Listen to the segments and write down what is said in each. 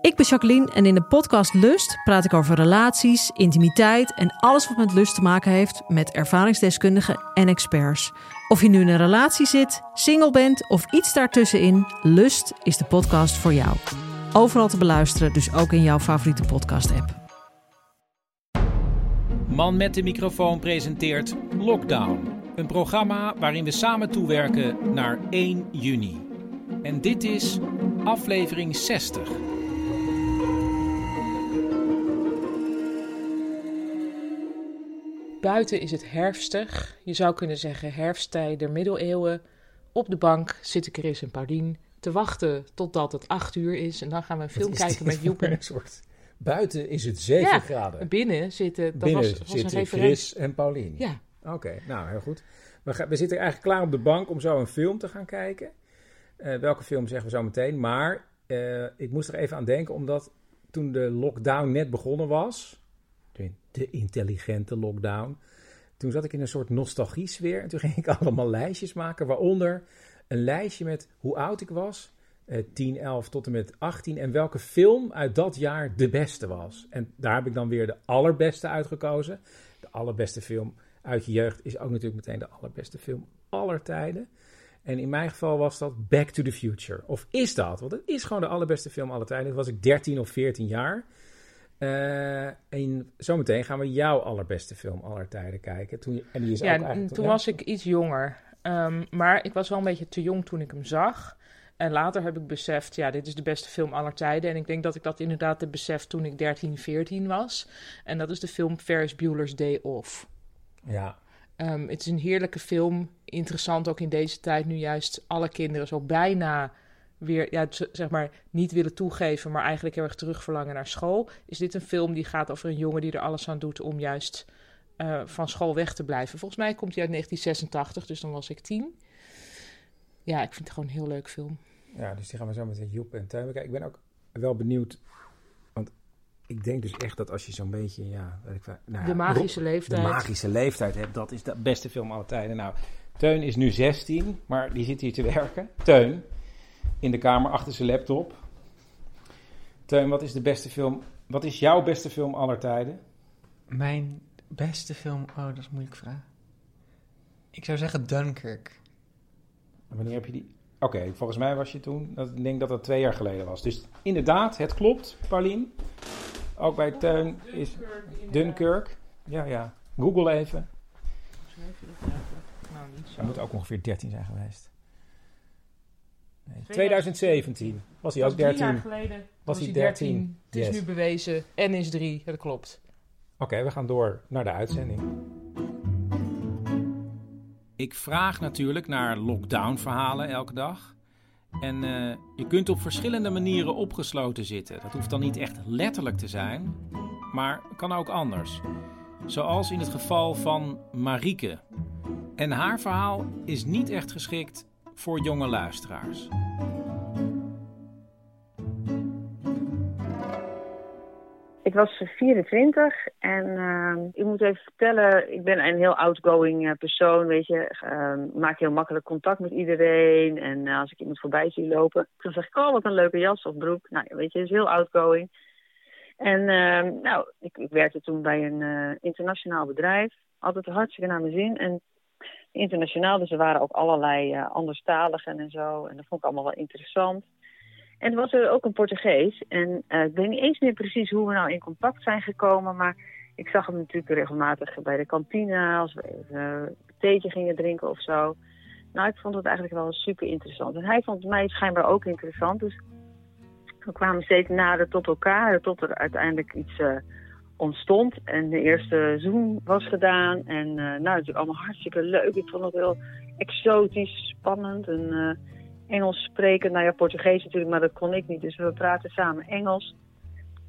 Ik ben Jacqueline en in de podcast Lust praat ik over relaties, intimiteit en alles wat met lust te maken heeft met ervaringsdeskundigen en experts. Of je nu in een relatie zit, single bent of iets daartussenin, Lust is de podcast voor jou. Overal te beluisteren, dus ook in jouw favoriete podcast-app. Man met de microfoon presenteert Lockdown. Een programma waarin we samen toewerken naar 1 juni. En dit is aflevering 60. Buiten is het herfstig. Je zou kunnen zeggen herfsttijd der middeleeuwen. Op de bank zit ik Chris en Paulien te wachten totdat het acht uur is. En dan gaan we een film kijken met Joep. Een soort... Buiten is het 7 Ja, graden. Binnen zitten, dat Binnen was, zitten. Chris en Paulien. Ja, Oké, nou heel goed. We, gaan, we zitten eigenlijk klaar op de bank om zo een film te gaan kijken. Eh, welke film zeggen we zo meteen. Maar eh, ik moest er even aan denken, omdat toen de lockdown net begonnen was, de- intelligente lockdown, toen zat ik in een soort nostalgie-sfeer. En toen ging ik allemaal lijstjes maken, waaronder een lijstje met hoe oud ik was. eh 10, 11 tot en met 18. En welke film uit dat jaar de beste was. En daar heb ik dan weer de allerbeste uitgekozen. De allerbeste film uit je jeugd is ook natuurlijk meteen de allerbeste film aller tijden. En in mijn geval was dat Back to the Future. Of is dat? Want het is gewoon de allerbeste film aller tijden. Toen was ik 13 of 14 jaar. Eh, en zometeen gaan we jouw allerbeste film aller tijden kijken. Toen, en die is ook ja eigenlijk... toen ja. was ik iets jonger. Ehm, maar ik was wel een beetje te jong toen ik hem zag. En later heb ik beseft, ja, dit is de beste film aller tijden. En ik denk dat ik dat inderdaad heb beseft toen ik 13, 14 was. En dat is de film Ferris Bueller's Day Off. Ja, Ehm, het is een heerlijke film. Interessant ook in deze tijd, nu juist alle kinderen zo bijna weer, ja, zeg maar, niet willen toegeven, maar eigenlijk heel erg terugverlangen naar school. Is dit een film die gaat over een jongen die er alles aan doet om juist eh, van school weg te blijven? Volgens mij komt hij uit 1986, dus dan was ik tien. Ja, ik vind het gewoon een heel leuk film. ja, dus die gaan we zo met Joep en Teun bekijken. Ik ben ook wel benieuwd, want ik denk dus echt dat als je zo'n beetje, ja, weet ik wel, nou ja, de magische de leeftijd. magische leeftijd hebt, dat is de beste film aller tijden. Nou, Teun is nu 16, maar die zit hier te werken. Teun, in de kamer achter zijn laptop. Teun, wat is de beste film, wat is jouw beste film aller tijden? Mijn beste film, oh, dat is een moeilijke vraag. Ik zou zeggen Dunkirk. Wanneer heb je die? Oké, volgens mij was je toen, dat, ik denk dat dat twee jaar geleden was. Dus inderdaad, het klopt, Paulien. Ook bij Teun is Dunkirk. Ja, ja. Google even. Nou, niet zo. Hij moet ook ongeveer 13 zijn geweest. Nee, 2017 was hij ook Drie jaar 13. geleden Was hij 13? Het is Yes. nu bewezen. N is 3, dat klopt. Oké, we gaan door naar de uitzending. Ik vraag natuurlijk naar lockdown-verhalen elke dag. En eh, je kunt op verschillende manieren opgesloten zitten. Dat hoeft dan niet echt letterlijk te zijn, maar kan ook anders. Zoals in het geval van Marieke. En haar verhaal is niet echt geschikt voor jonge luisteraars. Ik was 24 en ehm, ik moet even vertellen, ik ben een heel outgoing eh, persoon, weet je. Ehm, maak heel makkelijk contact met iedereen en eh, als ik iemand voorbij zie lopen, dan zeg ik, oh wat een leuke jas of broek. Nou, weet je, is heel outgoing. En ehm, nou, ik, ik werkte toen bij een eh, internationaal bedrijf, altijd hartstikke naar mijn zin. En internationaal, dus er waren ook allerlei eh anderstaligen en zo en dat vond ik allemaal wel interessant. En er was er ook een Portugees. En eh, ik weet niet eens meer precies hoe we nou in contact zijn gekomen. Maar ik zag hem natuurlijk regelmatig bij de kantine. Als we even een theetje gingen drinken of zo. Nou, ik vond het eigenlijk wel super interessant. En hij vond mij schijnbaar ook interessant. Dus we kwamen steeds nader tot elkaar. Tot er uiteindelijk iets eh, ontstond. En de eerste zoom was gedaan. En eh, nou, natuurlijk allemaal hartstikke leuk. Ik vond het heel exotisch, spannend. En eh, Engels spreken. Nou ja, Portugees natuurlijk, maar dat kon ik niet. Dus we praten samen Engels.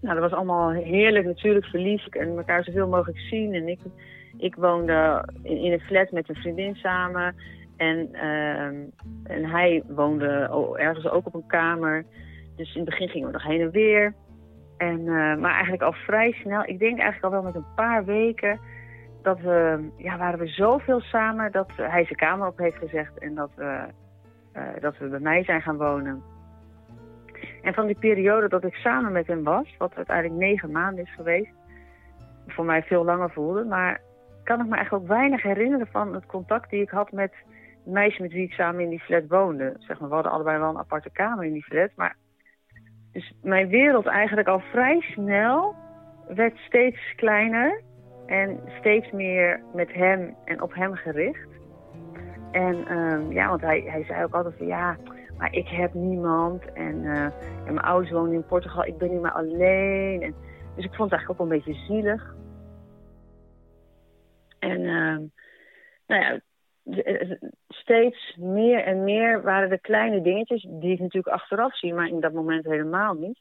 Nou, dat was allemaal heerlijk natuurlijk, verliefd en elkaar zoveel mogelijk zien. En ik, ik woonde in, een flat met een vriendin samen. En, ehm, en hij woonde ergens ook op een kamer. Dus in het begin gingen we nog heen en weer. En, eh, maar eigenlijk al vrij snel, ik denk eigenlijk al wel met een paar weken, dat we, ja, waren we zoveel samen dat hij zijn kamer op heeft gezegd en dat we, eh, dat we bij mij zijn gaan wonen. En van die periode dat ik samen met hem was, wat uiteindelijk negen maanden is geweest, voor mij veel langer voelde, maar kan ik me eigenlijk ook weinig herinneren van het contact die ik had met meisje met wie ik samen in die flat woonde. Zeg maar, we hadden allebei wel een aparte kamer in die flat, maar dus mijn wereld eigenlijk al vrij snel werd steeds kleiner en steeds meer met hem en op hem gericht. En um, ja, want hij, hij zei ook altijd van ja, maar ik heb niemand. En, en mijn ouders wonen in Portugal, ik ben niet meer alleen. En, dus ik vond het eigenlijk ook een beetje zielig. En uh, nou ja, steeds meer en meer waren de kleine dingetjes, die ik natuurlijk achteraf zie, maar in dat moment helemaal niet.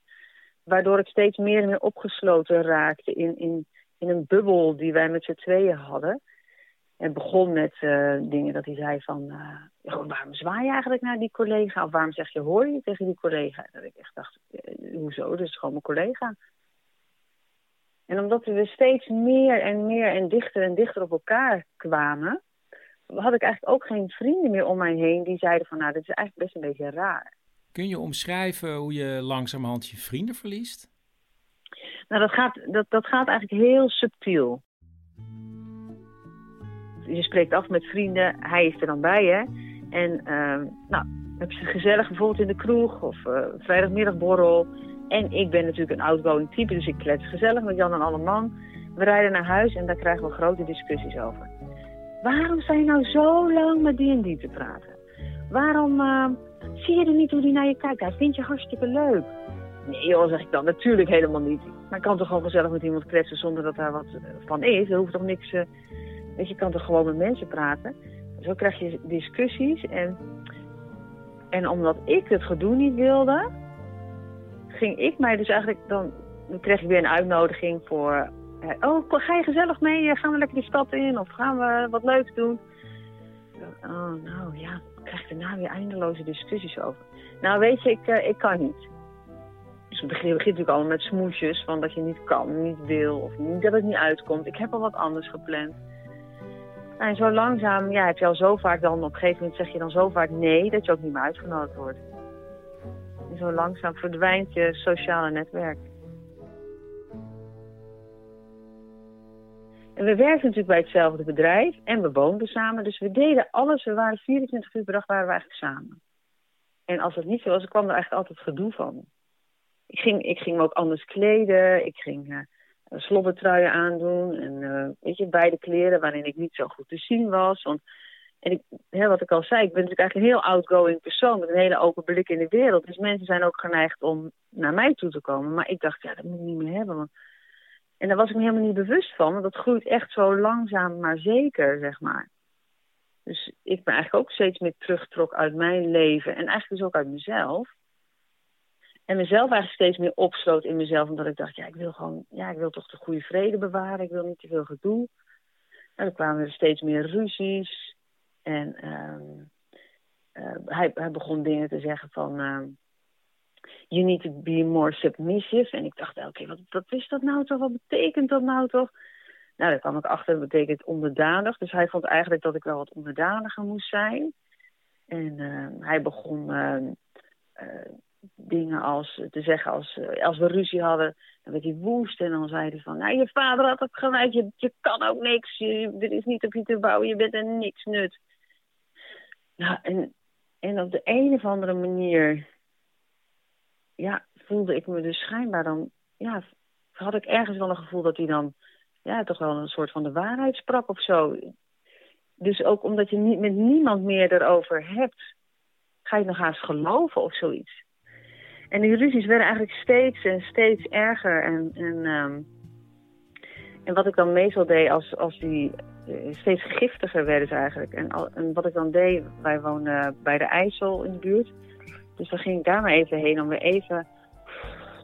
Waardoor ik steeds meer en meer opgesloten raakte in, in, in een bubbel die wij met z'n tweeën hadden. Het begon met uh, dingen dat hij zei van, uh, waarom zwaai je eigenlijk naar die collega? Of waarom zeg je je tegen die collega? Dat ik echt dacht, uh, hoezo? Dat is gewoon mijn collega. En omdat we steeds meer en meer en dichter en dichter op elkaar kwamen, had ik eigenlijk ook geen vrienden meer om mij heen die zeiden van, nou, dit is eigenlijk best een beetje raar. Kun je omschrijven hoe je langzamerhand je vrienden verliest? Nou, dat gaat, dat, dat gaat eigenlijk heel subtiel. Je spreekt af met vrienden, hij is er dan bij, hè. En uh, nou, heb je gezellig bijvoorbeeld in de kroeg of uh, vrijdagmiddagborrel. En ik ben natuurlijk een outgoing type, dus ik klets gezellig met Jan en alle man. We rijden naar huis en daar krijgen we grote discussies over. Waarom zijn nou zo lang met die en die te praten? Waarom uh, zie je er niet hoe die naar je kijkt? Hij vindt je hartstikke leuk. Nee joh, zeg ik dan. Natuurlijk helemaal niet. Maar ik kan toch gewoon gezellig met iemand kletsen zonder dat daar wat van is. Er hoeft toch niks... Uh, weet je, kan toch gewoon met mensen praten. Zo krijg je discussies. En, en omdat ik het gedoe niet wilde... ging ik mij dus eigenlijk dan... Dan kreeg ik weer een uitnodiging voor oh, ga je gezellig mee? Gaan we lekker de stad in? Of gaan we wat leuks doen? Oh, nou ja, ik krijg daarna weer eindeloze discussies over. Nou, weet je, ik, ik kan niet. Dus het begint, natuurlijk allemaal met smoesjes van dat je niet kan, niet wil of niet, dat het niet uitkomt. Ik heb al wat anders gepland. En zo langzaam, ja, heb je al zo vaak dan, op een gegeven moment zeg je dan zo vaak nee, dat je ook niet meer uitgenodigd wordt. En zo langzaam verdwijnt je sociale netwerk. En we werkten natuurlijk bij hetzelfde bedrijf en we woonden samen. Dus we deden alles. We waren 24 uur per dag waren we eigenlijk samen. En als dat niet zo was, kwam er eigenlijk altijd gedoe van. Ik ging, ik ging me ook anders kleden. Ik ging uh, aandoen. En uh, weet je, beide kleren waarin ik niet zo goed te zien was. Want, en ik, hè, wat ik al zei, ik ben natuurlijk eigenlijk een heel outgoing persoon. Met een hele open blik in de wereld. Dus mensen zijn ook geneigd om naar mij toe te komen. Maar ik dacht, ja, dat moet ik niet meer hebben. En daar was ik me helemaal niet bewust van, want dat groeit echt zo langzaam maar zeker, zeg maar. Dus ik ben eigenlijk ook steeds meer teruggetrokken uit mijn leven en eigenlijk dus ook uit mezelf. En mezelf eigenlijk steeds meer opsloot in mezelf, omdat ik dacht, ja, ik wil gewoon, ja, ik wil toch de goede vrede bewaren, ik wil niet te veel gedoe. En dan kwamen er steeds meer ruzies. En um, uh, hij, begon dingen te zeggen van, uh, you need to be more submissive. En ik dacht, oké, wat, wat is dat nou toch? Wat betekent dat nou toch? Nou, daar kwam ik achter, dat betekent onderdanig. Dus hij vond eigenlijk dat ik wel wat onderdaniger moest zijn. En uh, hij begon uh, uh, dingen als te zeggen als, als we ruzie hadden, dan werd hij woest. En dan zei hij van, nou, je vader had ook gelijk, je, je kan ook niks. Je, er is niet op je te bouwen, je bent er niks nut. Nou, en, en op de een of andere manier ja, voelde ik me dus schijnbaar dan... Ja, had ik ergens wel een gevoel dat hij dan... Ja, toch wel een soort van de waarheid sprak of zo. Dus ook omdat je niet, met niemand meer erover hebt... ga je nog haast geloven of zoiets. En die ruzies werden eigenlijk steeds en steeds erger. En, en, um, en wat ik dan meestal deed als, als die uh, steeds giftiger werden ze eigenlijk. En, en wat ik dan deed, wij wonen bij de IJssel in de buurt... Dus dan ging ik daar maar even heen om weer even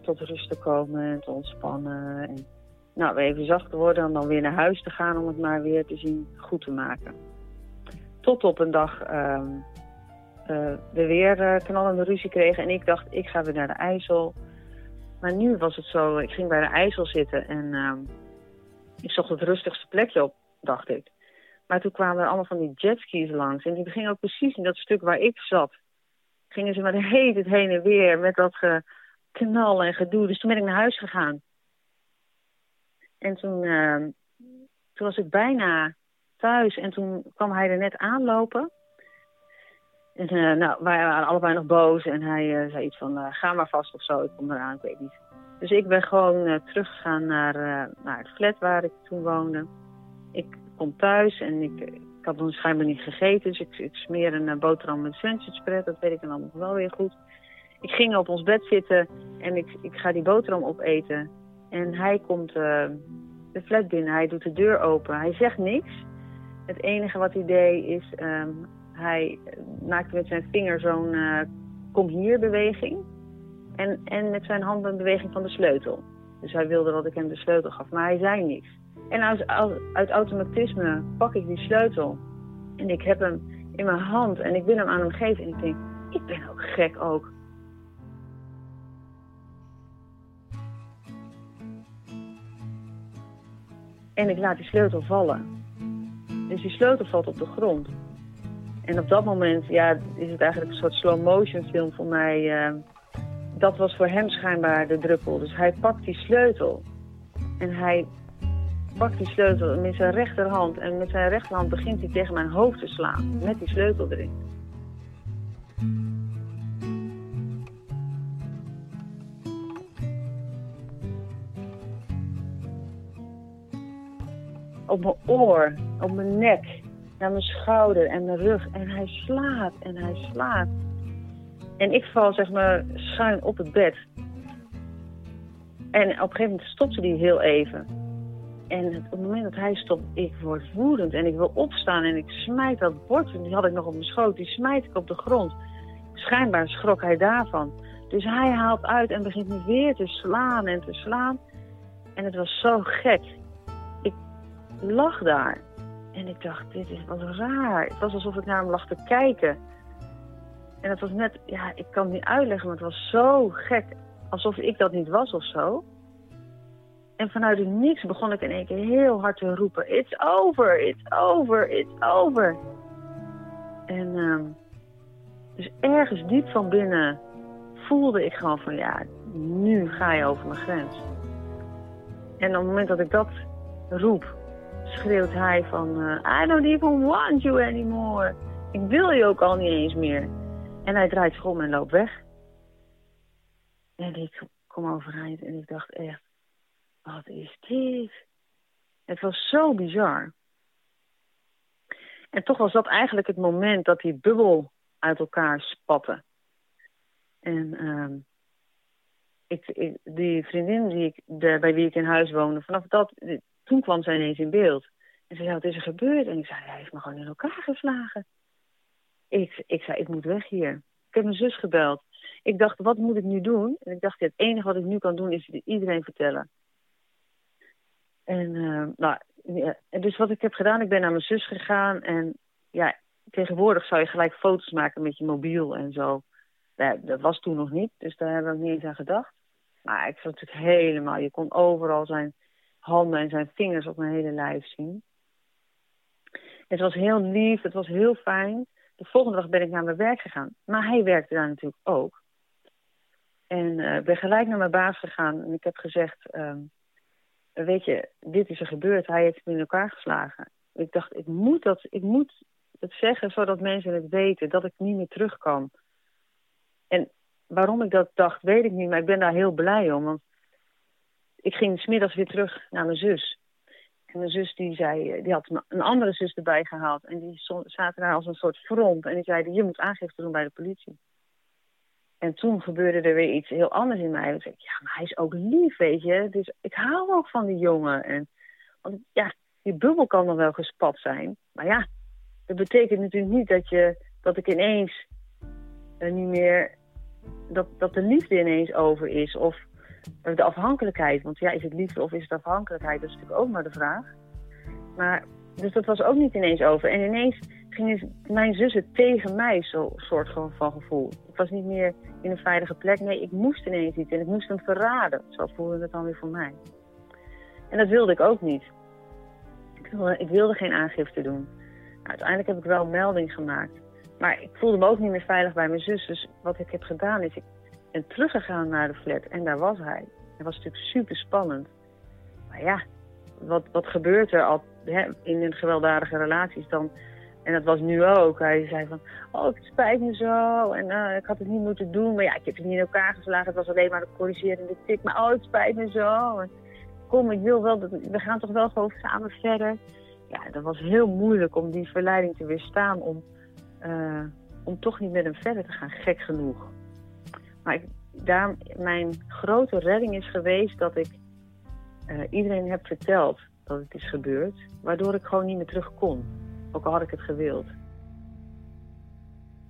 tot rust te komen en te ontspannen. En nou, weer even zacht te worden en dan weer naar huis te gaan om het maar weer te zien goed te maken. Tot op een dag uh, we weer uh, knallende ruzie kregen en ik dacht, ik ga weer naar de IJssel. Maar nu was het zo, ik ging bij de IJssel zitten en uh, ik zocht het rustigste plekje op, dacht ik. Maar toen kwamen er allemaal van die jetskis langs en die gingen ook precies in dat stuk waar ik zat gingen ze maar de hele tijd heen en weer met dat knal en gedoe. Dus toen ben ik naar huis gegaan. En toen, uh, toen was ik bijna thuis en toen kwam hij er net aanlopen. En uh, nou, wij waren allebei nog boos en hij uh, zei iets van, ga maar vast of zo, ik kom eraan, ik weet niet. Dus ik ben gewoon teruggegaan naar, naar het flat waar ik toen woonde. Ik kom thuis en ik, ik had nog schijnbaar niet gegeten, dus ik, ik smeer een boterham met sandwich spread, dat weet ik dan allemaal wel weer goed. Ik ging op ons bed zitten en ik, ik ga die boterham opeten. En hij komt uh, de flat binnen, hij doet de deur open. Hij zegt niks. Het enige wat hij deed is, um, hij maakte met zijn vinger zo'n uh, kom hier beweging. En, en met zijn hand een beweging van de sleutel. Dus hij wilde dat ik hem de sleutel gaf, maar hij zei niks. En uit, uit automatisme pak ik die sleutel. En ik heb hem in mijn hand en ik wil hem aan hem geven. En ik denk, ik ben ook gek ook. En ik laat die sleutel vallen. Dus die sleutel valt op de grond. En op dat moment ja, is het eigenlijk een soort slow motion film voor mij. Uh, dat was voor hem schijnbaar de druppel. Dus hij pakt die sleutel. En hij pakt die sleutel met zijn rechterhand. En met zijn rechterhand begint hij tegen mijn hoofd te slaan. Met die sleutel erin. op mijn oor, op mijn nek, naar mijn schouder en mijn rug. En hij slaat en hij slaat. En ik val zeg maar schuin op het bed. En op een gegeven moment stopte hij heel even. En op het moment dat hij stopt, ik word woedend en ik wil opstaan en ik smijt dat bord, die had ik nog op mijn schoot, die smijt ik op de grond. Schijnbaar schrok hij daarvan. Dus hij haalt uit en begint me weer te slaan en te slaan. En het was zo gek lag daar. En ik dacht, dit is wat raar. Het was alsof ik naar hem lag te kijken. En het was net, ja, ik kan het niet uitleggen, maar het was zo gek. Alsof ik dat niet was of zo. En vanuit het niks begon ik in één keer heel hard te roepen: It's over, it's over, it's over. En um, dus ergens diep van binnen voelde ik gewoon van ja, nu ga je over mijn grens. En op het moment dat ik dat roep, schreeuwt hij van... Uh, I don't even want you anymore. Ik wil je ook al niet eens meer. En hij draait zich om en loopt weg. En ik kom overeind en ik dacht echt... Wat is dit? Het was zo bizar. En toch was dat eigenlijk het moment dat die bubbel uit elkaar spatte. En ik, die vriendin die ik, bij wie ik in huis woonde, vanaf dat, toen kwam zij ineens in beeld. En ze zei, wat is er gebeurd? En ik zei, hij heeft me gewoon in elkaar geslagen. Ik, ik zei, ik moet weg hier. Ik heb mijn zus gebeld. Ik dacht, wat moet ik nu doen? En ik dacht, het enige wat ik nu kan doen is iedereen vertellen. En uh, nou, dus wat ik heb gedaan, ik ben naar mijn zus gegaan. En ja, tegenwoordig zou je gelijk foto's maken met je mobiel en zo. Dat was toen nog niet, dus daar hebben we niet eens aan gedacht. Maar ik vond het helemaal, je kon overal zijn handen en zijn vingers op mijn hele lijf zien. Het was heel lief, het was heel fijn. De volgende dag ben ik naar mijn werk gegaan. Maar hij werkte daar natuurlijk ook. En uh, ben gelijk naar mijn baas gegaan en ik heb gezegd... Uh, weet je, dit is er gebeurd. Hij heeft me in elkaar geslagen. Ik dacht, ik moet, dat, ik moet het zeggen zodat mensen het weten. Dat ik niet meer terug kan. En waarom ik dat dacht, weet ik niet. Maar ik ben daar heel blij om. Want ik ging smiddags weer terug naar mijn zus. En mijn zus die zei, eh, die had een andere zus erbij gehaald. En die zaten daar als een soort front. En die zeiden, je moet aangifte doen bij de politie. En toen gebeurde er weer iets heel anders in mij. Ik zei, ja, maar hij is ook lief, weet je. Dus ik hou ook van die jongen. En, want ja, die bubbel kan nog wel gespat zijn. Maar ja, dat betekent natuurlijk niet dat, je, dat ik ineens uh, niet meer... Dat, dat de liefde ineens over is. Of de afhankelijkheid. Want ja, is het liefde of is het afhankelijkheid? Dat is natuurlijk ook maar de vraag. Maar, dus dat was ook niet ineens over. En ineens gingen mijn zussen tegen mij zo'n soort van gevoel. Ik was niet meer in een veilige plek. Nee, ik moest ineens iets en ik moest hem verraden. Zo voelde het dan weer voor mij. En dat wilde ik ook niet. Ik wilde, ik wilde geen aangifte doen. Nou, uiteindelijk heb ik wel een melding gemaakt. Maar ik voelde me ook niet meer veilig bij mijn zus. Dus wat ik heb gedaan is, ik En teruggegaan naar de flat en daar was hij. Het was natuurlijk super spannend. Maar ja, wat, wat gebeurt er al hè, in een gewelddadige relaties dan? En dat was nu ook. Hij zei van, oh, het spijt me zo. En uh, ik had het niet moeten doen. Maar ja, ik heb het niet in elkaar geslagen. Het was alleen maar een corrigerende tik. Maar oh, het spijt me zo. Kom, ik wil wel, dat, we gaan toch wel gewoon samen verder. Ja, dat was heel moeilijk om die verleiding te weerstaan. Om, uh, om toch niet met hem verder te gaan. Gek genoeg. Maar ik, daar, mijn grote redding is geweest dat ik uh, iedereen heb verteld dat het is gebeurd. Waardoor ik gewoon niet meer terug kon. Ook al had ik het gewild.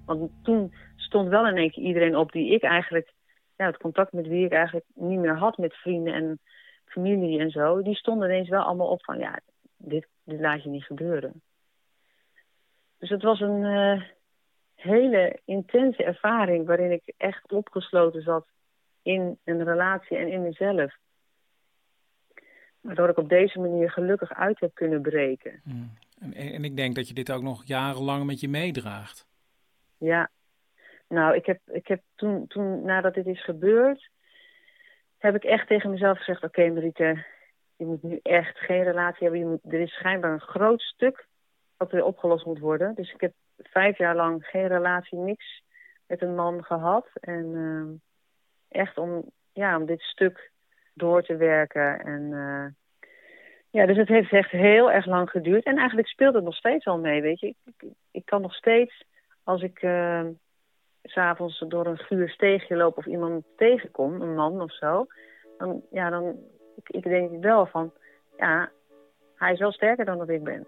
Want toen stond wel in één keer iedereen op die ik eigenlijk... Ja, het contact met wie ik eigenlijk niet meer had met vrienden en familie en zo. Die stonden ineens wel allemaal op van... Ja, dit, laat je niet gebeuren. Dus het was een uh, hele intense ervaring... waarin ik echt opgesloten zat in een relatie en in mezelf. Waardoor ik op deze manier gelukkig uit heb kunnen breken. Mm. En, en, ik denk dat je dit ook nog jarenlang met je meedraagt. Ja, nou, ik heb, ik heb toen, toen, nadat dit is gebeurd, heb ik echt tegen mezelf gezegd: Oké, okay, Mariette, je moet nu echt geen relatie hebben. Je moet, er is schijnbaar een groot stuk wat weer opgelost moet worden. Dus ik heb vijf jaar lang geen relatie, niks met een man gehad. En uh, echt om, ja, om dit stuk door te werken. En uh, ja, dus het heeft echt heel erg lang geduurd. En eigenlijk speelt het nog steeds al mee, weet je. Ik, ik, kan nog steeds, als ik uh, s'avonds door een guur steegje loop of iemand tegenkom, een man of zo. Dan, ja, dan ik, ik denk wel van, ja, hij is wel sterker dan dat ik ben.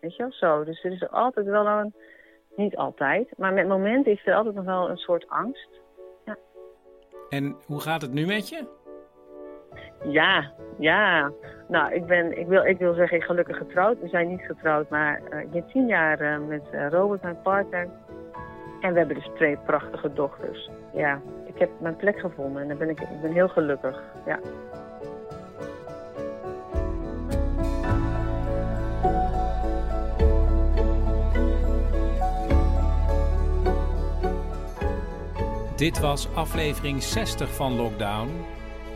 Weet je wel, zo. Dus er is altijd wel een, niet altijd, maar met momenten is er altijd nog wel een soort angst. Ja. En hoe gaat het nu met je? Ja, ja. Nou, ik ben, ik wil, ik wil zeggen, gelukkig getrouwd. We zijn niet getrouwd, maar uh, ik ben tien jaar uh, met uh, Robert, mijn partner. En we hebben dus twee prachtige dochters. Ja, ik heb mijn plek gevonden en dan ben ik, ik ben heel gelukkig. Ja. Dit was aflevering 60 van Lockdown.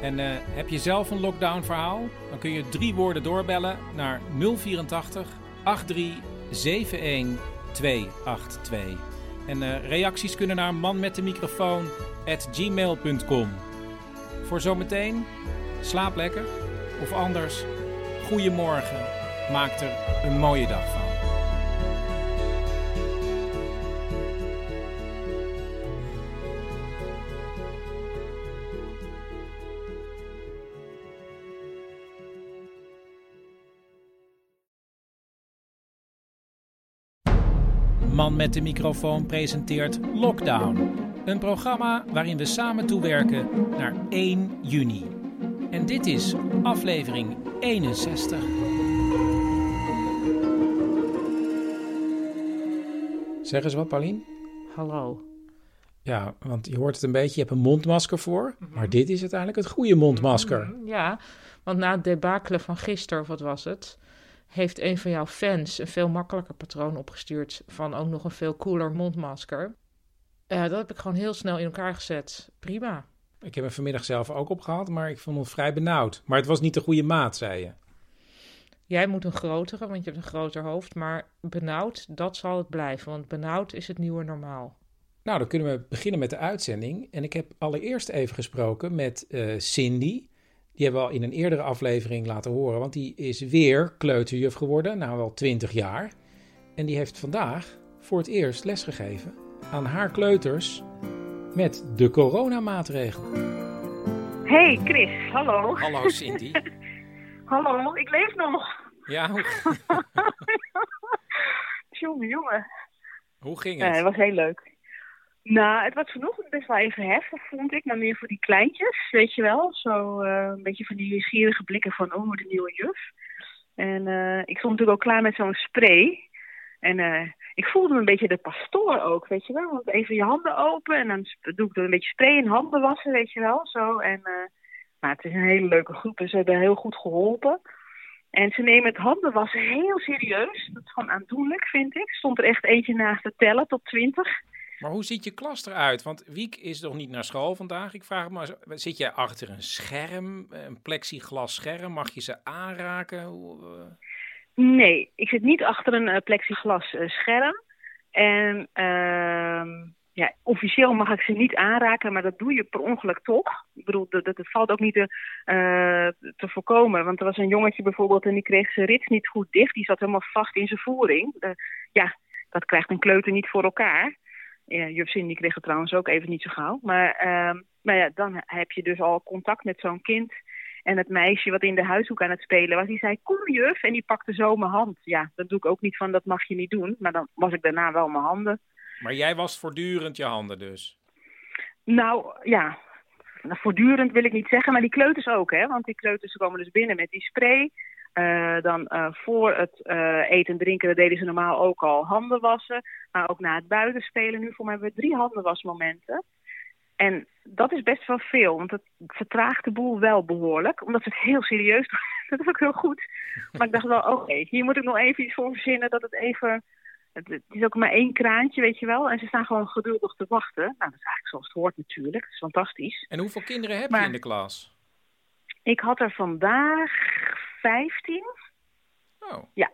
En uh, heb je zelf een lockdown verhaal? Dan kun je drie woorden doorbellen naar 084 83 71 282. En uh, reacties kunnen naar manmetdemicrofoon at gmail.com. Voor zometeen, slaap lekker. Of anders, goeiemorgen. Maak er een mooie dag van. Met de microfoon presenteert Lockdown. Een programma waarin we samen toewerken naar 1 juni. En dit is aflevering 61. Zeg eens wat, Paulien. Hallo. Ja, want je hoort het een beetje, je hebt een mondmasker voor. Maar dit is uiteindelijk het goede mondmasker. Ja, want na het debakelen van gisteren, of wat was het heeft een van jouw fans een veel makkelijker patroon opgestuurd van ook nog een veel cooler mondmasker. Uh, dat heb ik gewoon heel snel in elkaar gezet. Prima. Ik heb hem vanmiddag zelf ook opgehaald, maar ik vond hem vrij benauwd. Maar het was niet de goede maat, zei je. Jij moet een grotere, want je hebt een groter hoofd. Maar benauwd, dat zal het blijven. Want benauwd is het nieuwe normaal. Nou, dan kunnen we beginnen met de uitzending. En ik heb allereerst even gesproken met uh, Cindy. Die hebben we al in een eerdere aflevering laten horen, want die is weer kleuterjuf geworden, nou wel 20 jaar. En die heeft vandaag voor het eerst lesgegeven aan haar kleuters met de coronamaatregelen. Hey Chris, hallo. Hallo Cindy. hallo, ik leef nog. Ja, hoe... jongen, jongen. Hoe ging het? Het was heel leuk. Nou, het was vanochtend best wel even heftig, vond ik. Maar meer voor die kleintjes, weet je wel. Zo uh, een beetje van die nieuwsgierige blikken van, oh, de nieuwe juf. En uh, ik stond natuurlijk ook klaar met zo'n spray. En uh, ik voelde me een beetje de pastoor ook, weet je wel. Want even je handen open en dan doe ik er een beetje spray in handen wassen, weet je wel. Zo. En, maar het is een hele leuke groep en ze hebben heel goed geholpen. En ze nemen het handen wassen heel serieus. Dat is gewoon aandoenlijk, vind ik. Stond er echt eentje naast te tellen tot twintig. Maar hoe ziet je klas eruit? Want Wiek is nog niet naar school vandaag. Ik vraag me maar, zit jij achter een scherm, een plexiglas scherm? Mag je ze aanraken? Eh, Nee, ik zit niet achter een eh, plexiglas eh, scherm. En ehm, ja, officieel mag ik ze niet aanraken, maar dat doe je per ongeluk toch. Ik bedoel, dat, valt ook niet te, te voorkomen. Want er was een jongetje bijvoorbeeld en die kreeg zijn rits niet goed dicht. Die zat helemaal vast in zijn voering. Ja, dat krijgt een kleuter niet voor elkaar. Ja, juf Cindy kreeg het trouwens ook even niet zo gauw. Maar, ehm, maar ja, dan heb je dus al contact met zo'n kind. En het meisje wat in de huishoek aan het spelen was, die zei, kom juf. En die pakte zo mijn hand. Ja, dat doe ik ook niet van, dat mag je niet doen. Maar dan was ik daarna wel mijn handen. Maar jij was voortdurend je handen dus. Nou, ja, nou, voortdurend wil ik niet zeggen, maar die kleuters ook, hè. Want die kleuters komen dus binnen met die spray. Eh, dan eh, voor het eh, eten en drinken, dat deden ze normaal ook al handen wassen. Maar ook na het buitenspelen, nu voor mij hebben we drie handenwasmomenten. En dat is best wel veel, want het vertraagt de boel wel behoorlijk. Omdat ze het heel serieus doen. dat is ook heel goed. Maar ik dacht wel, oké, hier moet ik nog even iets voor verzinnen dat het even... Het, het is ook maar één kraantje, weet je wel. En ze staan gewoon geduldig te wachten. Nou, dat is eigenlijk zoals het hoort natuurlijk. Dat is fantastisch. En hoeveel kinderen heb je Maar- in de klas? Ik had er vandaag 15. Oh. Ja.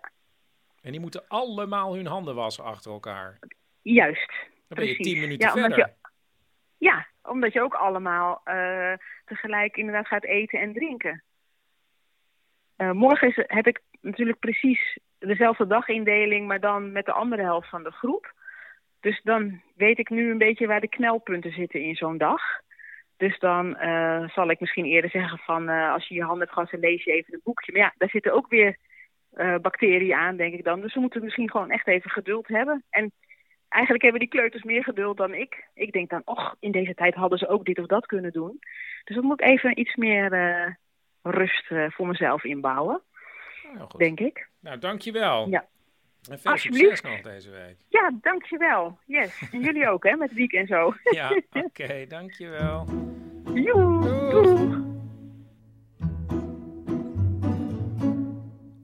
En die moeten allemaal hun handen wassen achter elkaar. Juist. Dan ben je Precies. tien minuten Ja, omdat verder. Ja, omdat je ook allemaal eh, tegelijk inderdaad gaat eten en drinken. Eh, morgen is, heb ik natuurlijk precies dezelfde dagindeling, maar dan met de andere helft van de groep. Dus dan weet ik nu een beetje waar de knelpunten zitten in zo'n dag. Dus dan eh, zal ik misschien eerder zeggen van eh, als je je handen hebt gewassen, lees je even een boekje. Maar ja, daar zitten ook weer eh, bacteriën aan, denk ik dan. Dus we moeten misschien gewoon echt even geduld hebben. En eigenlijk hebben die kleuters meer geduld dan ik. Ik denk dan, och, in deze tijd hadden ze ook dit of dat kunnen doen. Dus dan moet ik even iets meer rust voor mezelf inbouwen, Nou, goed. denk ik. Nou, dankjewel. Ja. En veel Alsjeblieft. succes nog deze week. Ja, dankjewel. Yes. En jullie ook, hè, met Wiek en zo. Ja, oké, dankjewel. Joe, doeg.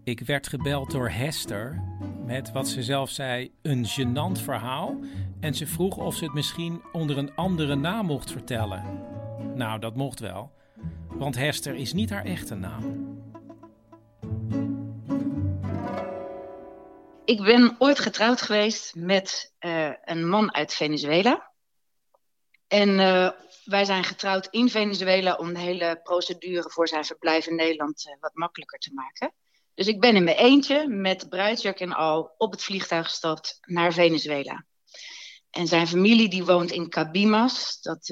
Ik werd gebeld door Hester met wat ze zelf zei een gênant verhaal. En ze vroeg of ze het misschien onder een andere naam mocht vertellen. Nou, dat mocht wel. Want Hester is niet haar echte naam. Ik ben ooit getrouwd geweest met eh, een man uit Venezuela. En eh, wij zijn getrouwd in Venezuela om de hele procedure voor zijn verblijf in Nederland eh, wat makkelijker te maken. Dus ik ben in mijn eentje met bruidsjurk en al op het vliegtuig gestapt naar Venezuela. En zijn familie die woont in Cabimas. Dat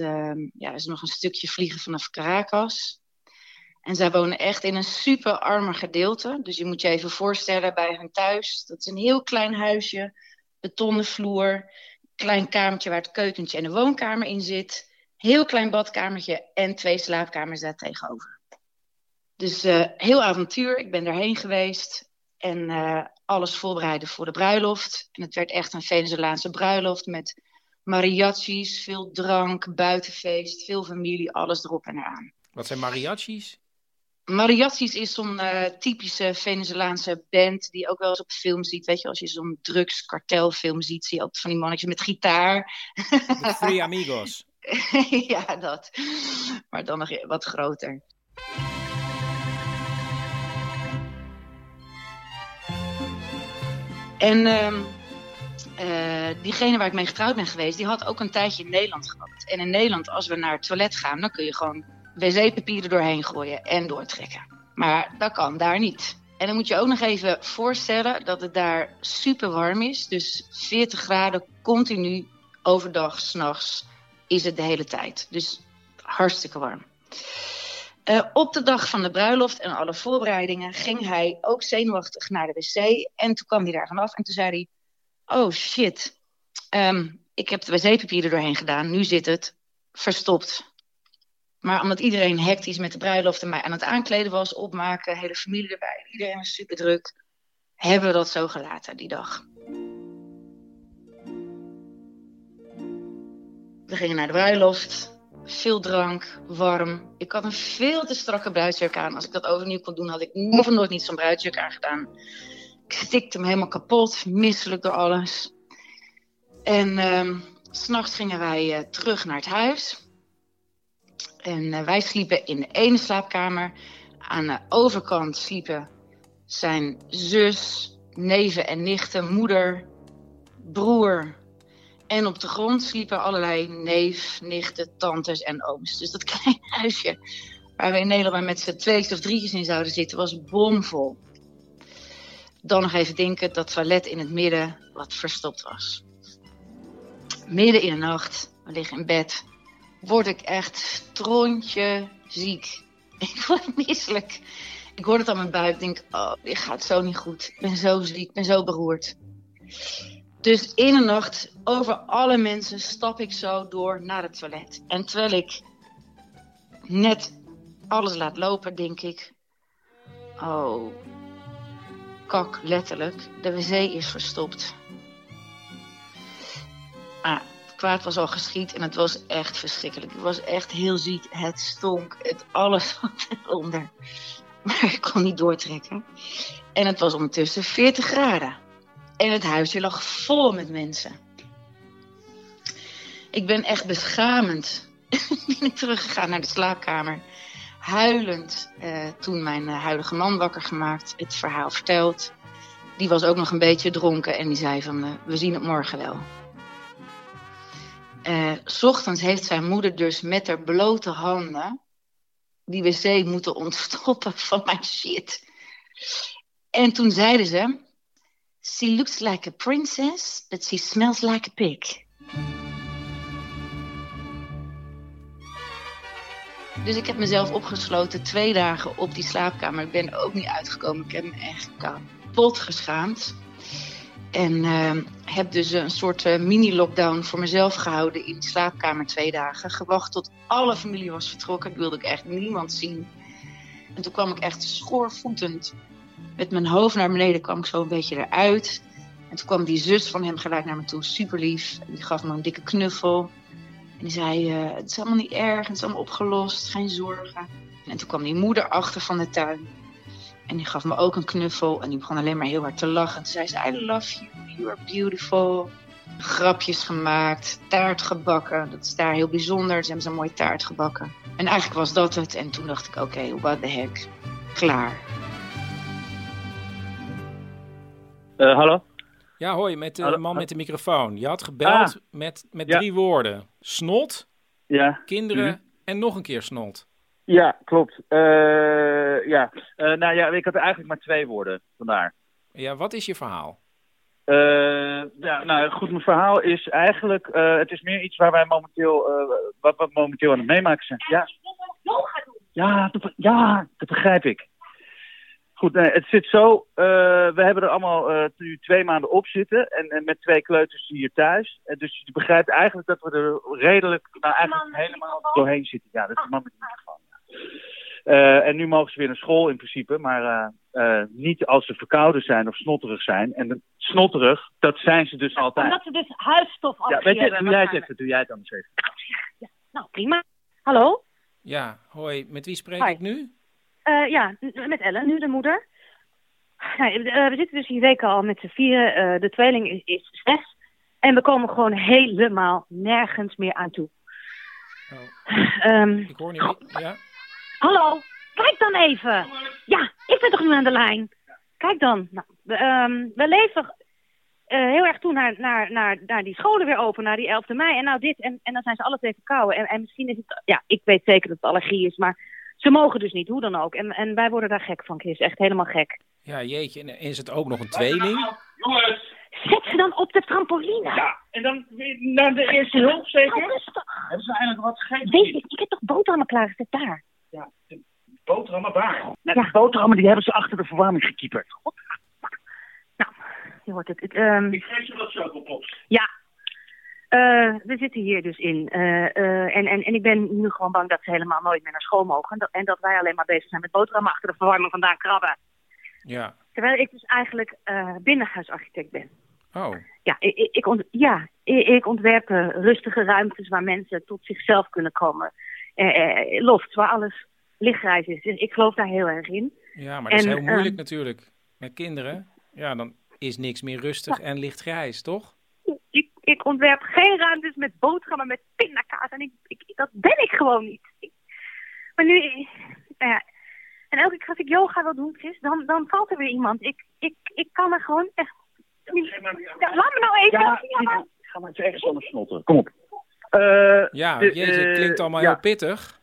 ja, is nog een stukje vliegen vanaf Caracas. En zij wonen echt in een super armer gedeelte. Dus je moet je even voorstellen bij hun thuis. Dat is een heel klein huisje, betonnen vloer, klein kamertje waar het keukentje en de woonkamer in zit. Heel klein badkamertje en twee slaapkamers daar tegenover. Dus eh, heel avontuur. Ik ben daarheen geweest en eh, alles voorbereiden voor de bruiloft. En het werd echt een Venezolaanse bruiloft met mariachis, veel drank, buitenfeest, veel familie, alles erop en eraan. Wat zijn mariachis? Mariachis is zo'n eh, typische Venezolaanse band die ook wel eens op film ziet. Weet je, als je zo'n drugskartelfilm ziet, zie je altijd van die mannetjes met gitaar. Free Amigos. ja, dat. Maar dan nog wat groter. En ehm, eh, diegene waar ik mee getrouwd ben geweest, die had ook een tijdje in Nederland gewoond. En in Nederland, als we naar het toilet gaan, dan kun je gewoon wc-papier er doorheen gooien en doortrekken. Maar dat kan daar niet. En dan moet je ook nog even voorstellen dat het daar super warm is. Dus 40 graden continu overdag, s'nachts is het de hele tijd. Dus hartstikke warm. Eh, op de dag van de bruiloft en alle voorbereidingen ging hij ook zenuwachtig naar de wc. En toen kwam hij daar vanaf en toen zei hij: Oh shit, ehm, ik heb de wc-papier er doorheen gedaan. Nu zit het verstopt. Maar omdat iedereen hectisch met de bruiloft en mij aan het aankleden was, opmaken, hele familie erbij, iedereen was super druk, hebben we dat zo gelaten die dag. We gingen naar de bruiloft. Veel drank, warm. Ik had een veel te strakke bruidsjurk aan. Als ik dat overnieuw kon doen, had ik nog nooit niet zo'n bruidsjurk aangedaan. Ik stikte me helemaal kapot, misselijk door alles. En ehm, S'nachts gingen wij eh, terug naar het huis. En eh, wij sliepen in de ene slaapkamer. Aan de overkant sliepen zijn zus, neven en nichten, moeder, broer. En op de grond sliepen allerlei neef, nichten, tantes en ooms. Dus dat kleine huisje waar we in Nederland met z'n tweeën of drietjes in zouden zitten, was bomvol. Dan nog even denken dat toilet in het midden wat verstopt was. Midden in de nacht, we liggen in bed, word ik echt strontje ziek. Ik word misselijk. Ik hoor het aan mijn buik. Ik denk, oh, dit gaat zo niet goed. Ik ben zo ziek, ik ben zo beroerd. Dus in de nacht, over alle mensen, stap ik zo door naar het toilet. En terwijl ik net alles laat lopen, denk ik... Oh, kak, letterlijk. De wc is verstopt. Ah, kwaad was al geschied en het was echt verschrikkelijk. Ik was echt heel ziek. Het stonk. Het alles zat eronder. Maar ik kon niet doortrekken. En het was ondertussen 40 graden. En het huisje lag vol met mensen. Ik ben echt beschamend. ben teruggegaan naar de slaapkamer. Huilend eh, toen mijn eh, huidige man wakker gemaakt. Het verhaal verteld. Die was ook nog een beetje dronken. En die zei van, eh, we zien het morgen wel. Eh, s ochtends heeft zijn moeder dus met haar blote handen die wc moeten ontstoppen van mijn shit. En toen zeiden ze: She looks like a princess, but she smells like a pig. Dus ik heb mezelf opgesloten twee dagen op die slaapkamer. Ik ben ook niet uitgekomen. Ik heb me echt kapot geschaamd. En uh, heb dus een soort uh, mini-lockdown voor mezelf gehouden in de slaapkamer twee dagen. Gewacht tot alle familie was vertrokken. Ik wilde ik echt niemand zien. En toen kwam ik echt schoorvoetend met mijn hoofd naar beneden, kwam ik zo een beetje eruit. En toen kwam die zus van hem gelijk naar me toe, super lief. Die gaf me een dikke knuffel. En die zei, uh, het is allemaal niet erg, het is allemaal opgelost, geen zorgen. En toen kwam die moeder achter van de tuin. En die gaf me ook een knuffel. En die begon alleen maar heel hard te lachen. En toen zei ze, I love you, you are beautiful. Grapjes gemaakt, taart gebakken. Dat is daar heel bijzonder. Ze hebben zo'n mooie taart gebakken. En eigenlijk was dat het. En toen dacht ik, oké, okay, what the heck. Klaar. Uh, hallo? Ja, hoi, met de man met de microfoon. Je had gebeld ah, met, met ja. drie woorden. Snot, ja. kinderen mm -hmm. en nog een keer snot. Ja, klopt. Uh, ja. Uh, nou ja, ik had eigenlijk maar twee woorden, vandaar. Ja, wat is je verhaal? Uh, ja, nou goed, mijn verhaal is eigenlijk, het is meer iets waar wij momenteel, wat we momenteel aan het meemaken zijn. Ja, ja, dat, ja, dat begrijp ik. Goed, nee, het zit zo, we hebben er allemaal nu twee maanden op zitten en, en met twee kleuters hier thuis. En dus je begrijpt eigenlijk dat we er redelijk, nou eigenlijk helemaal doorheen zitten. Ja, dat is de man met de microfoon. Uh, en nu mogen ze weer naar school in principe, maar uh, uh, niet als ze verkouden zijn of snotterig zijn. En snotterig, dat zijn ze dus ja, altijd. Omdat ze dus huisstof ja, weet je, doe jij het even, doe jij het anders even. Ja, nou, prima. Hallo? Ja, hoi. Met wie spreek Hi. ik nu? ja, met Ellen, nu de moeder. Nou, we zitten dus hier weken al met z'n vieren. de tweeling is, is zes. En we komen gewoon helemaal nergens meer aan toe. Oh. Um, ik hoor niet. Ja? Hallo, kijk dan even. Ja, ik ben toch nu aan de lijn. Kijk dan. Nou, we, um, we leven uh, heel erg toe naar, naar, naar, naar die scholen weer open, naar die 11 mei. En nou dit, en, en dan zijn ze alle twee verkouden. En, en misschien is het, ja, ik weet zeker dat het allergie is, maar ze mogen dus niet, hoe dan ook. En, en wij worden daar gek van, Chris. Echt helemaal gek. Ja, jeetje. En is het ook nog een tweeling? Jongens! Zet ze dan op de trampoline. Ja, en dan naar de eerste hulp zeker? Oh, rustig. Hebben ze eigenlijk wat gegeten? Weet je, ik heb toch boterhammen klaargezet daar? Ja, boterhammen waar? Nou, de boterhammen die hebben ze achter de verwarming gekieperd. Nou, je hoort het. het um... Ik geef ze wat chocopops. Ja. Uh, we zitten hier dus in. Uh, uh, en, en, en ik ben nu gewoon bang dat ze helemaal nooit meer naar school mogen. En dat, en dat wij alleen maar bezig zijn met boterhammen achter de verwarming vandaan krabben. Ja. Terwijl ik dus eigenlijk binnenhuisarchitect ben. Oh. Ja, ik, ik, ont, ja, ik ontwerp rustige ruimtes waar mensen tot zichzelf kunnen komen. Uh, loft, waar alles lichtgrijs is. Dus ik geloof daar heel erg in. Ja, maar dat en, is heel moeilijk uh, natuurlijk. Met kinderen, ja, dan is niks meer rustig ja. en lichtgrijs, toch? Ik, ik, ontwerp geen ruimtes met boterhammen met pindakaas. En ik, ik, dat ben ik gewoon niet. Ik- maar nu, nou ja, en elke keer als ik yoga wil doen, Chris, dan, dan valt er weer iemand. Ik, ik, ik kan er gewoon echt... Ja, laat me nou even. Ja, ga maar eens ergens anders snotteren. Kom op. Eh, Ja, de- jeetje, eh, klinkt allemaal ja. heel pittig.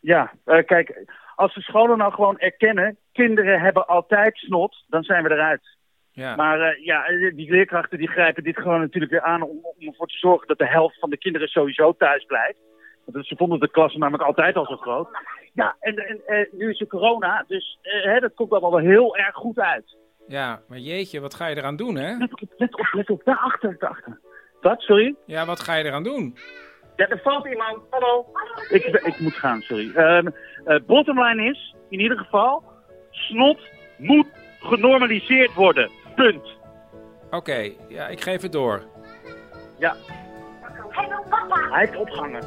Ja, eh, kijk, als de scholen nou gewoon erkennen, kinderen hebben altijd snot, dan zijn we eruit. Ja. Maar eh, ja, eh, die leerkrachten die grijpen dit gewoon natuurlijk weer aan om, om ervoor te zorgen dat de helft van de kinderen sowieso thuis blijft. Want ze vonden de klassen namelijk altijd al zo groot. Ja, en, en eh, nu is er corona, dus eh, hè, dat komt allemaal wel heel erg goed uit. Ja, maar jeetje, wat ga je eraan doen, hè? Let op, let op, let op, daarachter, daarachter. Wat, sorry? Ja, wat ga je eraan doen? Ja, er valt iemand. Hallo. Ik, ik moet gaan, sorry. Ehm eh, bottomline is, in ieder geval, snot moet genormaliseerd worden. Punt. Oké, ja, ik geef het door. Ja. Hij heeft opgehangen.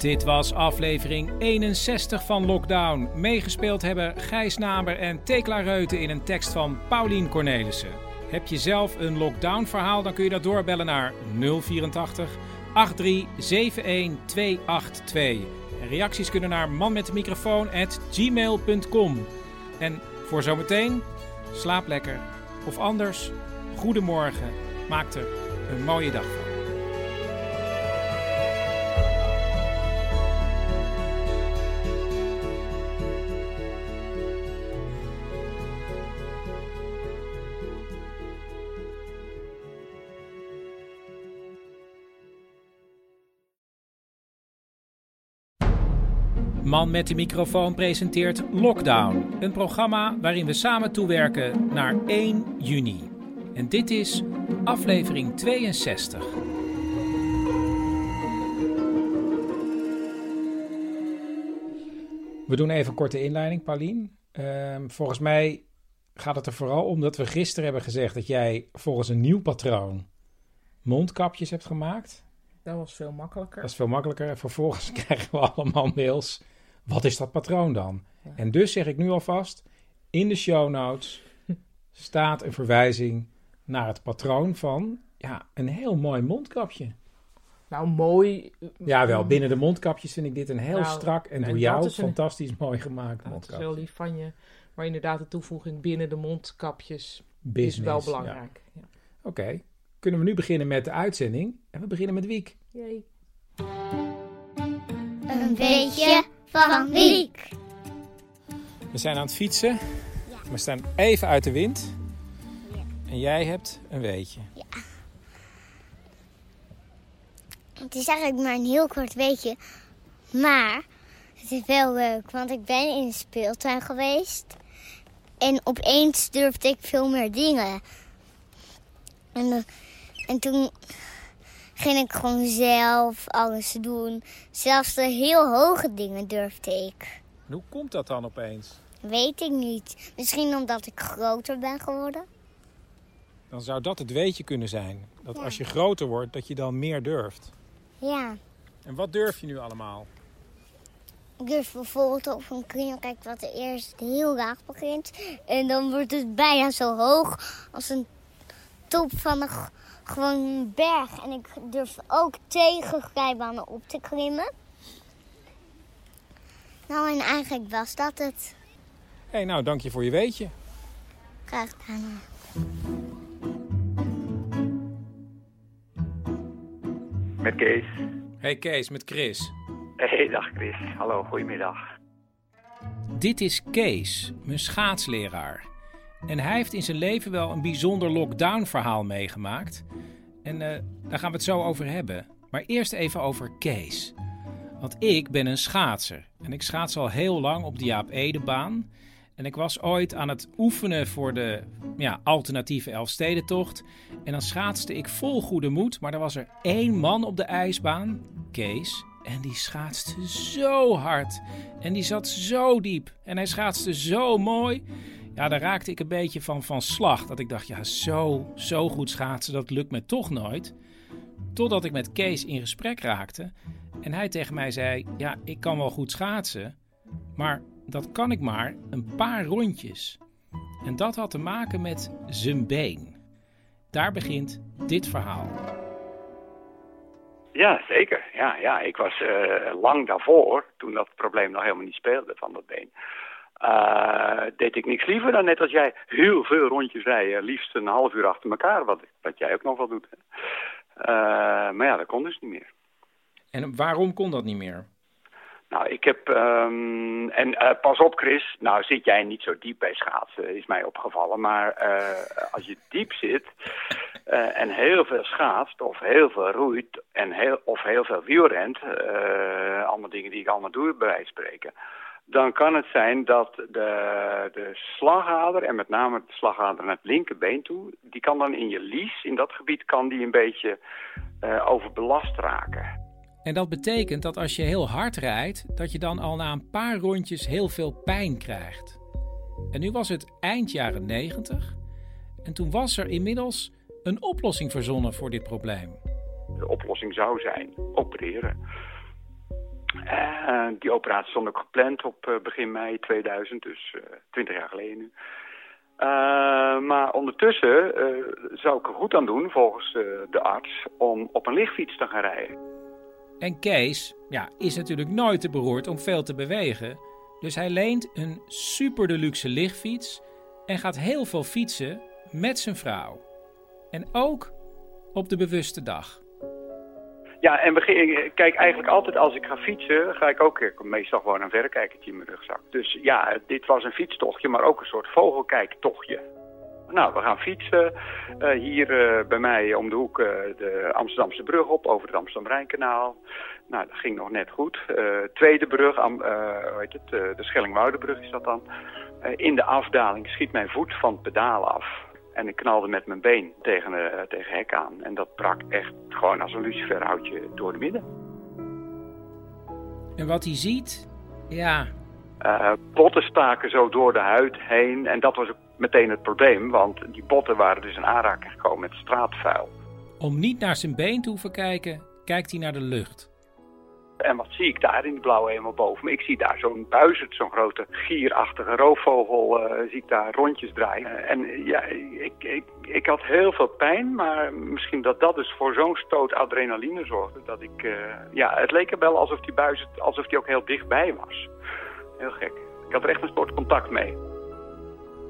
Dit was aflevering 61 van Lockdown. Meegespeeld hebben Gijs Naber en Tekla Reuten in een tekst van Paulien Cornelissen. Heb je zelf een lockdown verhaal, dan kun je dat doorbellen naar 084 8371 282. En reacties kunnen naar manmetdemicrofoon@gmail.com. En voor zometeen, slaap lekker. Of anders, goedemorgen. Maak er een mooie dag Man met de microfoon presenteert Lockdown, een programma waarin we samen toewerken naar 1 juni. En dit is aflevering 62. We doen even een korte inleiding, Paulien. Ehm, volgens mij gaat het er vooral om dat we gisteren hebben gezegd dat jij volgens een nieuw patroon mondkapjes hebt gemaakt. Dat was veel makkelijker. Dat is veel makkelijker. En vervolgens krijgen we allemaal mails. Wat is dat patroon dan? Ja. En dus zeg ik nu alvast, in de show notes staat een verwijzing naar het patroon van ja, een heel mooi mondkapje. Nou, mooi. Ja, wel, binnen de mondkapjes vind ik dit een heel Nou, strak en en door jou is een- fantastisch mooi gemaakt dat is mondkapje. heel lief van je. Maar inderdaad, de toevoeging binnen de mondkapjes Business, is wel belangrijk. Ja. Oké, kunnen we nu beginnen met de uitzending? En we beginnen met Wiek. Jee. Een beetje van Wiek. We zijn aan het fietsen. We staan even uit de wind. En jij hebt een weetje. Het is eigenlijk maar een heel kort weetje. Maar het is wel leuk, want ik ben in de speeltuin geweest. En opeens durfde ik veel meer dingen. En, eh, en toen ging ik gewoon zelf alles doen. Zelfs de heel hoge dingen durfde ik. En hoe komt dat dan opeens? Weet ik niet. Misschien omdat ik groter ben geworden. Dan zou dat het weetje kunnen zijn. Dat Ja. als je groter wordt, dat je dan meer durft. Ja. En wat durf je nu allemaal? Ik durf bijvoorbeeld op een kring, kijk wat er eerst heel laag begint. En dan wordt het bijna zo hoog als een top van een, gewoon een berg. En ik durf ook tegen glijbanen op te klimmen. Nou, en eigenlijk was dat het. Hé, hey, nou, dank je voor je weetje. Graag gedaan. Met Kees. Hey Kees, met Chris. Hey, dag Chris. Hallo, goedemiddag. Dit is Kees, mijn schaatsleraar. En hij heeft in zijn leven wel een bijzonder lockdown-verhaal meegemaakt. En eh, daar gaan we het zo over hebben. Maar eerst even over Kees. Want ik ben een schaatser. En ik schaats al heel lang op de Jaap Edebaan. En ik was ooit aan het oefenen voor de ja, alternatieve Elfstedentocht. En dan schaatste ik vol goede moed. Maar er was er één man op de ijsbaan, Kees. En die schaatste zo hard. En die zat zo diep. En hij schaatste zo mooi. Ja, daar raakte ik een beetje van van slag. Dat ik dacht, ja, zo, zo goed schaatsen, dat lukt me toch nooit. Totdat ik met Kees in gesprek raakte. En hij tegen mij zei, ja, ik kan wel goed schaatsen. Maar dat kan ik maar een paar rondjes. En dat had te maken met zijn been. Daar begint dit verhaal. Ja, zeker. Ja, ja. Ik was uh, lang daarvoor, toen dat probleem nog helemaal niet speelde van dat been, uh, deed ik niks liever dan net als jij heel veel rondjes rijden. Liefst een half uur achter elkaar, wat, wat jij ook nog wel doet. Uh, maar ja, dat kon dus niet meer. En waarom kon dat niet meer? Nou, ik heb... Um, en uh, pas op Chris, nou zit jij niet zo diep bij schaatsen, is mij opgevallen. Maar als je diep zit en heel veel schaatst of heel veel roeit en heel, of heel veel wielrent... allemaal dingen die ik allemaal doe bij wijze van spreken dan kan het zijn dat de, de slagader, en met name de slagader naar het linkerbeen toe, die kan dan in je lies, in dat gebied, kan die een beetje uh, overbelast raken. En dat betekent dat als je heel hard rijdt, dat je dan al na een paar rondjes heel veel pijn krijgt. En nu was het eind jaren 90 en toen was er inmiddels een oplossing verzonnen voor dit probleem. De oplossing zou zijn opereren. Uh, die operatie stond ook gepland op uh, begin mei 2000, dus uh, 20 jaar geleden nu. maar ondertussen zou ik er goed aan doen, volgens de arts, om op een lichtfiets te gaan rijden. En Kees ja, is natuurlijk nooit te beroerd om veel te bewegen. Dus hij leent een super deluxe lichtfiets en gaat heel veel fietsen met zijn vrouw. En ook op de bewuste dag. Ja, en we, kijk, eigenlijk altijd als ik ga fietsen, ga ik ook meestal gewoon een verrekijkertje in mijn rugzak. Dus ja, dit was een fietstochtje, maar ook een soort vogelkijktochtje. Nou, we gaan fietsen. Uh, hier bij mij om de hoek de Amsterdamse brug op, over het Amsterdam-Rijnkanaal. Nou, dat ging nog net goed. tweede brug, hoe heet het, de Schellingwoudenbrug is dat dan. in de afdaling schiet mijn voet van het pedaal af. En ik knalde met mijn been tegen, uh, tegen hek aan. En dat brak echt gewoon als een luciferhoutje door de midden. En wat hij ziet, ja... Uh, botten staken zo door de huid heen. En dat was ook meteen het probleem. Want die botten waren dus in aanraking gekomen met straatvuil. Om niet naar zijn been te hoeven kijken, kijkt hij naar de lucht. En wat zie ik daar in die blauwe hemel boven? Ik zie daar zo'n buizerd, zo'n grote gierachtige roofvogel, uh, zie ik daar rondjes draaien. En ja, ik, ik, ik had heel veel pijn, maar misschien dat dat dus voor zo'n stoot adrenaline zorgde. Dat ik, uh, ja, het leek er wel alsof die buizerd, alsof die ook heel dichtbij was. Heel gek. Ik had er echt een soort contact mee.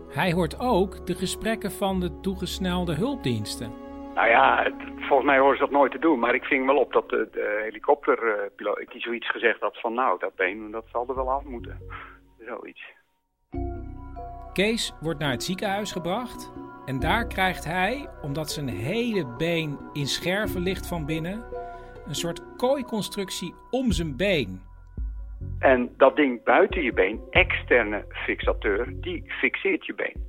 Hij hoort ook de gesprekken van de toegesnelde hulpdiensten. Nou ja, volgens mij horen ze dat nooit te doen. Maar ik ving wel op dat de, de helikopterpiloot die zoiets gezegd had van... nou, dat been, dat zal er wel af moeten. Zoiets. Kees wordt naar het ziekenhuis gebracht. En daar krijgt hij, omdat zijn hele been in scherven ligt van binnen... een soort kooiconstructie om zijn been. En dat ding buiten je been, externe fixateur, die fixeert je been.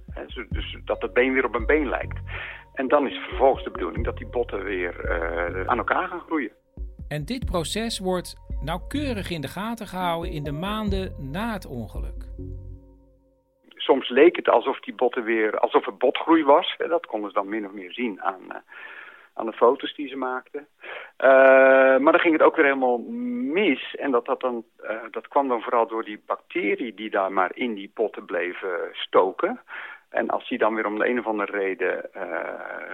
Dus dat het been weer op een been lijkt. En dan is vervolgens de bedoeling dat die botten weer uh, aan elkaar gaan groeien. En dit proces wordt nauwkeurig in de gaten gehouden in de maanden na het ongeluk. Soms leek het alsof die botten weer, alsof er botgroei was. Dat konden ze dan min of meer zien aan, uh, aan de foto's die ze maakten. Uh, maar dan ging het ook weer helemaal mis. En dat, dat, dan, dat kwam dan vooral door die bacteriën die daar maar in die botten bleven stoken. En als die dan weer om de een of andere reden uh,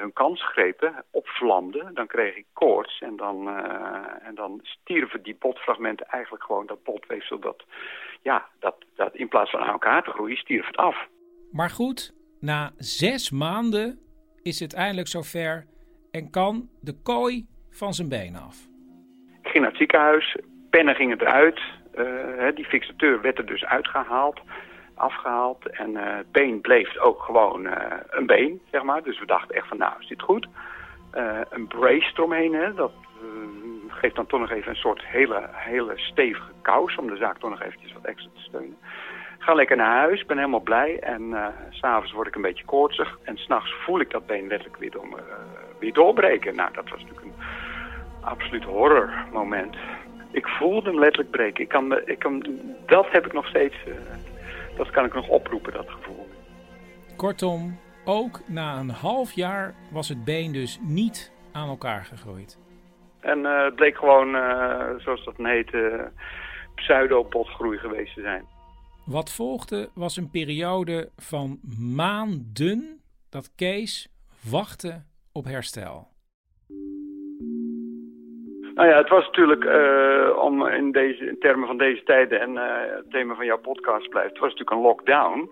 hun kans grepen, opvlamden, dan kreeg ik koorts. En dan, uh, en dan stierven die botfragmenten eigenlijk gewoon dat botweefsel. Dat, ja, dat, dat in plaats van aan elkaar te groeien, stierf het af. Maar goed, na zes maanden is het eindelijk zover en kan de kooi van zijn been af. Ik ging naar het ziekenhuis, pennen gingen eruit. Uh, die fixateur werd er dus uitgehaald afgehaald. En het been bleef ook gewoon uh, een been, zeg maar. Dus we dachten echt van, nou, is dit goed? Uh, een brace eromheen, hè, dat geeft dan toch nog even een soort hele, hele stevige kous... om de zaak toch nog eventjes wat extra te steunen. Ga lekker naar huis, ben helemaal blij. En s'avonds word ik een beetje koortsig. En s'nachts voel ik dat been letterlijk weer, weer doorbreken. Nou, dat was natuurlijk een absoluut horrormoment. Ik voelde hem letterlijk breken. Ik kan, ik kan, dat heb ik nog steeds dat kan ik nog oproepen, dat gevoel. Kortom, ook na een half jaar was het been dus niet aan elkaar gegroeid. En uh, het bleek gewoon, uh, zoals dat heet, uh, pseudo-botgroei geweest te zijn. Wat volgde was een periode van maanden dat Kees wachtte op herstel. Nou ja, het was natuurlijk, uh, om in, deze, in termen van deze tijden en uh, het thema van jouw podcast blijft, het was natuurlijk een lockdown.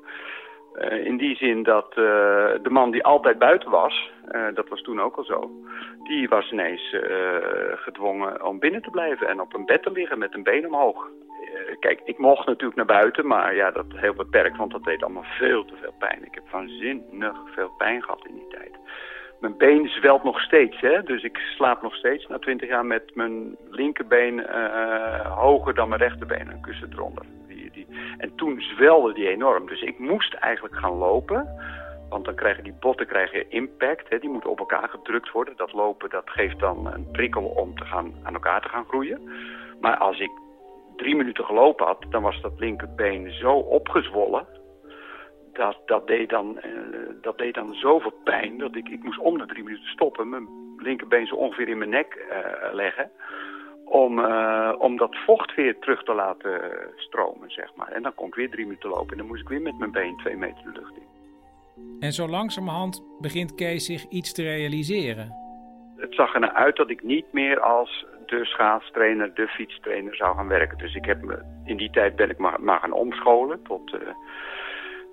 Uh, in die zin dat de man die altijd buiten was, dat was toen ook al zo, die was ineens gedwongen om binnen te blijven en op een bed te liggen met een been omhoog. kijk, ik mocht natuurlijk naar buiten, maar ja, dat heel beperkt, want dat deed allemaal veel te veel pijn. Ik heb waanzinnig veel pijn gehad in die tijd mijn been zwelt nog steeds. Hè? Dus ik slaap nog steeds na twintig jaar met mijn linkerbeen uh, hoger dan mijn rechterbeen. Een kussen eronder. Die, die. En toen zwelde die enorm. Dus ik moest eigenlijk gaan lopen. Want dan krijgen die botten krijgen impact. Hè? Die moeten op elkaar gedrukt worden. Dat lopen dat geeft dan een prikkel om te gaan, aan elkaar te gaan groeien. Maar als ik drie minuten gelopen had, dan was dat linkerbeen zo opgezwollen dat, dat, deed dan, uh, dat deed dan zoveel pijn dat ik, ik moest om de drie minuten stoppen. Mijn linkerbeen zo ongeveer in mijn nek uh, leggen. Om, uh, om dat vocht weer terug te laten stromen, zeg maar. En dan kon ik weer drie minuten lopen en dan moest ik weer met mijn been twee meter de lucht in. En zo langzamerhand begint Kees zich iets te realiseren. Het zag ernaar uit dat ik niet meer als de schaatstrainer, de fietstrainer zou gaan werken. Dus ik heb me, in die tijd ben ik maar, maar gaan omscholen tot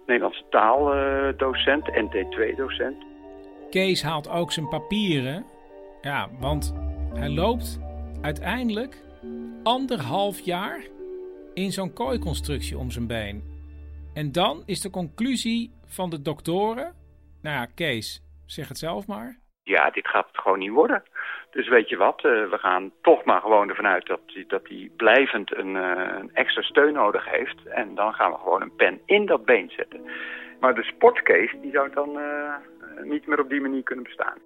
Nederlandse taaldocent, NT2-docent. Kees haalt ook zijn papieren. Ja, want hij loopt uiteindelijk anderhalf jaar in zo'n kooiconstructie om zijn been. En dan is de conclusie van de doktoren... Nou ja, Kees, zeg het zelf maar. Ja, dit gaat het gewoon niet worden. Dus weet je wat, uh, we gaan toch maar gewoon ervan uit dat hij dat blijvend een, uh, een, extra steun nodig heeft. En dan gaan we gewoon een pen in dat been zetten. Maar de sportcase, die zou dan uh, niet meer op die manier kunnen bestaan.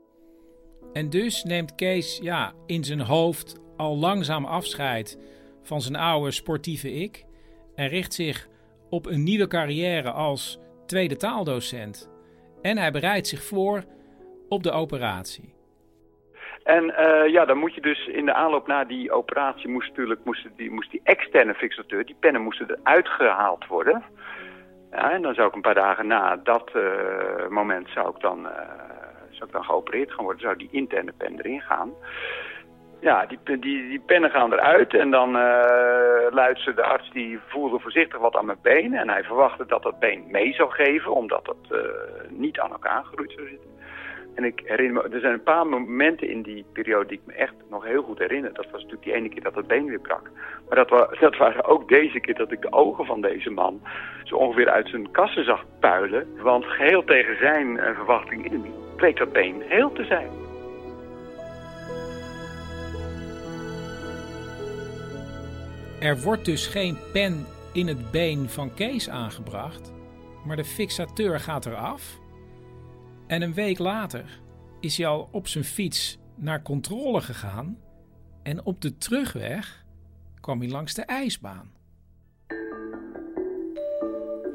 En dus neemt Kees ja, in zijn hoofd al langzaam afscheid van zijn oude sportieve ik. En richt zich op een nieuwe carrière als tweede taaldocent. En hij bereidt zich voor op de operatie. En uh, ja, dan moet je dus in de aanloop naar die operatie moest natuurlijk moest die, moest die externe fixateur, die pennen moesten eruit gehaald worden. Ja, en dan zou ik een paar dagen na dat uh, moment zou ik, dan, uh, zou ik dan geopereerd gaan worden, zou die interne pen erin gaan. Ja, die, die, die pennen gaan eruit en dan luidt ze de arts, die voelde voorzichtig wat aan mijn been. En hij verwachtte dat dat been mee zou geven, omdat het niet aan elkaar gegroeid zou zitten. En ik herinner er zijn een paar momenten in die periode die ik me echt nog heel goed herinner. Dat was natuurlijk die ene keer dat het been weer brak. Maar dat, was, ook deze keer dat ik de ogen van deze man zo ongeveer uit zijn kassen zag puilen. Want geheel tegen zijn uh, verwachting in bleek dat been heel te zijn. Er wordt dus geen pen in het been van Kees aangebracht, maar de fixateur gaat eraf en een week later is hij al op zijn fiets naar controle gegaan. En op de terugweg kwam hij langs de ijsbaan.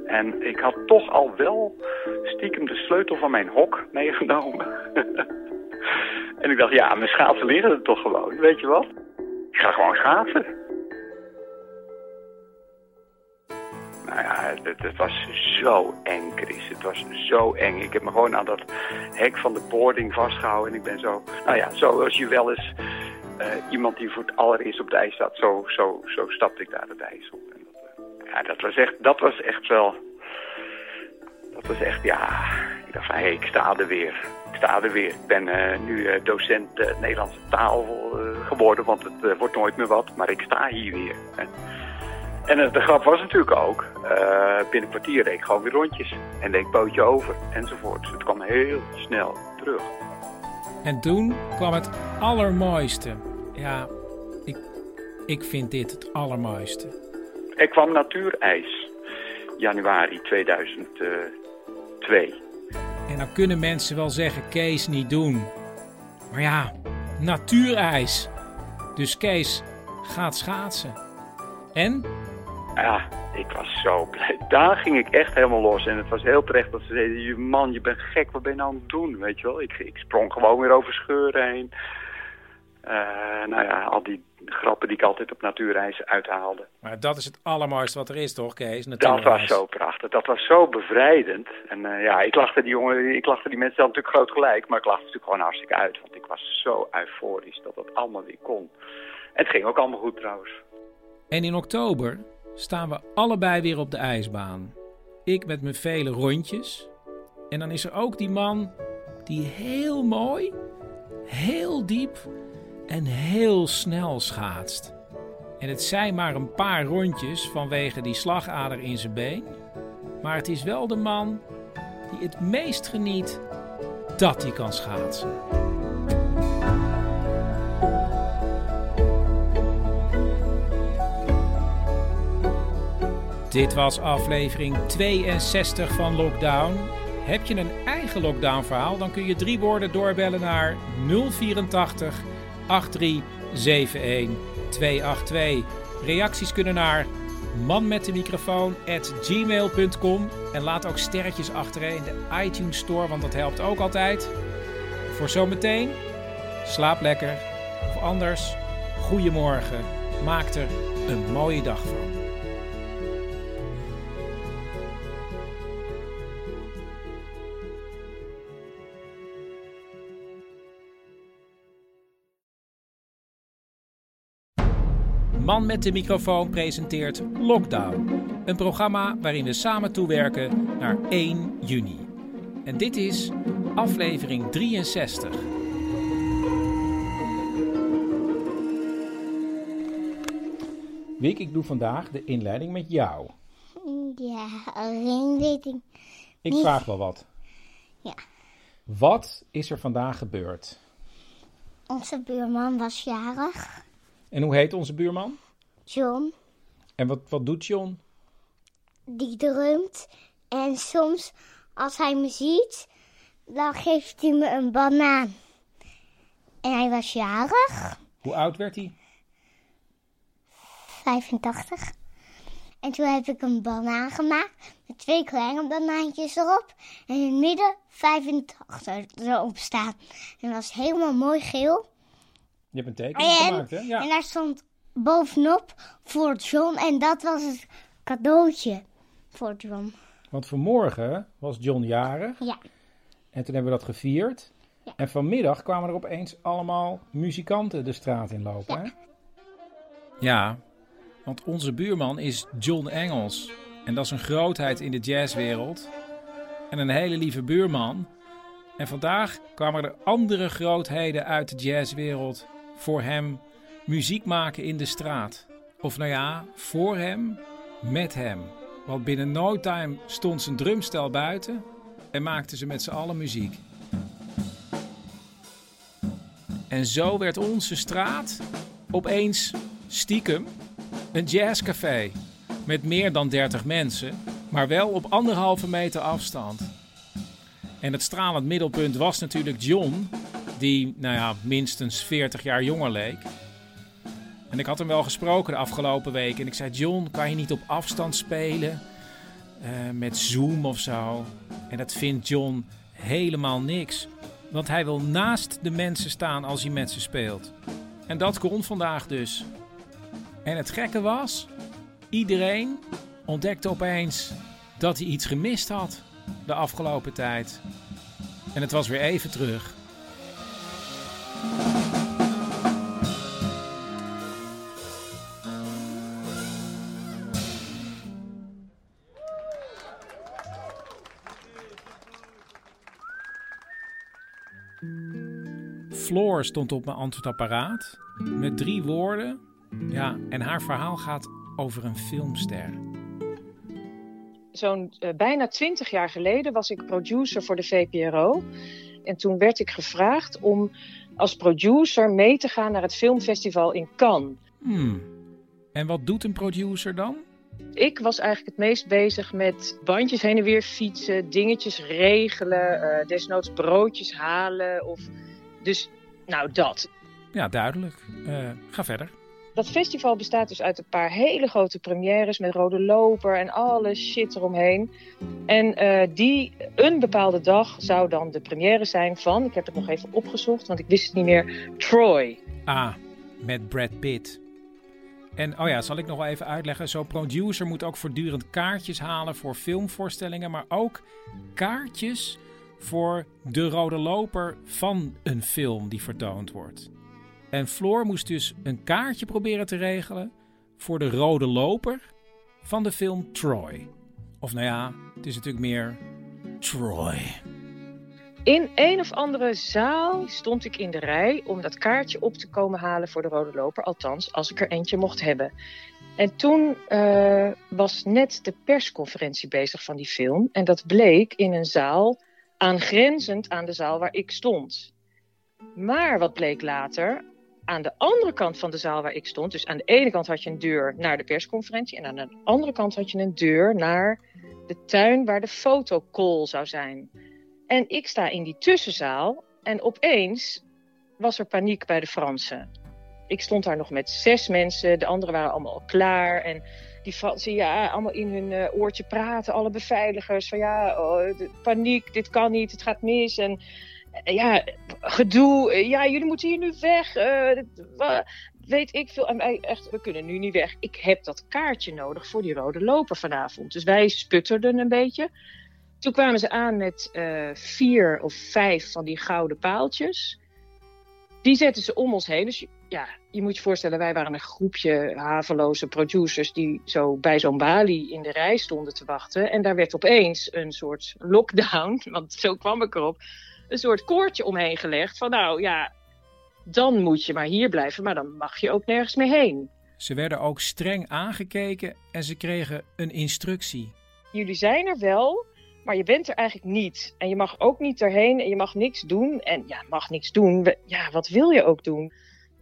En ik had toch al wel stiekem de sleutel van mijn hok meegenomen. en ik dacht, ja, mijn schaatsen liggen er toch gewoon, weet je wat? Ik ga gewoon schaatsen. Nou ja, het, het, was zo eng, Chris. Het was zo eng. Ik heb me gewoon aan dat hek van de boarding vastgehouden. En ik ben zo, nou ja, zoals je wel eens uh, iemand die voor het allereerst op de ijs staat, zo, zo, zo stapte ik daar het ijs op. En dat, uh, ja, dat was, echt, dat was echt wel, dat was echt, ja, ik dacht van, hé, hey, ik sta er weer. Ik sta er weer. Ik ben uh, nu docent Nederlandse taal geworden, want het wordt nooit meer wat. Maar ik sta hier weer. De grap was natuurlijk ook, uh, binnen een kwartier reed ik gewoon weer rondjes. En deed ik bootje over enzovoort. Dus het kwam heel snel terug. En toen kwam het allermooiste. Ja, ik, ik vind dit het allermooiste. Er kwam natuurijs. Januari 2002. En dan kunnen mensen wel zeggen, Kees niet doen. Maar ja, natuurijs. Dus Kees gaat schaatsen. En ja, ik was zo blij. Daar ging ik echt helemaal los. En het was heel terecht dat ze zeiden, man, je bent gek, wat ben je nou aan het doen? Weet je wel, ik, ik sprong gewoon weer over scheuren heen. Uh, nou ja, al die grappen die ik altijd op natuurreis uithaalde. Maar dat is het allermooiste wat er is, toch, Kees? Dat was zo prachtig. Dat was zo bevrijdend. En eh, ja, ik lachte die jongen, ik lachte die mensen dan natuurlijk groot gelijk, maar ik lachte natuurlijk gewoon hartstikke uit. Want ik was zo euforisch dat dat allemaal weer kon. En het ging ook allemaal goed trouwens. En in oktober staan we allebei weer op de ijsbaan. Ik met mijn vele rondjes. En dan is er ook die man die heel mooi, heel diep en heel snel schaatst. En het zijn maar een paar rondjes vanwege die slagader in zijn been. Maar het is wel de man die het meest geniet dat hij kan schaatsen. Dit was aflevering 62 van Lockdown. Heb je een eigen lockdown verhaal, dan kun je drie woorden doorbellen naar 084 8371 282. Reacties kunnen naar manmetdemicrofoon@gmail.com en laat ook sterretjes achter in de iTunes Store, want dat helpt ook altijd. Voor zometeen, slaap lekker. Of anders, goedemorgen. Maak er een mooie dag van. Man met de microfoon presenteert Lockdown. Een programma waarin we samen toewerken naar 1 juni. En dit is aflevering 63. Wiek, ik doe vandaag de inleiding met jou. Ja, alleen weet ik. Ik niet. vraag wel wat. Ja. Wat is er vandaag gebeurd? Onze buurman was jarig, En hoe heet onze buurman? John. En wat, wat doet John? Die drumt. En soms, als hij me ziet, dan geeft hij me een banaan. En hij was jarig, Hoe oud werd hij? 85. En toen heb ik een banaan gemaakt met twee kleine banaantjes erop. En in het midden 85 erop staan. En dat was helemaal mooi geel. Je hebt een tekening En, gemaakt, hè? Ja. en daar stond bovenop voor John. En dat was het cadeautje voor John. Want vanmorgen was John jarig. Ja. En toen hebben we dat gevierd. En vanmiddag kwamen er opeens allemaal muzikanten de straat in lopen. Hè? Ja, want onze buurman is John Engels. En dat is een grootheid in de jazzwereld. En een hele lieve buurman. En vandaag kwamen er andere grootheden uit de jazzwereld voor hem muziek maken in de straat. Of nou ja, voor hem, met hem. Want binnen no time stond zijn drumstel buiten en maakten ze met z'n allen muziek. En zo werd onze straat opeens stiekem een jazzcafé. Met meer dan 30 mensen, maar wel op anderhalve meter afstand. En het stralend middelpunt was natuurlijk John, die, nou ja, minstens 40 jaar jonger leek. En ik had hem wel gesproken de afgelopen week. En ik zei: John, kan je niet op afstand spelen? Eh, met Zoom of zo. En dat vindt John helemaal niks. Want hij wil naast de mensen staan als hij met ze speelt. En dat kon vandaag dus. En het gekke was, iedereen ontdekte opeens dat hij iets gemist had de afgelopen tijd. En het was weer even terug. Floor stond op mijn antwoordapparaat met drie woorden. Ja, en haar verhaal gaat over een filmster. Zo'n eh, bijna twintig jaar geleden was ik producer voor de VPRO. En toen werd ik gevraagd om als producer mee te gaan naar het filmfestival in Cannes. Hmm. En wat doet een producer dan? Ik was eigenlijk het meest bezig met bandjes heen en weer fietsen, dingetjes regelen, eh, desnoods broodjes halen. Of... Dus, nou dat. Ja, duidelijk. Eh, ga verder. Dat festival bestaat dus uit een paar hele grote premières met rode loper en alle shit eromheen. En eh, die, een bepaalde dag zou dan de première zijn van, ik heb het nog even opgezocht, want ik wist het niet meer, Troy. Ah, met Brad Pitt. En oh ja, zal ik nog wel even uitleggen. Zo'n producer moet ook voortdurend kaartjes halen voor filmvoorstellingen, maar ook kaartjes voor de rode loper van een film die vertoond wordt. En Floor moest dus een kaartje proberen te regelen voor de rode loper van de film Troy. Of nou ja, het is natuurlijk meer Troy. In een of andere zaal stond ik in de rij om dat kaartje op te komen halen voor de Rode Loper. Althans, als ik er eentje mocht hebben. En toen uh, was net de persconferentie bezig van die film. En dat bleek in een zaal aangrenzend aan de zaal waar ik stond. Maar wat bleek later? Aan de andere kant van de zaal waar ik stond, dus aan de ene kant had je een deur naar de persconferentie en aan de andere kant had je een deur naar de tuin waar de fotocall zou zijn. En ik sta in die tussenzaal en opeens was er paniek bij de Fransen. Ik stond daar nog met zes mensen, de anderen waren allemaal al klaar. En die Fransen, ja, allemaal in hun uh, oortje praten, alle beveiligers. Van ja, oh, paniek, dit kan niet, het gaat mis. En ja, gedoe, uh, ja, jullie moeten hier nu weg. weet ik veel. Wij echt, we kunnen nu niet weg. Ik heb dat kaartje nodig voor die rode loper vanavond. Dus wij sputterden een beetje. Toen kwamen ze aan met vier of vijf van die gouden paaltjes. Die zetten ze om ons heen. Dus ja, je moet je voorstellen, wij waren een groepje haveloze producers die zo bij zo'n balie in de rij stonden te wachten. En daar werd opeens een soort lockdown, want zo kwam ik erop, een soort koordje omheen gelegd. Van nou ja, dan moet je maar hier blijven, maar dan mag je ook nergens meer heen. Ze werden ook streng aangekeken en ze kregen een instructie. Jullie zijn er wel, maar je bent er eigenlijk niet. En je mag ook niet erheen en je mag niks doen. En ja, mag niks doen. Ja, wat wil je ook doen?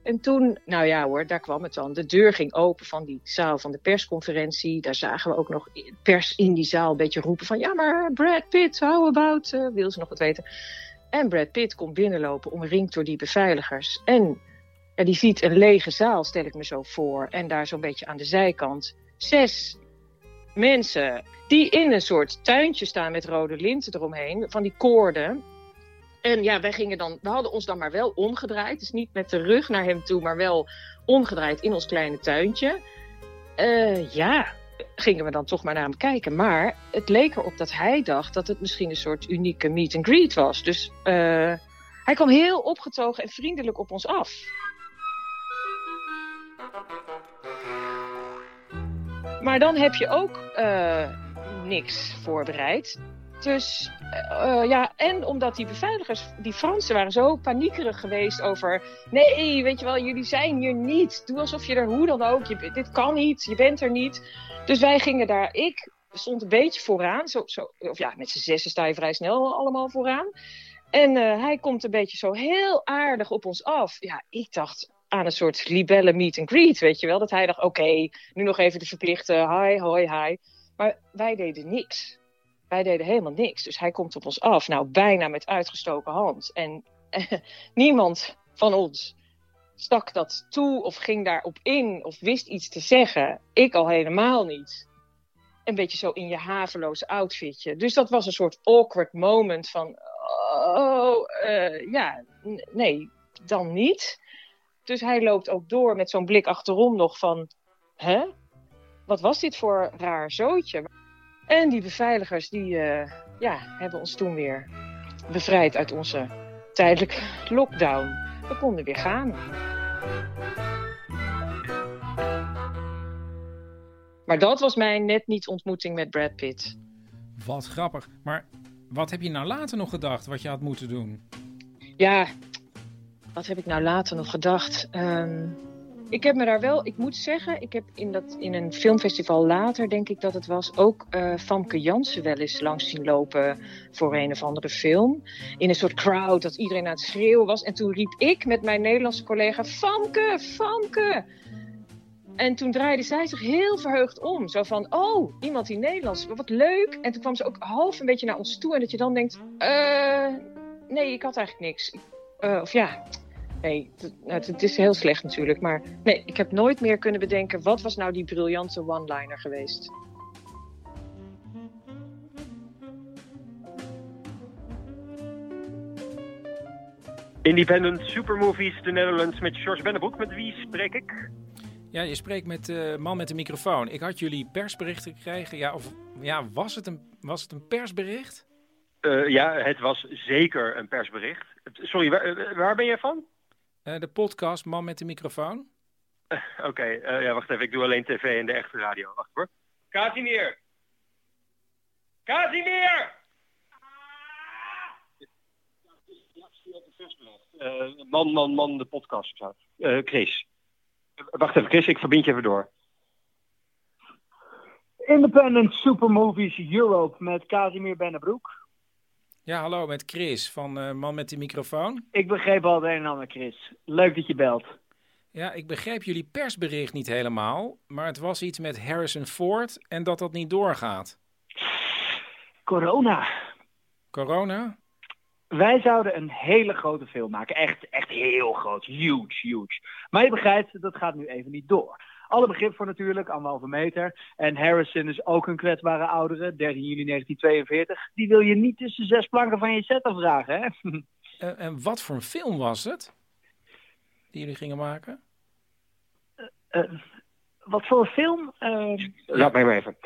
En toen, nou ja hoor, daar kwam het dan. De deur ging open van die zaal van de persconferentie. Daar zagen we ook nog pers in die zaal een beetje roepen van... Ja, maar Brad Pitt, how about? Uh, wil ze nog wat weten? En Brad Pitt komt binnenlopen, omringd door die beveiligers. En ja, die ziet een lege zaal, stel ik me zo voor. En daar zo'n beetje aan de zijkant zes mensen die in een soort tuintje staan met rode linten eromheen, van die koorden. En ja, wij gingen dan, we hadden ons dan maar wel omgedraaid. Dus niet met de rug naar hem toe, maar wel omgedraaid in ons kleine tuintje. Uh, ja, gingen we dan toch maar naar hem kijken. Maar het leek erop dat hij dacht dat het misschien een soort unieke meet and greet was. Dus uh, hij kwam heel opgetogen en vriendelijk op ons af. Maar dan heb je ook uh, niks voorbereid. Dus uh, ja, en omdat die beveiligers, die Fransen, waren zo paniekerig geweest over. Nee, weet je wel, jullie zijn hier niet. Doe alsof je er hoe dan ook. Je, dit kan niet, je bent er niet. Dus wij gingen daar. Ik stond een beetje vooraan. Zo, zo, of ja, met z'n zessen sta je vrij snel allemaal vooraan. En uh, hij komt een beetje zo heel aardig op ons af. Ja, ik dacht, aan een soort libelle meet and greet, weet je wel. Dat hij dacht, oké, nu nog even de verplichte hi, hoi, hi. Maar wij deden niks. Wij deden helemaal niks. Dus hij komt op ons af, nou bijna met uitgestoken hand. En eh, niemand van ons stak dat toe of ging daarop in of wist iets te zeggen. Ik al helemaal niet. Een beetje zo in je haveloze outfitje. Dus dat was een soort awkward moment van... Oh, uh, ja, nee, dan niet. Dus hij loopt ook door met zo'n blik achterom nog van... Hè? Wat was dit voor raar zootje? En die beveiligers die uh, ja, hebben ons toen weer bevrijd uit onze tijdelijke lockdown. We konden weer gaan. Maar dat was mijn net niet ontmoeting met Brad Pitt. Wat grappig. Maar wat heb je nou later nog gedacht wat je had moeten doen? Ja, wat heb ik nou later nog gedacht? Um, ik heb me daar wel, ik moet zeggen, ik heb in, dat, in een filmfestival later, denk ik dat het was, ook uh, Famke Jansen wel eens langs zien lopen voor een of andere film. In een soort crowd dat iedereen aan het schreeuwen was. En toen riep ik met mijn Nederlandse collega: Famke, Famke! En toen draaide zij zich heel verheugd om. Zo van, oh, iemand die Nederlands, wat leuk. En toen kwam ze ook half een beetje naar ons toe. En dat je dan denkt, uh, nee, ik had eigenlijk niks. Uh, of ja, Nee, het, het, is heel slecht natuurlijk. Maar nee, ik heb nooit meer kunnen bedenken... wat was nou die briljante one-liner geweest. Independent Supermovies, de Netherlands met George Bennebroek. Met wie spreek ik? Ja, je spreekt met de man met de microfoon. Ik had jullie persberichten gekregen. Ja, of ja, was het een, was het een persbericht? Uh, ja, het was zeker een persbericht. Sorry, waar, waar ben jij van? Uh, de podcast Man met de microfoon. Oké, okay, ja, wacht even. Ik doe alleen tv en de echte radio. Wacht hoor. Casimir! Casimir! Uh, man, man, man, de podcast. Uh, Chris. Wacht even, Chris, ik verbind je even door. Independent Supermovies Europe met Casimir Bennebroek. Ja, hallo, met Chris van uh, Man met de microfoon. Ik begreep al het een en ander, Chris. Leuk dat je belt. Ja, ik begreep jullie persbericht niet helemaal, maar het was iets met Harrison Ford en dat dat niet doorgaat. Corona. Corona? Wij zouden een hele grote film maken. Echt, echt heel groot. Huge, huge. Maar je begrijpt, dat gaat nu even niet door. Alle begrip voor natuurlijk, anderhalve meter. En Harrison is ook een kwetsbare oudere, 13 juli 1942. Die wil je niet tussen zes planken van je set afdragen, hè? En, en wat voor een film was het? Die jullie gingen maken? Uh, uh, wat voor een film? Uh... Laat mij maar even.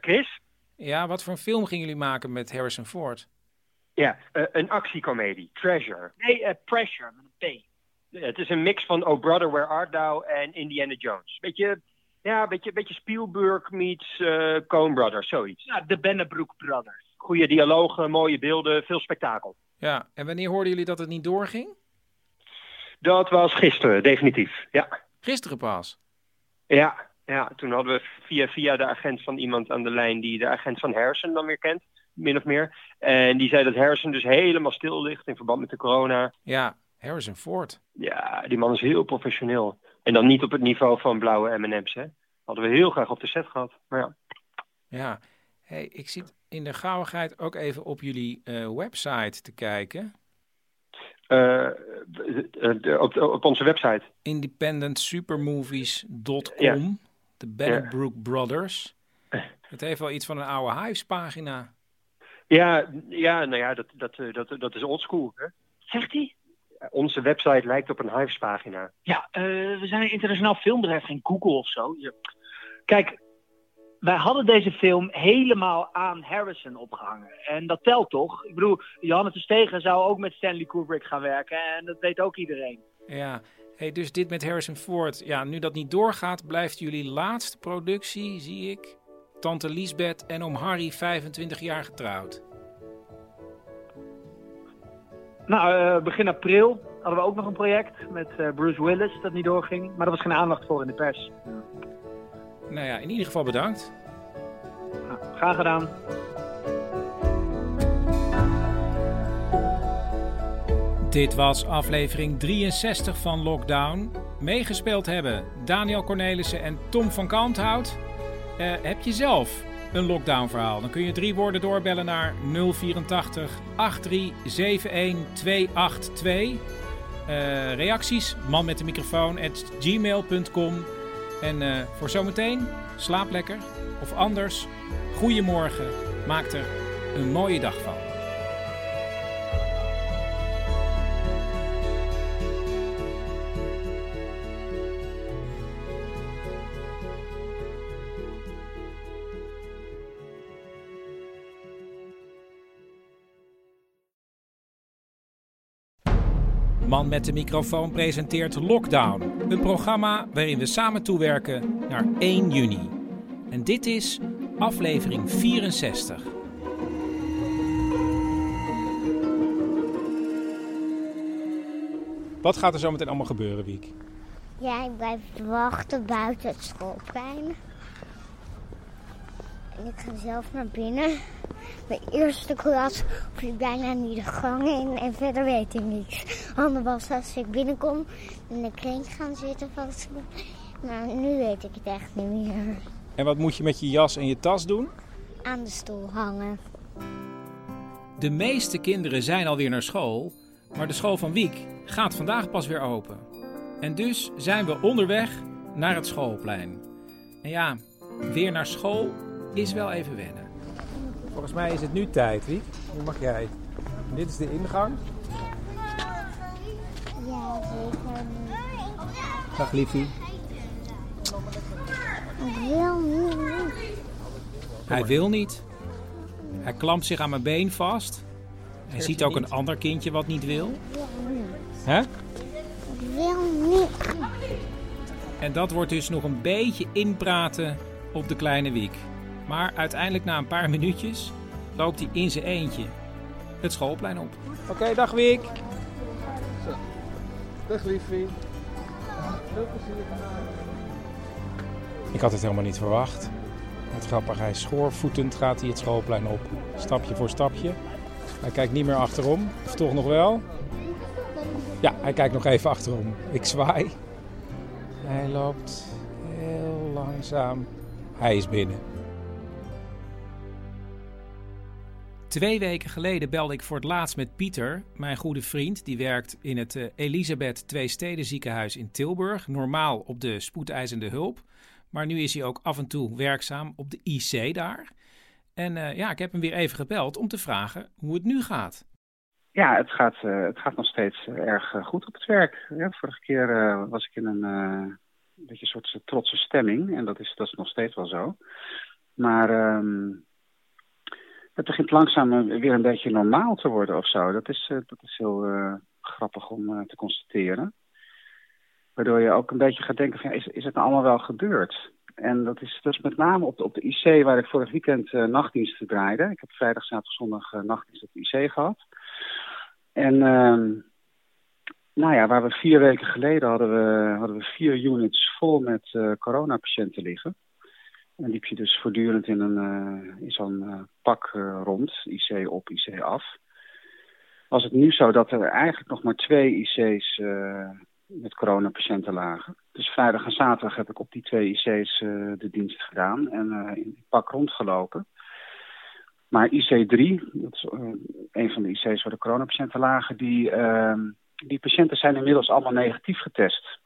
Chris? Ja, wat voor een film gingen jullie maken met Harrison Ford? Ja, uh, een actiecomedie, Treasure. Nee, uh, Pressure, met een P. Het is een mix van Oh Brother, Where Art Thou en Indiana Jones. Beetje, ja, beetje, beetje Spielberg meets uh, Coen Brothers, zoiets. Ja, de Bennebroek Brothers. Goede dialogen, mooie beelden, veel spektakel. Ja, en wanneer hoorden jullie dat het niet doorging? Dat was gisteren, definitief, ja. Gisteren pas? Ja, ja, toen hadden we via, via de agent van iemand aan de lijn die de agent van Harrison dan weer kent min of meer. En die zei dat Harrison dus helemaal stil ligt in verband met de corona. Ja, Harrison Ford. Ja, die man is heel professioneel. En dan niet op het niveau van blauwe M&M's, hè. Hadden we heel graag op de set gehad, maar ja. Ja, hey, ik zit in de gauwigheid ook even op jullie uh, website te kijken. Uh, op, op onze website. Independentsupermovies.com. Ja. De Bennebrook ja. Brothers. Het heeft wel iets van een oude Hives pagina. Ja, ja, nou ja, dat, dat, dat, dat is oldschool. Hè? Zegt hij? Onze website lijkt op een Hives-pagina. Ja, uh, we zijn een internationaal filmbedrijf, geen Google of zo. Ja. Kijk, wij hadden deze film helemaal aan Harrison opgehangen. En dat telt toch? Ik bedoel, Johannes de Stegen zou ook met Stanley Kubrick gaan werken. En dat weet ook iedereen. Ja, hey, dus dit met Harrison Ford. Ja, nu dat niet doorgaat, blijft jullie laatste productie, zie ik, tante Liesbeth en oom Harry 25 jaar getrouwd. Nou, uh, begin april hadden we ook nog een project met uh, Bruce Willis dat niet doorging. Maar er was geen aandacht voor in de pers. Nou ja, in ieder geval bedankt. Nou, graag gedaan. Dit was aflevering 63 van Lockdown. Meegespeeld hebben Daniel Cornelissen en Tom van Kanthout. Uh, heb je zelf een lockdown verhaal? Dan kun je drie woorden doorbellen naar 084 8371 282. Uh, reacties, man met de microfoon, at gmail.com. En uh, voor zometeen, slaap lekker. Of anders, goeiemorgen. Maak er een mooie dag van. Met de microfoon presenteert Lockdown, een programma waarin we samen toewerken naar 1 juni. En dit is aflevering 64. Wat gaat er zo meteen allemaal gebeuren, Wiek? Ja, ik blijf wachten buiten het schoolplein. En ik ga zelf naar binnen. Mijn eerste klas ik bijna niet de gang in en verder weet ik niets. Ander was als ik binnenkom in de kring gaan zitten vast. Maar nu weet ik het echt niet meer. En wat moet je met je jas en je tas doen? Aan de stoel hangen. De meeste kinderen zijn alweer naar school, maar de school van Wiek gaat vandaag pas weer open. En dus zijn we onderweg naar het schoolplein. En ja, weer naar school is wel even wennen. Volgens mij is het nu tijd, Wiek. Nu mag jij. Dit is de ingang. Ja, zeker. Dag liefie. Niet. Hij wil niet. Hij klampt zich aan mijn been vast. Hij ziet ook een ander kindje wat niet wil. Hè? Wil niet. En dat wordt dus nog een beetje inpraten op de kleine Wiek. Maar uiteindelijk na een paar minuutjes loopt hij in zijn eentje het schoolplein op. Oké, dag Wiek. Dag liefie. Veel plezier Ik had het helemaal niet verwacht. Wat grappig, hij schoorvoetend gaat hij het schoolplein op. Stapje voor stapje. Hij kijkt niet meer achterom. Of toch nog wel? Ja, hij kijkt nog even achterom. Ik zwaai. Hij loopt heel langzaam. Hij is binnen. Twee weken geleden belde ik voor het laatst met Pieter, mijn goede vriend. Die werkt in het Elisabeth Twee Steden ziekenhuis in Tilburg. Normaal op de spoedeisende hulp. Maar nu is hij ook af en toe werkzaam op de IC daar. En eh, ja, ik heb hem weer even gebeld om te vragen hoe het nu gaat. Ja, het gaat, eh, het gaat nog steeds eh, erg goed op het werk. Ja, vorige keer was ik in een beetje een soort trotse stemming. En dat is, dat is nog steeds wel zo. Maar ehm, het begint langzaam eh, weer een beetje normaal te worden of zo. Dat is, eh, dat is heel eh, grappig om te constateren. Waardoor je ook een beetje gaat denken van, ja, is, is het nou allemaal wel gebeurd? En dat is, is met name op de, op de IC waar ik vorig weekend eh, nachtdiensten draaide. Ik heb vrijdag, zaterdag, zondag eh, nachtdienst op de IC gehad. En ehm, nou ja, waar we vier weken geleden hadden we, hadden we vier units vol met coronapatiënten liggen. En liep je dus voortdurend in, een, eh, in zo'n eh, pak eh, rond, IC op, IC af. Was het nu zo dat er eigenlijk nog maar twee IC's met coronapatiënten lagen. Dus vrijdag en zaterdag heb ik op die twee IC's de dienst gedaan en in het pak rondgelopen. Maar IC3, dat is een van de IC's waar de coronapatiënten lagen, die, die patiënten zijn inmiddels allemaal negatief getest.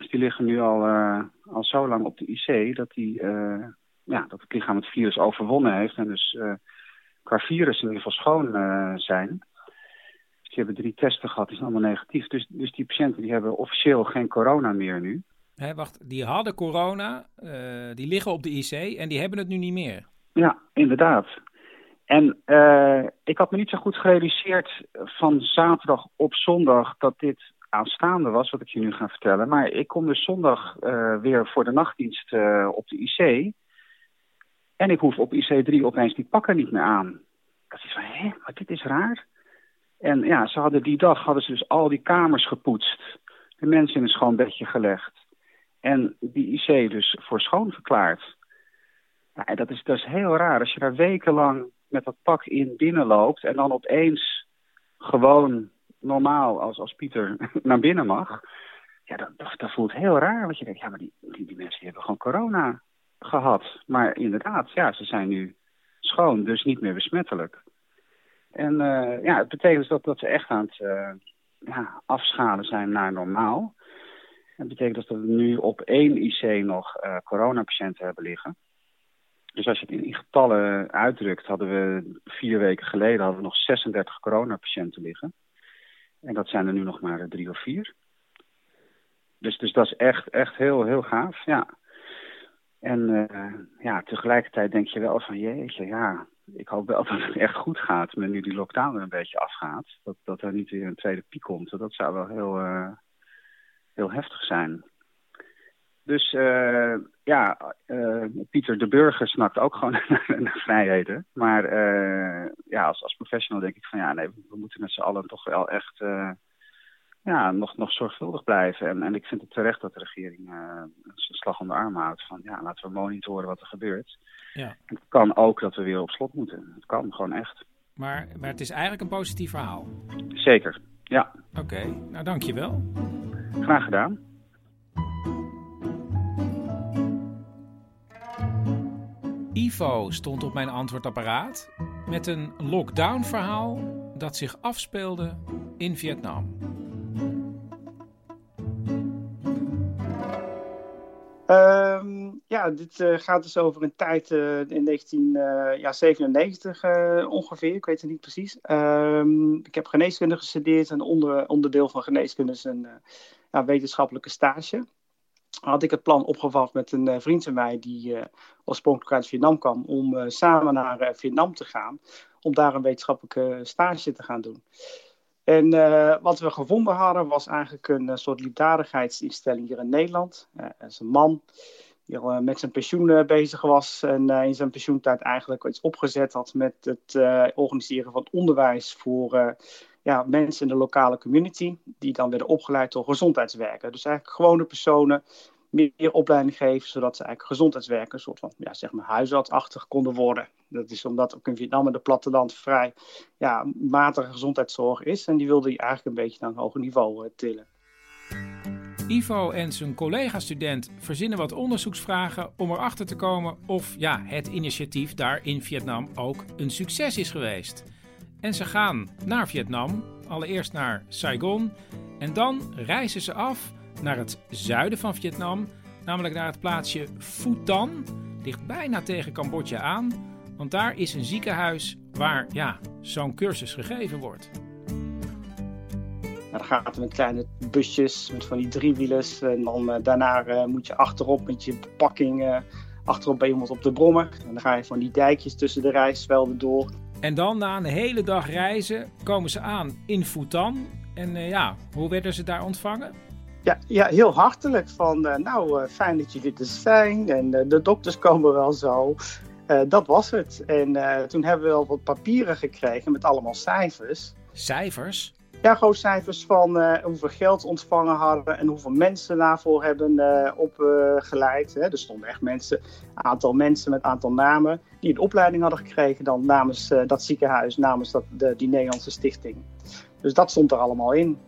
Dus die liggen nu al, eh, al zo lang op de IC dat, die, eh, ja, dat het lichaam het virus overwonnen heeft en dus eh, qua virus in ieder geval schoon zijn. Dus die hebben drie testen gehad, die zijn allemaal negatief. Dus, dus die patiënten die hebben officieel geen corona meer nu. Hé, wacht, die hadden corona, die liggen op de IC en die hebben het nu niet meer. Ja, inderdaad. En ik had me niet zo goed gerealiseerd van zaterdag op zondag dat dit aanstaande was, wat ik je nu ga vertellen. Maar ik kom dus zondag eh, weer voor de nachtdienst eh, op de IC. En ik hoef op IC3 opeens die pakken niet meer aan. Dat is van, hé, maar dit is raar. En ja, ze hadden die dag hadden ze dus al die kamers gepoetst. De mensen in een schoon bedje gelegd. En die IC dus voor schoon verklaard. En dat is, is heel raar. Als je daar wekenlang met dat pak in binnenloopt en dan opeens gewoon normaal als, als Pieter naar binnen mag. Ja, dat, dat, voelt heel raar. Want je denkt, ja, maar die, die, die mensen hebben gewoon corona gehad. Maar inderdaad, ja, ze zijn nu schoon, dus niet meer besmettelijk. En eh, ja, het betekent dus dat, dat ze echt aan het eh, afschalen zijn naar normaal. En dat betekent dus dat we nu op één IC nog eh, coronapatiënten hebben liggen. Dus als je het in, in getallen uitdrukt, hadden we vier weken geleden hadden we nog 36 coronapatiënten liggen. En dat zijn er nu nog maar drie of vier. Dus, dus dat is echt, echt heel, heel gaaf, ja. En uh, ja, tegelijkertijd denk je wel van, jeetje, ja, ik hoop wel dat het echt goed gaat, maar nu die lockdown er een beetje afgaat. Dat, dat er niet weer een tweede piek komt. Dat zou wel heel, uh, heel heftig zijn. Dus uh, ja, uh, Pieter de Burger snakt ook gewoon naar vrijheden. Maar uh, ja, als, als professional denk ik van ja, nee, we moeten met z'n allen toch wel echt ja, nog, nog zorgvuldig blijven. En, en ik vind het terecht dat de regering een slag om de arm houdt. Van ja, laten we monitoren wat er gebeurt. Ja. Het kan ook dat we weer op slot moeten. Het kan gewoon echt. Maar, maar het is eigenlijk een positief verhaal. Zeker, ja. Oké, okay, nou dankjewel. Graag gedaan. Ivo stond op mijn antwoordapparaat met een lockdown-verhaal dat zich afspeelde in Vietnam. Um, ja, dit eh, gaat dus over een tijd uh, in 1997 ja, ongeveer. Ik weet het niet precies. Um, ik heb geneeskunde gestudeerd en onder, onderdeel van geneeskunde is een wetenschappelijke stage. Had ik het plan opgevat met een vriend van mij die oorspronkelijk uit Vietnam kwam, om samen naar Vietnam te gaan, om daar een wetenschappelijke stage te gaan doen. En wat we gevonden hadden was eigenlijk een soort liefdadigheidsinstelling hier in Nederland. Uh, dat is een man die al met zijn pensioen bezig was en in zijn pensioentijd eigenlijk iets opgezet had met het organiseren van onderwijs voor ja, mensen in de lokale community, die dan werden opgeleid door gezondheidswerkers. Dus eigenlijk gewone personen meer opleiding geven, zodat ze eigenlijk gezondheidswerkers, een soort van ja, zeg maar huisartsachtig konden worden. Dat is omdat ook in Vietnam en de platteland vrij ja, matige gezondheidszorg is. En die wilde hij eigenlijk een beetje naar een hoger niveau uh, tillen. Ivo en zijn collega-student verzinnen wat onderzoeksvragen om erachter te komen of ja, het initiatief daar in Vietnam ook een succes is geweest. En ze gaan naar Vietnam, allereerst naar Saigon en dan reizen ze af naar het zuiden van Vietnam, namelijk naar het plaatsje Phu Tan. Ligt bijna tegen Cambodja aan, want daar is een ziekenhuis waar ja, zo'n cursus gegeven wordt. dan gaat het met kleine busjes, met van die driewielers. En dan uh, daarna uh, moet je achterop met je bepakking, uh, achterop bij iemand op de brommer. En dan ga je van die dijkjes tussen de rijstvelden door. En dan na een hele dag reizen komen ze aan in Phu Tan. En ja, hoe werden ze daar ontvangen? Ja, ja, heel hartelijk. Van, uh, nou, uh, fijn dat jullie er zijn. En de dokters komen wel zo. dat was het. En toen hebben we wel wat papieren gekregen met allemaal cijfers. Cijfers? Ja, gewoon cijfers van hoeveel geld ontvangen hadden en hoeveel mensen daarvoor hebben opgeleid. er stonden echt mensen, aantal mensen met aantal namen die een opleiding hadden gekregen dan namens dat ziekenhuis, namens dat, de, die Nederlandse stichting. Dus dat stond er allemaal in.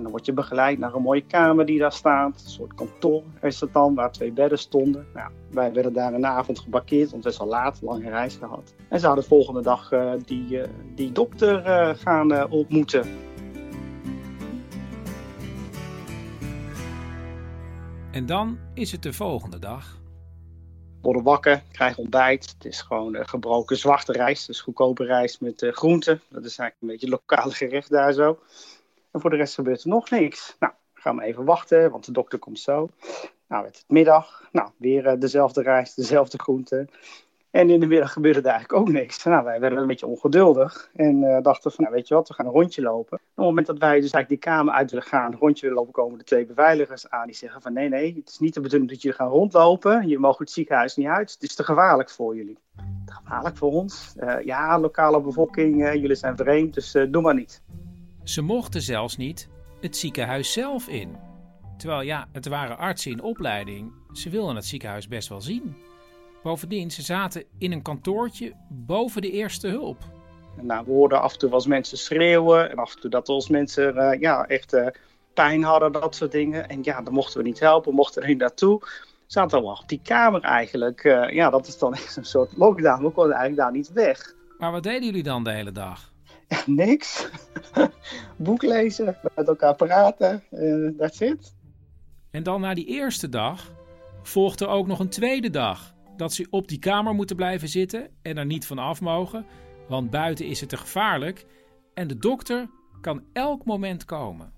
En dan word je begeleid naar een mooie kamer die daar staat. Een soort kantoor is dat dan, waar twee bedden stonden. Nou, wij werden daar een avond geparkeerd, want het is al laat, lange reis gehad. En ze hadden de volgende dag uh, die, uh, die dokter uh, gaan ontmoeten. En dan is het de volgende dag. Worden wakker, krijgen ontbijt. Het is gewoon gebroken zwarte rijst, dus goedkope rijst met groenten. Dat is eigenlijk een beetje lokale gerecht daar zo. En voor de rest gebeurt er nog niks. Nou, gaan we even wachten, want de dokter komt zo. Nou, het middag. Nou, weer uh, dezelfde rijst, dezelfde groenten. En in de middag gebeurde er eigenlijk ook niks. Nou, wij werden een beetje ongeduldig en uh, dachten van, nou, weet je wat, we gaan een rondje lopen. Op het moment dat wij dus eigenlijk die kamer uit willen gaan, een rondje willen lopen, komen de twee beveiligers aan. Die zeggen van, nee, nee, het is niet de bedoeling dat jullie gaan rondlopen. Je mag het ziekenhuis niet uit. Het is te gevaarlijk voor jullie. Te gevaarlijk voor ons? Uh, ja, lokale bevolking, jullie zijn vreemd, dus doe maar niet. Ze mochten zelfs niet het ziekenhuis zelf in. Terwijl ja, het waren artsen in opleiding. Ze wilden het ziekenhuis best wel zien. Bovendien, ze zaten in een kantoortje boven de eerste hulp. Nou, we hoorden af en toe als mensen schreeuwen. En af en toe dat als mensen uh, ja, echt uh, pijn hadden, dat soort dingen. En ja, dan mochten we niet helpen, mochten er niet naartoe. Zaten allemaal op die kamer eigenlijk. Uh, ja, dat is dan echt een soort lockdown. We konden eigenlijk daar niet weg. Maar wat deden jullie dan de hele dag? Niks. Boek lezen, met elkaar praten, uh, that's it. En dan na die eerste dag volgde ook nog een tweede dag. Dat ze op die kamer moeten blijven zitten en er niet van af mogen, want buiten is het te gevaarlijk. En de dokter kan elk moment komen.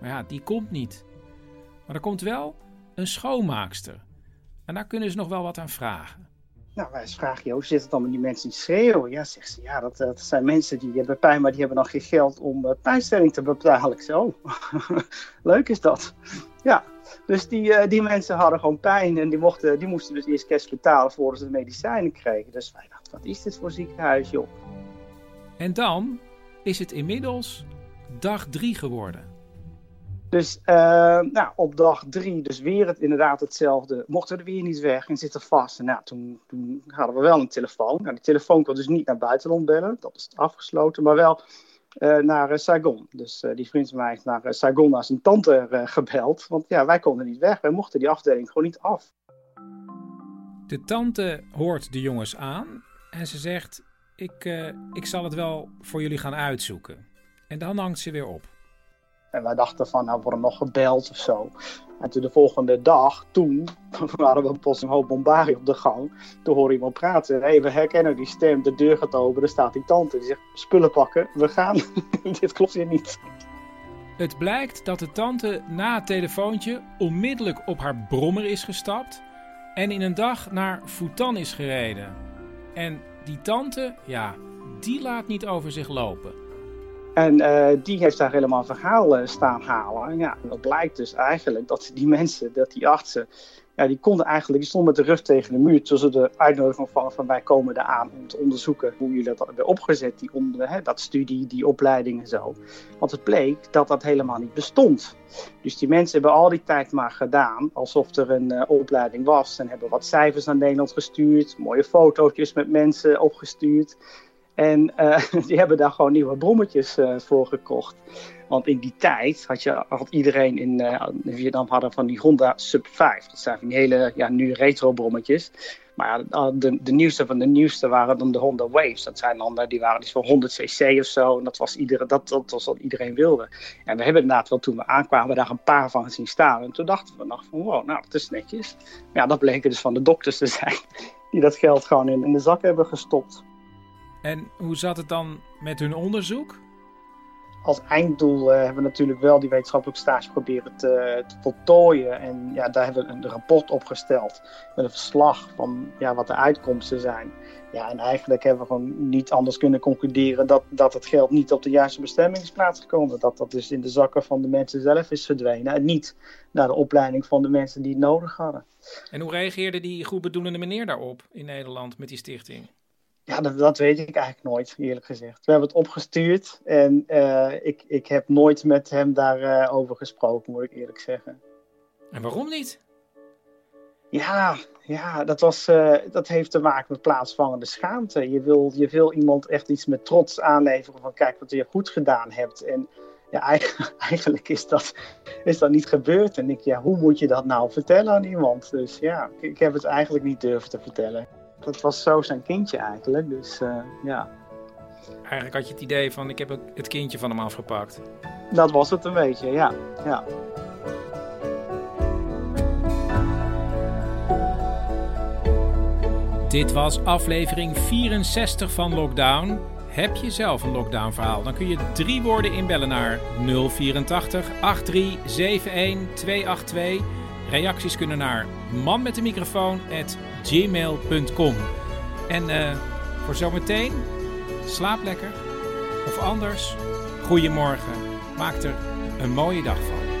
Maar ja, die komt niet. Maar er komt wel een schoonmaakster. En daar kunnen ze nog wel wat aan vragen. Nou, wij vragen, hoe zit het dan met die mensen die schreeuwen? Ja, zegt ze, ja, dat, dat zijn mensen die hebben pijn, maar die hebben dan geen geld om uh, pijnstelling te betalen. Ik zeg, oh, leuk is dat. Ja, dus die, uh, die mensen hadden gewoon pijn en die, mochten, die moesten dus eerst cash betalen voordat ze de medicijnen kregen. Dus wij dachten, wat is dit voor ziekenhuis, joh? En dan is het inmiddels dag drie geworden. Dus uh, nou, op dag drie, dus weer het, inderdaad hetzelfde. Mochten we er weer niet weg en zitten vast. En nou, toen, toen hadden we wel een telefoon. Nou, die telefoon kon dus niet naar buitenland bellen, dat is afgesloten, maar wel uh, naar uh, Saigon. Dus die vriend van mij heeft naar Saigon naar zijn tante gebeld. Want ja, wij konden niet weg, wij mochten die afdeling gewoon niet af. De tante hoort de jongens aan en ze zegt: ik, ik zal het wel voor jullie gaan uitzoeken. En dan hangt ze weer op. En wij dachten van, nou, worden nog gebeld of zo. En toen de volgende dag, toen waren we pas een hoop bombarie op de gang. Toen hoorde iemand praten. Hé, hey, we herkennen die stem. De deur gaat open. Er staat die tante. Die zegt, spullen pakken. We gaan. Dit klopt hier niet. Het blijkt dat de tante na het telefoontje onmiddellijk op haar brommer is gestapt en in een dag naar Futan is gereden. En die tante, ja, die laat niet over zich lopen. En uh, die heeft daar helemaal een verhaal uh, staan halen. Ja, en dat blijkt dus eigenlijk dat die mensen, dat die artsen, ja, die konden eigenlijk, die stonden met de rug tegen de muur. Toen ze de uitnodiging van, van wij komen eraan om te onderzoeken hoe jullie dat hebben opgezet, die onder, hè, dat studie, die opleiding en zo. Want het bleek dat dat helemaal niet bestond. Dus die mensen hebben al die tijd maar gedaan alsof er een uh, opleiding was. En hebben wat cijfers naar Nederland gestuurd, mooie fotootjes met mensen opgestuurd. En uh, die hebben daar gewoon nieuwe brommetjes uh, voor gekocht. Want in die tijd had, je, had iedereen in, in Vietnam hadden van die Honda Sub 5. Dat zijn van die hele ja, nu retro brommetjes. Maar de, de nieuwste van de nieuwste waren dan de Honda Waves. Dat zijn dan, die waren dus voor 100 cc of zo. En dat was, iedereen, dat, dat was wat iedereen wilde. En we hebben inderdaad wel toen we aankwamen daar een paar van zien staan. En toen dachten we nog van wow, nou dat is netjes. Maar ja, dat bleken dus van de dokters te zijn. Die dat geld gewoon in, in de zak hebben gestopt. En hoe zat het dan met hun onderzoek? Als einddoel uh, hebben we natuurlijk wel die wetenschappelijke stage proberen te, te, voltooien. En ja, daar hebben we een rapport opgesteld met een verslag van ja, wat de uitkomsten zijn. Ja, en eigenlijk hebben we gewoon niet anders kunnen concluderen dat, dat het geld niet op de juiste bestemming is plaatsgekomen. Dat dat dus in de zakken van de mensen zelf is verdwenen en niet naar de opleiding van de mensen die het nodig hadden. En hoe reageerde die goedbedoelende meneer daarop in Nederland met die stichting? Ja, dat, dat, weet ik eigenlijk nooit, eerlijk gezegd. We hebben het opgestuurd en uh, ik, ik heb nooit met hem daarover uh, over gesproken, moet ik eerlijk zeggen. En waarom niet? Ja, ja dat, was, uh, dat heeft te maken met plaatsvangende schaamte. Je wil, je wil iemand echt iets met trots aanleveren van kijk wat je goed gedaan hebt. En ja, eigenlijk, eigenlijk is, dat, is dat niet gebeurd. En ik, ja, hoe moet je dat nou vertellen aan iemand? Dus ja, ik, ik heb het eigenlijk niet durven te vertellen dat was zo zijn kindje eigenlijk. Dus uh, ja. Eigenlijk had je het idee van ik heb het kindje van hem afgepakt. Dat was het een beetje, ja. ja. Dit was aflevering 64 van Lockdown. Heb je zelf een lockdown verhaal? Dan kun je drie woorden inbellen naar 084 8371 282. Reacties kunnen naar man met de microfoon gmail.com. En uh, voor zometeen, slaap lekker. Of anders, goeiemorgen. Maak er een mooie dag van.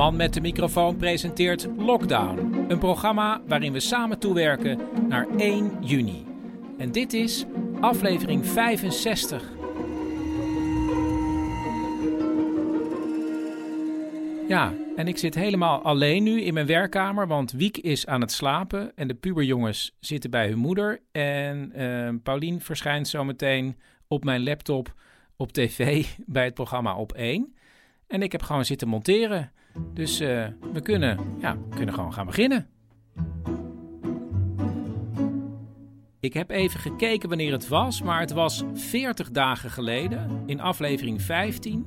Man met de microfoon presenteert Lockdown, een programma waarin we samen toewerken naar 1 juni. En dit is aflevering 65. Ja, en ik zit helemaal alleen nu in mijn werkkamer, want Wiek is aan het slapen en de puberjongens zitten bij hun moeder. En uh, Paulien verschijnt zometeen op mijn laptop op tv bij het programma Op 1. En ik heb gewoon zitten monteren. Dus uh, we kunnen, ja, kunnen gewoon gaan beginnen. Ik heb even gekeken wanneer het was, maar het was 40 dagen geleden, in aflevering 15.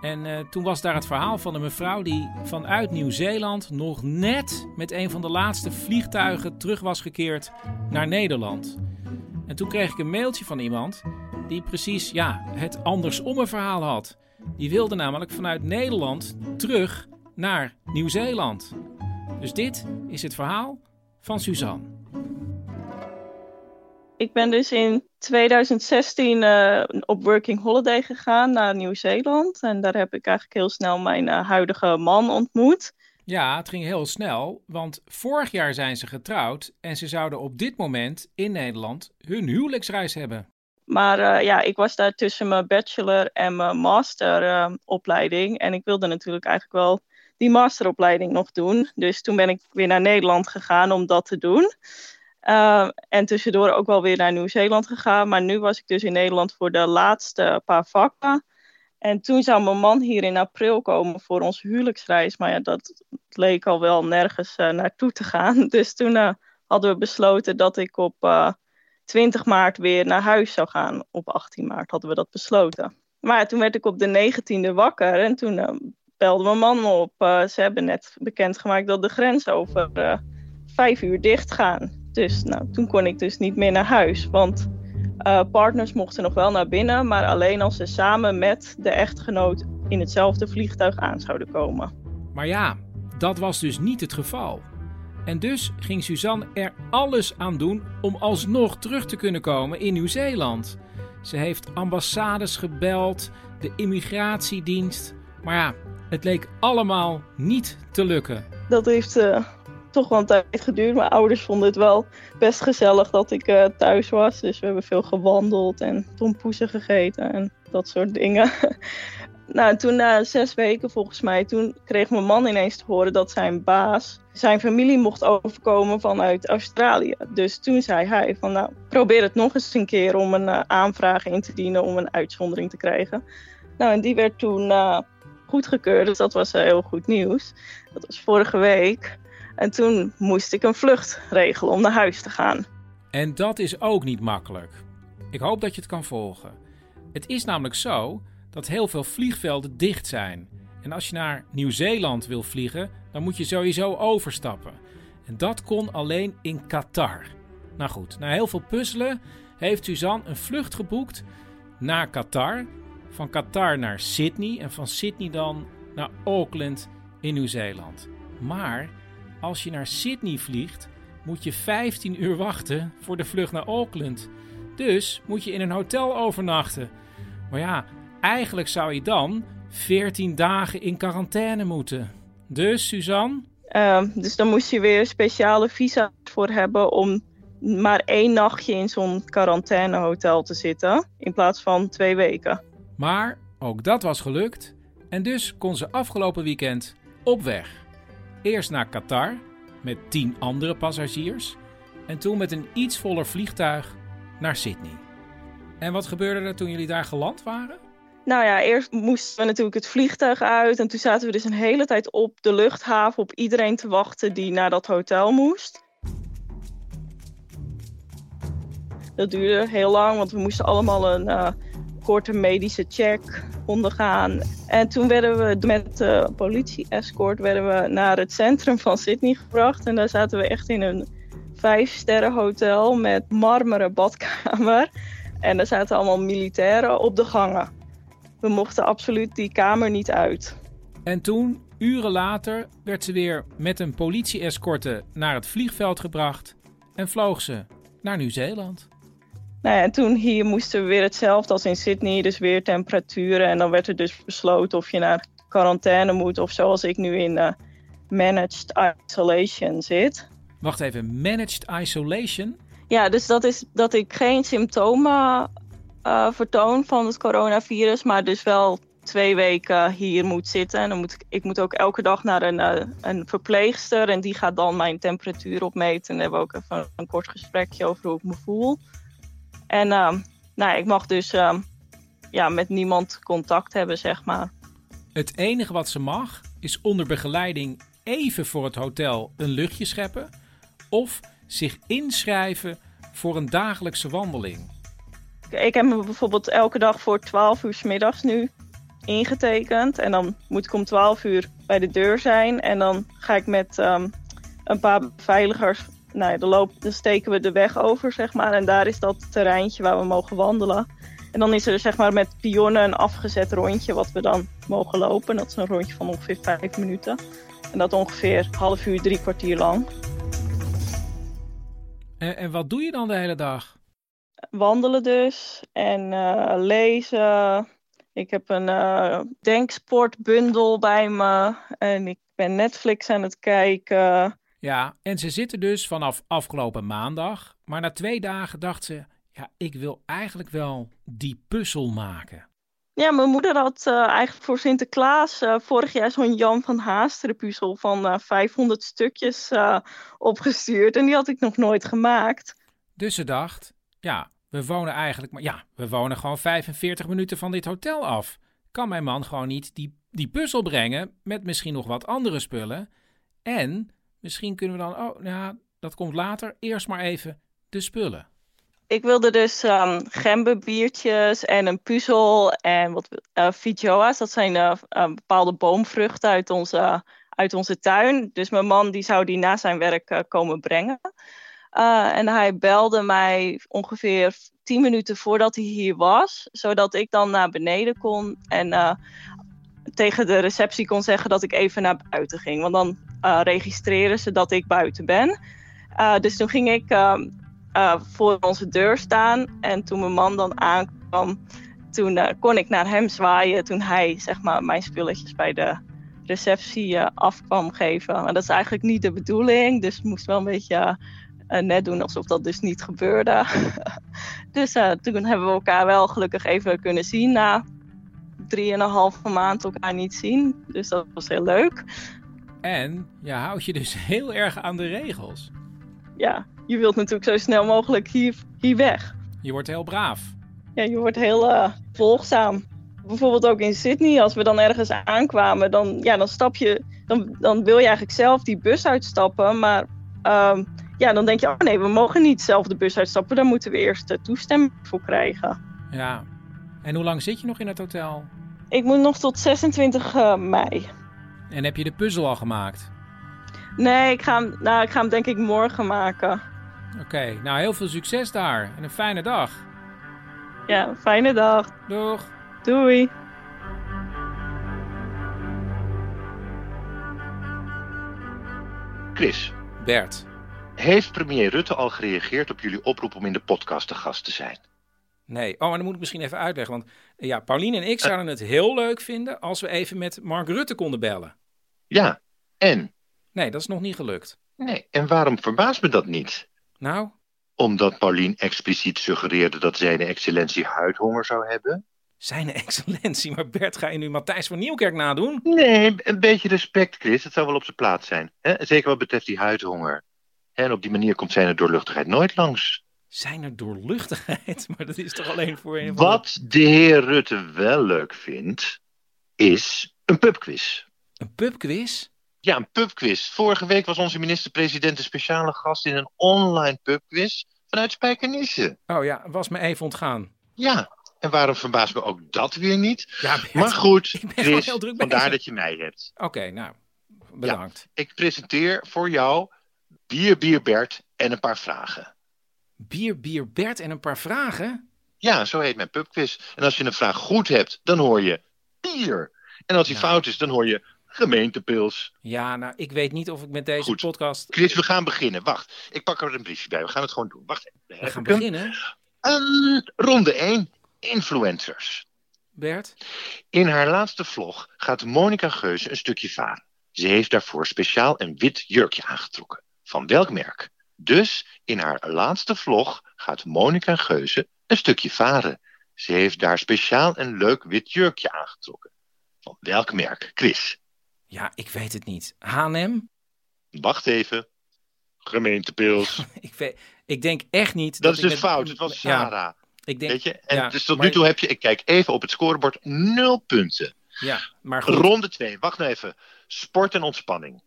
En uh, toen was daar het verhaal van een mevrouw die vanuit Nieuw-Zeeland nog net met een van de laatste vliegtuigen terug was gekeerd naar Nederland. En toen kreeg ik een mailtje van iemand die precies ja, het andersomme verhaal had. Die wilde namelijk vanuit Nederland terug naar Nieuw-Zeeland. Dus dit is het verhaal van Suzanne. Ik ben dus in 2016 uh, op working holiday gegaan naar Nieuw-Zeeland. En daar heb ik eigenlijk heel snel mijn uh, huidige man ontmoet. Ja, het ging heel snel, want vorig jaar zijn ze getrouwd en ze zouden op dit moment in Nederland hun huwelijksreis hebben. Maar uh, ja, ik was daar tussen mijn bachelor en mijn masteropleiding. en ik wilde natuurlijk eigenlijk wel die masteropleiding nog doen. Dus toen ben ik weer naar Nederland gegaan om dat te doen. Uh, en tussendoor ook wel weer naar Nieuw-Zeeland gegaan. Maar nu was ik dus in Nederland voor de laatste paar vakken. En toen zou mijn man hier in april komen voor onze huwelijksreis. Maar ja, dat leek al wel nergens uh, naartoe te gaan. Dus toen uh, hadden we besloten dat ik op 20 maart weer naar huis zou gaan. Op 18 maart hadden we dat besloten. Maar toen werd ik op de 19e wakker en toen belde mijn man op. ze hebben net bekendgemaakt dat de grens over vijf uur dicht gaan. Dus nou, toen kon ik dus niet meer naar huis. Want uh, partners mochten nog wel naar binnen, maar alleen als ze samen met de echtgenoot in hetzelfde vliegtuig aan zouden komen. Maar ja, dat was dus niet het geval. En dus ging Suzanne er alles aan doen om alsnog terug te kunnen komen in Nieuw-Zeeland. Ze heeft ambassades gebeld, de immigratiedienst. Maar ja, het leek allemaal niet te lukken. Dat heeft uh, toch wel een tijd geduurd. Mijn ouders vonden het wel best gezellig dat ik uh, thuis was. Dus we hebben veel gewandeld en tompoesen gegeten en dat soort dingen. nou, toen na zes weken volgens mij, toen kreeg mijn man ineens te horen dat zijn baas zijn familie mocht overkomen vanuit Australië. Dus toen zei hij van nou, probeer het nog eens een keer om een uh, aanvraag in te dienen om een uitzondering te krijgen. Nou, en die werd toen uh, goedgekeurd, dus dat was heel goed nieuws. Dat was vorige week. En toen moest ik een vlucht regelen om naar huis te gaan. En dat is ook niet makkelijk. Ik hoop dat je het kan volgen. Het is namelijk zo dat heel veel vliegvelden dicht zijn. En als je naar Nieuw-Zeeland wil vliegen, dan moet je sowieso overstappen. En dat kon alleen in Qatar. Nou goed, na heel veel puzzelen heeft Suzanne een vlucht geboekt naar Qatar. Van Qatar naar Sydney en van Sydney dan naar Auckland in Nieuw-Zeeland. Maar als je naar Sydney vliegt, moet je 15 uur wachten voor de vlucht naar Auckland. Dus moet je in een hotel overnachten. Maar ja, eigenlijk zou je dan 14 dagen in quarantaine moeten. Dus, Suzanne? Uh, dus dan moest je weer speciale visa voor hebben om maar één nachtje in zo'n quarantainehotel te zitten. In plaats van twee weken. Maar ook dat was gelukt. En dus kon ze afgelopen weekend op weg. Eerst naar Qatar met tien andere passagiers en toen met een iets voller vliegtuig naar Sydney. En wat gebeurde er toen jullie daar geland waren? Nou ja, eerst moesten we natuurlijk het vliegtuig uit en toen zaten we dus een hele tijd op de luchthaven op iedereen te wachten die naar dat hotel moest. Dat duurde heel lang, want we moesten allemaal een uh, korte medische check ondergaan. En toen werden we met de politie-escort werden we naar het centrum van Sydney gebracht. En daar zaten we echt in een vijf-sterren hotel met marmeren badkamer. En daar zaten allemaal militairen op de gangen. We mochten absoluut die kamer niet uit. En toen, uren later, werd ze weer met een politie-escorte naar het vliegveld gebracht en vloog ze naar Nieuw-Zeeland. Nou ja, en toen hier moesten we weer hetzelfde als in Sydney, dus weer temperaturen. En dan werd er dus besloten of je naar quarantaine moet of zoals ik nu in uh, managed isolation zit. Wacht even, managed isolation? Ja, dus dat is dat ik geen symptomen uh, vertoon van het coronavirus, maar dus wel twee weken hier moet zitten. En dan moet ik, ik moet ook elke dag naar een, uh, een verpleegster en die gaat dan mijn temperatuur opmeten. En hebben we ook even een kort gesprekje over hoe ik me voel. En uh, nou, ik mag dus uh, ja, met niemand contact hebben, zeg maar. Het enige wat ze mag is onder begeleiding even voor het hotel een luchtje scheppen of zich inschrijven voor een dagelijkse wandeling. Ik heb me bijvoorbeeld elke dag voor 12 uur s middags nu ingetekend. En dan moet ik om 12 uur bij de deur zijn. En dan ga ik met um, een paar beveiligers nou ja, dan, steken we de weg over, zeg maar. En daar is dat terreintje waar we mogen wandelen. En dan is er zeg maar met pionnen een afgezet rondje wat we dan mogen lopen. Dat is een rondje van ongeveer vijf minuten. En dat ongeveer half uur, drie kwartier lang. En, en wat doe je dan de hele dag? Wandelen dus en uh, lezen. Ik heb een uh, denksportbundel bij me. En ik ben Netflix aan het kijken. Ja, en ze zitten dus vanaf afgelopen maandag. Maar na twee dagen dacht ze: ja, ik wil eigenlijk wel die puzzel maken. Ja, mijn moeder had eh, eigenlijk voor Sinterklaas eh, vorig jaar zo'n Jan van Haasteren puzzel van eh 500 stukjes eh, opgestuurd. En die had ik nog nooit gemaakt. Dus ze dacht, ja, we wonen eigenlijk, maar ja, we wonen gewoon 45 minuten van dit hotel af. Kan mijn man gewoon niet die, die puzzel brengen met misschien nog wat andere spullen? En misschien kunnen we dan, oh, nou, dat komt later, eerst maar even de spullen. Ik wilde dus ehm gemberbiertjes en een puzzel en wat feijoas. Dat zijn eh, eh, bepaalde boomvruchten uit onze, uit onze tuin. Dus mijn man die zou die na zijn werk komen brengen. En hij belde mij ongeveer tien minuten voordat hij hier was. Zodat ik dan naar beneden kon en tegen de receptie kon zeggen dat ik even naar buiten ging. Want dan eh, registreren ze dat ik buiten ben. Eh, dus toen ging ik ehm, eh, voor onze deur staan. En toen mijn man dan aankwam, toen kon ik naar hem zwaaien. Toen hij zeg maar, mijn spulletjes bij de receptie eh, af kwam geven. Maar dat is eigenlijk niet de bedoeling. Dus ik moest wel een beetje net doen alsof dat dus niet gebeurde. dus toen hebben we elkaar wel gelukkig even kunnen zien. Na drieënhalve maand elkaar niet zien. Dus dat was heel leuk. En je houdt je dus heel erg aan de regels. Ja, je wilt natuurlijk zo snel mogelijk hier, hier weg. Je wordt heel braaf. Ja, je wordt heel eh, volgzaam. Bijvoorbeeld ook in Sydney, als we dan ergens aankwamen, dan, ja, dan stap je, dan, dan wil je eigenlijk zelf die bus uitstappen. Maar ehm, ja, dan denk je, oh nee, we mogen niet zelf de bus uitstappen. Daar moeten we eerst eh, toestemming voor krijgen. Ja. En hoe lang zit je nog in het hotel? Ik moet nog tot 26 eh, mei. En heb je de puzzel al gemaakt? Nee, ik ga, hem, nou, ik ga hem denk ik morgen maken. Oké, nou heel veel succes daar en een fijne dag. Ja, fijne dag. Doeg. Doei. Chris. Bert. Heeft premier Rutte al gereageerd op jullie oproep om in de podcast te gast te zijn? Nee, oh, maar dan moet ik misschien even uitleggen. Want eh, ja, Paulien en ik zouden het heel leuk vinden als we even met Mark Rutte konden bellen. Ja, en? Nee, dat is nog niet gelukt. Nee, en waarom verbaast me dat niet? Nou? Omdat Paulien expliciet suggereerde dat zijn excellentie huidhonger zou hebben? Zijn excellentie, maar Bert, ga je nu Matthijs van Nieuwkerk nadoen? Nee, een beetje respect, Chris. Dat zou wel op zijn plaats zijn. Hè? Zeker wat betreft die huidhonger. En op die manier komt zijn doorluchtigheid nooit langs. Zijn er doorluchtigheid? Maar dat is toch alleen voor een Wat de heer Rutte wel leuk vindt, is een pubquiz. Een pubquiz? Ja, een pubquiz. Vorige week was onze minister-president een speciale gast in een online pubquiz vanuit Spijkenisse. Oh ja, was me even ontgaan. Ja, en waarom verbaast me ook dat weer niet? Ja, Bert, maar goed, ik ben Chris, heel druk vandaar bezig. dat je mij hebt. Oké, nou, bedankt. Ik presenteer voor jou Bier, Bier, Bert en een paar vragen. Bier, bier, Bert en een paar vragen? Ja, zo heet mijn pubquiz. En als je een vraag goed hebt, dan hoor je bier. En als die fout is, dan hoor je gemeentepils. Ja, nou, ik weet niet of ik met deze podcast... Chris, we gaan beginnen. Wacht, ik pak er een briefje bij. We gaan het gewoon doen. Wacht even. We gaan beginnen. Ronde 1. Influencers. Bert? In haar laatste vlog gaat Monica Geuze een stukje varen. Ze heeft daarvoor speciaal een wit jurkje aangetrokken. Van welk merk? Dus in haar laatste vlog gaat Monica Geuze een stukje varen. Ze heeft daar speciaal een leuk wit jurkje aangetrokken. Van welk merk? Chris? Ja, ik weet het niet. H&M? Wacht even. Gemeentepils. ik, weet, ik denk echt niet... Dat, is ik dus met- fout. Het was Ja, Sarah. ik denk, Weet je? En ja, dus tot maar- nu toe heb je, ik kijk even op het scorebord, nul punten. Ja, maar goed. Ronde 2, wacht nou even. Sport en ontspanning.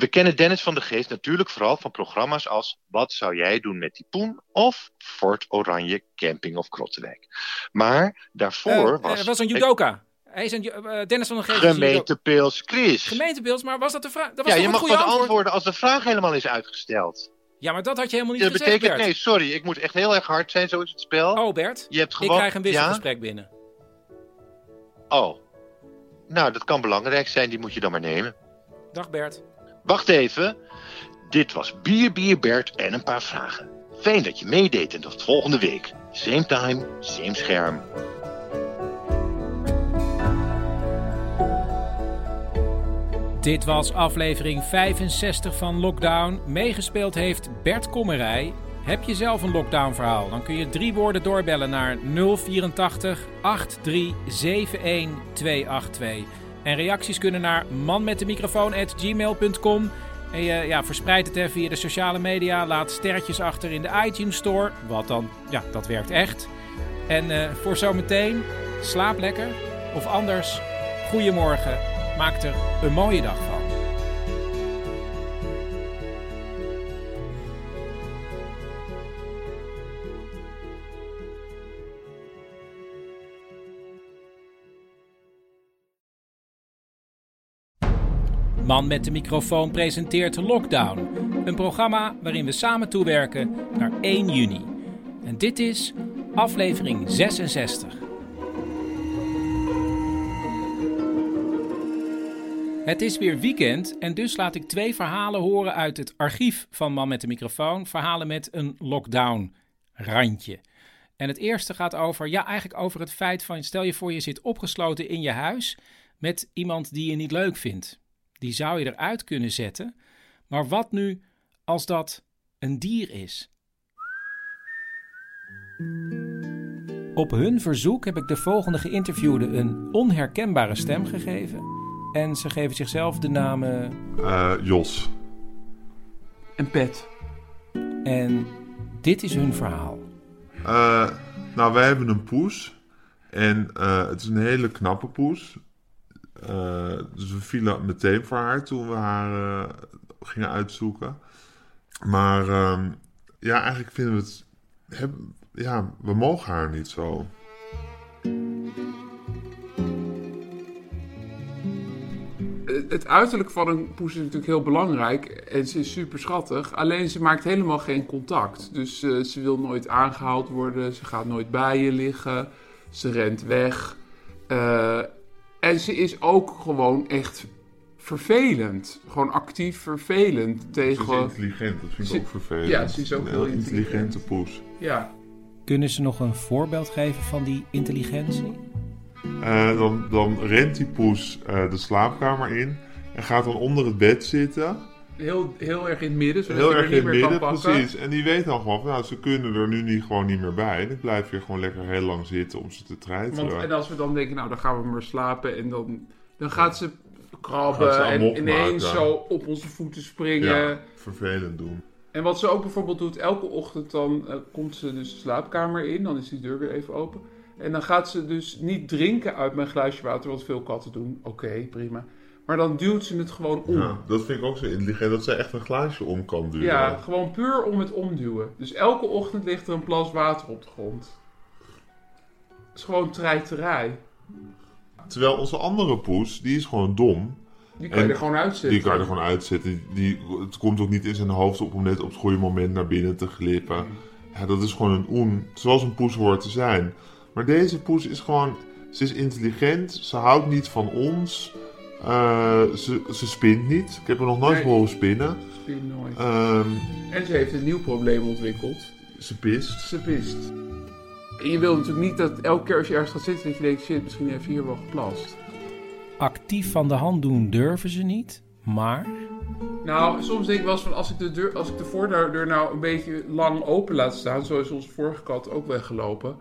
We kennen Dennis van de Geest natuurlijk vooral van programma's als Wat zou jij doen met die poen? Of Fort Oranje Camping of Krottenwijk. Maar daarvoor Eh, was... eh, was een judoka. Hij is een, eh, Dennis van der Geest Gemeentepils, Chris. Gemeentepils, maar was dat de vraag? Ja, je mag pas antwoord? antwoorden als de vraag helemaal is uitgesteld. Ja, maar dat had je helemaal niet Dat gezegd, betekent, Bert. nee, sorry, ik moet echt heel erg hard zijn, zo is het spel. Oh, Bert, je hebt ik gewoon... krijg een Ja? wisselgesprek binnen. Oh. Nou, dat kan belangrijk zijn, die moet je dan maar nemen. Dag Bert. Wacht even. Dit was Bier, Bier, Bert en een paar vragen. Fijn dat je meedeed en tot volgende week. Same time, same scherm. Dit was aflevering 65 van Lockdown. Meegespeeld heeft Bert Kommerij, Heb je zelf een lockdown verhaal? Dan kun je drie woorden doorbellen naar 084 8371 282. En reacties kunnen naar manmetdemicrofoon.gmail.com. En je ja, verspreid het even via de sociale media. Laat sterretjes achter in de iTunes Store. Wat dan, ja, dat werkt echt. En eh, voor zometeen, slaap lekker. Of anders, goedemorgen. Maak er een mooie dag van. Man met de microfoon presenteert Lockdown. Een programma waarin we samen toewerken naar 1 juni. En dit is aflevering 66. Het is weer weekend en dus laat ik twee verhalen horen uit het archief van Man met de microfoon. Verhalen met een lockdown randje. En het eerste gaat over, ja, eigenlijk over het feit van, stel je voor je zit opgesloten in je huis met iemand die je niet leuk vindt. Die zou je eruit kunnen zetten. Maar wat nu als dat een dier is? Op hun verzoek heb ik de volgende geïnterviewde een onherkenbare stem gegeven. En ze geven zichzelf de namen. Uh, Jos. En Pet. En dit is hun verhaal. Uh, nou, wij hebben een poes. En uh, het is een hele knappe poes. Uh, dus we vielen meteen voor haar toen we haar uh, gingen uitzoeken. Maar uh, ja, eigenlijk vinden we het. Ja, we mogen haar niet zo. Het uiterlijk van een poes is natuurlijk heel belangrijk en ze is super schattig. Alleen ze maakt helemaal geen contact. Dus uh, ze wil nooit aangehaald worden, ze gaat nooit bij je liggen, ze rent weg. En ze is ook gewoon echt vervelend. Gewoon actief vervelend tegen... Ze is intelligent, dat vind ik Ze- ook vervelend. Ja, ze is ook een heel intelligente intelligent. poes. Ja. Kunnen ze nog een voorbeeld geven van die intelligentie? Eh, dan, dan rent die poes eh, de slaapkamer in en gaat dan onder het bed zitten. Heel, heel erg in het midden, zodat Heel je er erg niet meer kan midden, pakken. precies. En die weet dan gewoon van, nou, ze kunnen er nu niet, gewoon niet meer bij. Dan blijf je gewoon lekker heel lang zitten om ze te treiteren. Want, en als we dan denken, nou dan gaan we maar slapen en dan, dan gaat ze krabben Gaat ze en ineens maken. zo op onze voeten springen. Ja, vervelend doen. En wat ze ook bijvoorbeeld doet, elke ochtend dan eh, komt ze dus de slaapkamer in, dan is die deur weer even open. En dan gaat ze dus niet drinken uit mijn glaasje water, wat veel katten doen. Oké, prima. Maar dan duwt ze het gewoon om. Ja, dat vind ik ook zo intelligent, dat zij echt een glaasje om kan duwen. Ja, gewoon puur om het omduwen. Dus elke ochtend ligt er een plas water op de grond. Het is gewoon treiterij. Terwijl onze andere poes, die is gewoon dom. Die kan je En er gewoon uitzetten. Die kan je er gewoon uitzetten. Die, het komt ook niet in zijn hoofd op om net op het goede moment naar binnen te glippen. Ja, dat is gewoon een oen. Zoals een poes hoort te zijn. Maar deze poes is gewoon... Ze is intelligent. Ze houdt niet van ons. Eh, ze, ze spint niet. Ik heb haar nog nooit Nee. horen spinnen. Spin nooit. Ehm, En ze heeft een nieuw probleem ontwikkeld. ze pist. Ze pist. En je wil natuurlijk niet dat elke keer als je ergens gaat zitten, dat je denkt, shit, misschien heeft hier wel geplast. Actief van de hand doen durven ze niet, maar Nou, soms denk ik wel eens van, als ik de, deur, als ik de voordeur nou een beetje lang open laat staan, zoals onze vorige kat ook weggelopen,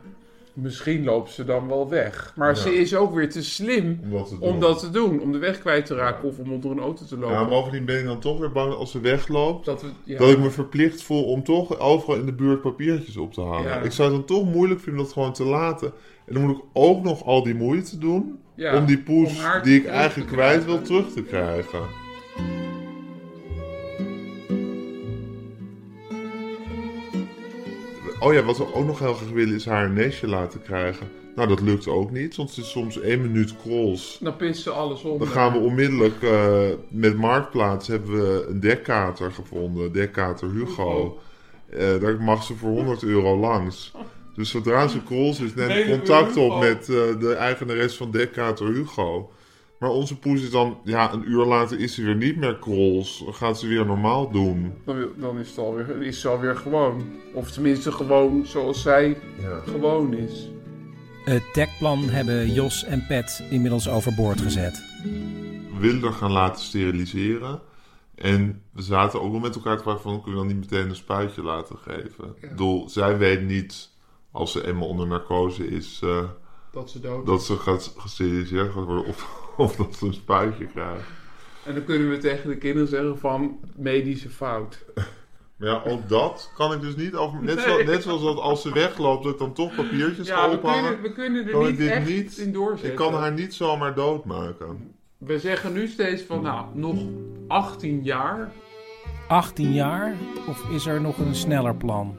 misschien loopt ze dan wel weg. Maar Ja. ze is ook weer te slim Om dat te om doen. dat te doen, om de weg kwijt te raken of om onder een auto te lopen. Ja, bovendien ben ik dan toch weer bang als ze wegloopt. Dat, we, ja. Dat ik me verplicht voel om toch overal in de buurt papiertjes op te halen. Ja. Ik zou het dan toch moeilijk vinden dat gewoon te laten. En dan moet ik ook nog al die moeite doen Ja, om die poes om die ik eigenlijk kwijt wil terug te krijgen. Oh ja, wat we ook nog heel graag willen is haar een nestje laten krijgen. Nou, dat lukt ook niet, want het is soms één minuut krols. Dan pist ze alles onder. Dan gaan we onmiddellijk eh, met Marktplaats hebben we een dekkater gevonden. Dekkater Hugo. Eh, daar mag ze voor 100 euro langs. Dus zodra ze krols is, neem ik contact op met eh, de eigenares van Dekkater Hugo. Maar onze poes is dan, ja, een uur later is ze weer niet meer krols. Dan gaat ze weer normaal doen. Dan, dan is, het alweer, is ze alweer gewoon. Of tenminste gewoon zoals zij gewoon is. het dekplan hebben Jos en Pet inmiddels overboord gezet. We willen er gaan laten steriliseren. En we zaten ook wel met elkaar te vragen van, kunnen we dan niet meteen een spuitje laten geven? Ik bedoel, zij weet niet, als ze eenmaal onder narcose is, eh, Dat ze dood dat ze gaat gesteriliseerd gaat worden of, of dat ze een spuitje krijgt. En dan kunnen we tegen de kinderen zeggen van medische fout. Maar ja, ook dat kan ik dus niet over. Net, Nee. zo, net zoals dat als ze wegloopt, dat ik dan toch papiertjes Ja, ga ophangen. kunnen- we kunnen er niet echt niet in doorzetten. Ik kan haar niet zomaar doodmaken. We zeggen nu steeds van, nou, nog 18 jaar. 18 jaar? Of is er nog een sneller plan?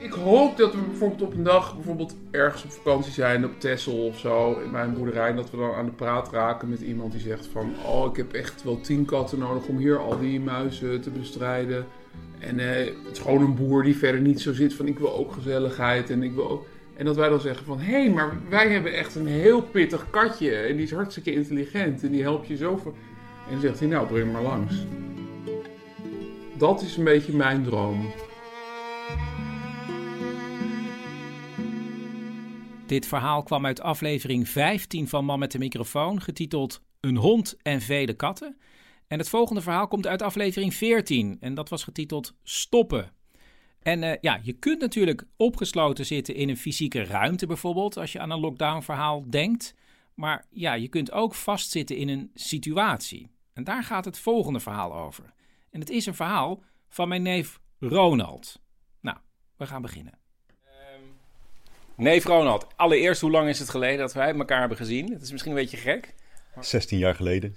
Ik hoop dat we bijvoorbeeld op een dag bijvoorbeeld ergens op vakantie zijn, op Texel of zo, in mijn boerderij. Dat we dan aan de praat raken met iemand die zegt van, oh, ik heb echt wel 10 katten nodig om hier al die muizen te bestrijden. En eh, het is gewoon een boer die verder niet zo zit van, ik wil ook gezelligheid en ik wil ook... En dat wij dan zeggen van, hé, hey, maar wij hebben echt een heel pittig katje. En die is hartstikke intelligent en die helpt je zo voor... En dan zegt hij, nou, breng maar langs. Dat is een beetje mijn droom. Dit verhaal kwam uit aflevering 15 van Man met de microfoon, getiteld Een hond en vele katten. En het volgende verhaal komt uit aflevering 14 en dat was getiteld Stoppen. En eh, ja, je kunt natuurlijk opgesloten zitten in een fysieke ruimte bijvoorbeeld, als je aan een lockdown verhaal denkt. Maar ja, je kunt ook vastzitten in een situatie. En daar gaat het volgende verhaal over. En het is een verhaal van mijn neef Ronald. Nou, we gaan beginnen. Neef Ronald, allereerst, hoe lang is het geleden dat wij elkaar hebben gezien? Het is misschien een beetje gek. 16 jaar geleden.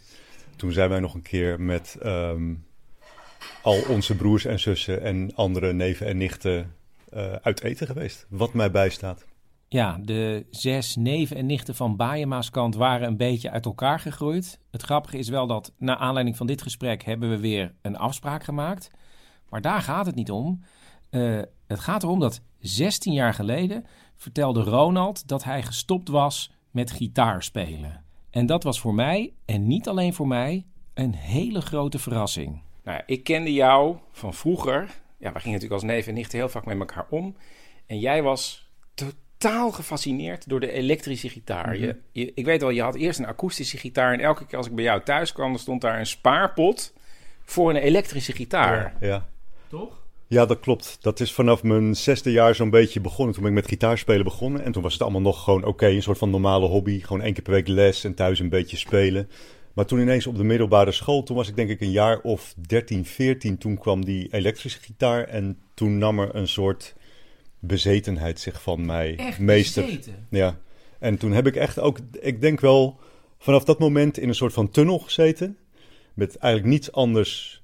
Toen zijn wij nog een keer met ehm, al onze broers en zussen en andere neven en nichten eh, uit eten geweest. Wat mij bijstaat. Ja, de zes neven en nichten van Baaienmaaskant waren een beetje uit elkaar gegroeid. Het grappige is wel dat, na aanleiding van dit gesprek, hebben we weer een afspraak gemaakt. Maar daar gaat het niet om. Eh, het gaat erom dat 16 jaar geleden vertelde Ronald dat hij gestopt was met gitaarspelen. En dat was voor mij, en niet alleen voor mij, een hele grote verrassing. Nou ja, ik kende jou van vroeger. Ja, we gingen natuurlijk als neef en nichten heel vaak met elkaar om. En jij was totaal gefascineerd door de elektrische gitaar. je, je- ik weet wel, je had eerst een akoestische gitaar. En elke keer als ik bij jou thuis kwam, dan stond daar een spaarpot voor een elektrische gitaar. Ja. Toch? Ja, dat klopt. Dat is vanaf mijn zesde jaar zo'n beetje begonnen. Toen ben ik met gitaarspelen begonnen. En toen was het allemaal nog gewoon oké, een soort van normale hobby. Gewoon één keer per week les en thuis een beetje spelen. Maar toen ineens op de middelbare school, toen was ik denk ik een jaar of 13, 14. Toen kwam die elektrische gitaar en toen nam er een soort bezetenheid zich van mij Echt meester. bezeten? Ja. En toen heb ik echt ook, ik denk wel, vanaf dat moment in een soort van tunnel gezeten. Met eigenlijk niets anders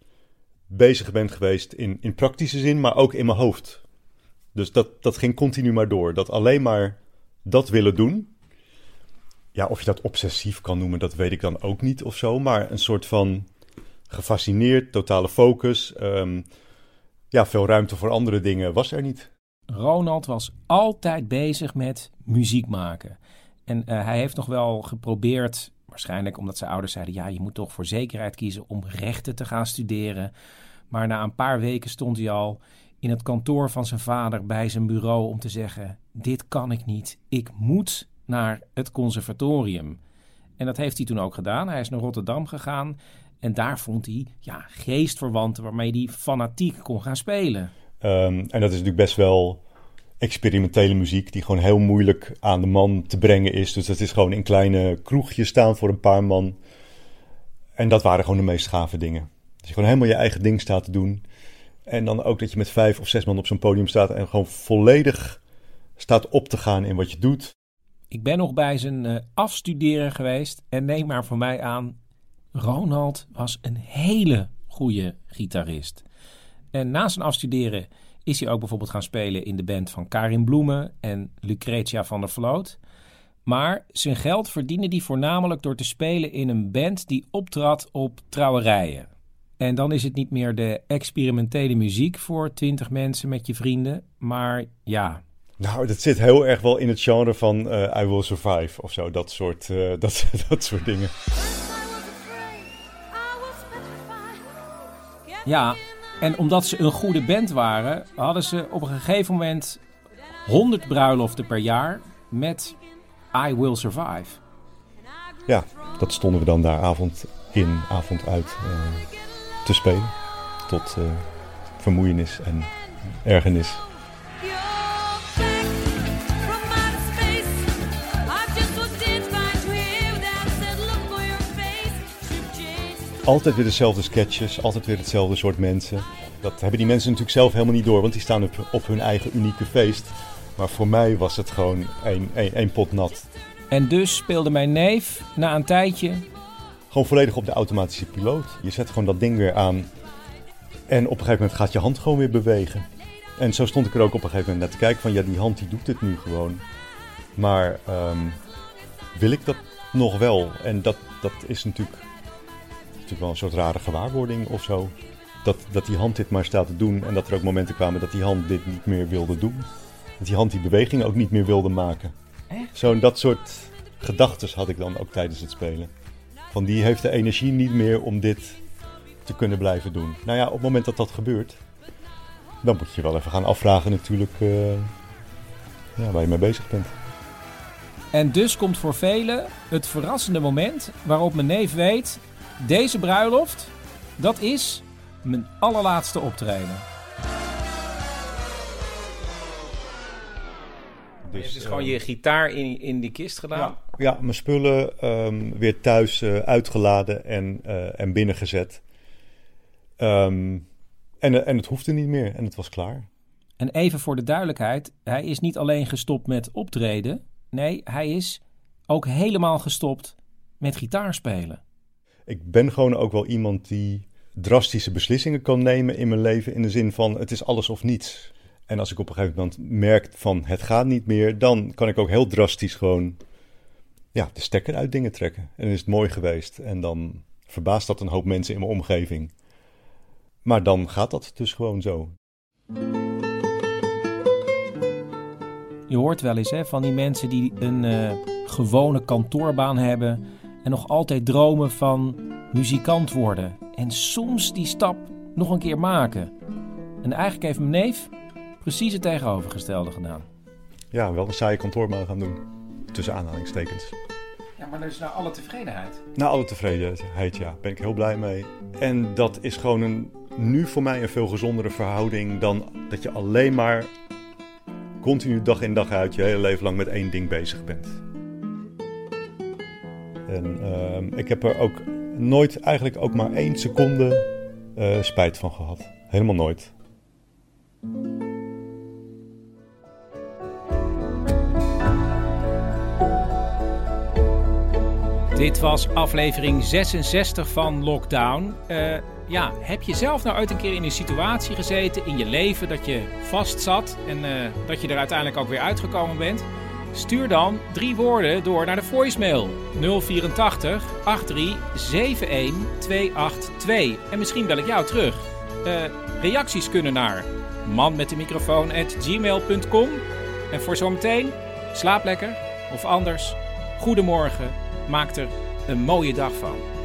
bezig bent geweest in, in praktische zin, maar ook in mijn hoofd. Dus dat, dat ging continu maar door. Dat alleen maar dat willen doen. Ja, of je dat obsessief kan noemen, dat weet ik dan ook niet of zo. Maar een soort van gefascineerd, totale focus. ehm, ja, veel ruimte voor andere dingen was er niet. Ronald was altijd bezig met muziek maken. En eh, hij heeft nog wel geprobeerd, waarschijnlijk omdat zijn ouders zeiden: ja, je moet toch voor zekerheid kiezen om rechten te gaan studeren. Maar na een paar weken stond hij al in het kantoor van zijn vader bij zijn bureau om te zeggen: dit kan ik niet, ik moet naar het conservatorium. En dat heeft hij toen ook gedaan. Hij is naar Rotterdam gegaan en daar vond hij ja, geestverwanten waarmee hij fanatiek kon gaan spelen. Ehm, en dat is natuurlijk best wel experimentele muziek, die gewoon heel moeilijk aan de man te brengen is. Dus dat is gewoon in kleine kroegjes staan voor een paar man. En dat waren gewoon de meest gave dingen. Dat je gewoon helemaal je eigen ding staat te doen. En dan ook dat je met vijf of zes man op zo'n podium staat en gewoon volledig staat op te gaan in wat je doet. Ik ben nog bij zijn eh, afstuderen geweest en neem maar voor mij aan, Ronald was een hele goede gitarist. En na zijn afstuderen is hij ook bijvoorbeeld gaan spelen in de band van Karin Bloemen en Lucretia van der Vloot. Maar zijn geld verdiende hij voornamelijk door te spelen in een band die optrad op trouwerijen. En dan is het niet meer de experimentele muziek voor twintig mensen met je vrienden, maar ja, Nou, dat zit heel erg wel in het genre van eh, I Will Survive of zo. Dat soort, eh, dat, dat soort dingen. Ja, en omdat ze een goede band waren, hadden ze op een gegeven moment 100 bruiloften per jaar met I Will Survive. Ja, dat stonden we dan daar avond in, avond uit eh, te spelen. Tot uh, vermoeienis en ergernis. Altijd weer dezelfde sketches, altijd weer hetzelfde soort mensen. Dat hebben die mensen natuurlijk zelf helemaal niet door, want die staan op, op hun eigen unieke feest. Maar voor mij was het gewoon één, één, één pot nat. En dus speelde mijn neef na een tijdje. Gewoon volledig op de automatische piloot. Je zet gewoon dat ding weer aan. En op een gegeven moment gaat je hand gewoon weer bewegen. En zo stond ik er ook op een gegeven moment naar te kijken van ja, die hand die doet het nu gewoon. Maar ehm, wil ik dat nog wel? En dat, dat is natuurlijk, natuurlijk wel een soort rare gewaarwording of zo. Dat, dat die hand dit maar staat te doen en dat er ook momenten kwamen dat die hand dit niet meer wilde doen. Dat die hand die beweging ook niet meer wilde maken. Zo'n dat soort gedachten had ik dan ook tijdens het spelen. Van die heeft de energie niet meer om dit te kunnen blijven doen. Nou ja, op het moment dat dat gebeurt, dan moet je wel even gaan afvragen natuurlijk uh, ja, waar je mee bezig bent. En dus komt voor velen het verrassende moment waarop mijn neef weet, deze bruiloft, dat is mijn allerlaatste optreden. Dus, het is gewoon je gitaar in, in die kist gedaan? Ja, ja mijn spullen um, weer thuis uh, uitgeladen en, uh, en binnengezet. Um, en, en het hoefde niet meer en het was klaar. En even voor de duidelijkheid, hij is niet alleen gestopt met optreden. Nee, hij is ook helemaal gestopt met gitaarspelen. Ik ben gewoon ook wel iemand die drastische beslissingen kan nemen in mijn leven. In de zin van het is alles of niets. En als ik op een gegeven moment merk van het gaat niet meer, dan kan ik ook heel drastisch gewoon ja, de stekker uit dingen trekken. En is het mooi geweest. En dan verbaast dat een hoop mensen in mijn omgeving. Maar dan gaat dat dus gewoon zo. Je hoort wel eens hè, van die mensen die een uh, gewone kantoorbaan hebben en nog altijd dromen van muzikant worden. En soms die stap nog een keer maken. En eigenlijk heeft mijn neef precies het tegenovergestelde gedaan. Ja, wel een saaie kantoorbaan gaan doen. Tussen aanhalingstekens. Ja, maar dus naar alle tevredenheid. Naar alle tevredenheid, ja. Ben ik heel blij mee. En dat is gewoon een, nu voor mij een veel gezondere verhouding dan dat je alleen maar continu dag in dag uit je hele leven lang met één ding bezig bent. En uh, ik heb er ook nooit eigenlijk ook maar één seconde uh, spijt van gehad. Helemaal nooit. Dit was aflevering 66 van Lockdown. Uh, ja, heb je zelf nou ooit een keer in een situatie gezeten in je leven dat je vast zat en uh, dat je er uiteindelijk ook weer uitgekomen bent? Stuur dan drie woorden door naar de voicemail 084 83 71 282. En misschien bel ik jou terug. Uh, reacties kunnen naar man met de microfoon at gmail.com. En voor zometeen, slaap lekker. Of anders, goedemorgen. Maak er een mooie dag van.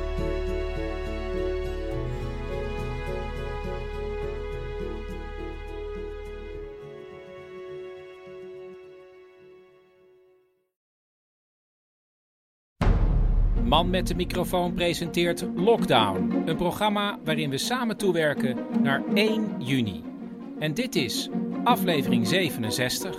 Man met de microfoon presenteert Lockdown, een programma waarin we samen toewerken naar 1 juni. En dit is aflevering 67.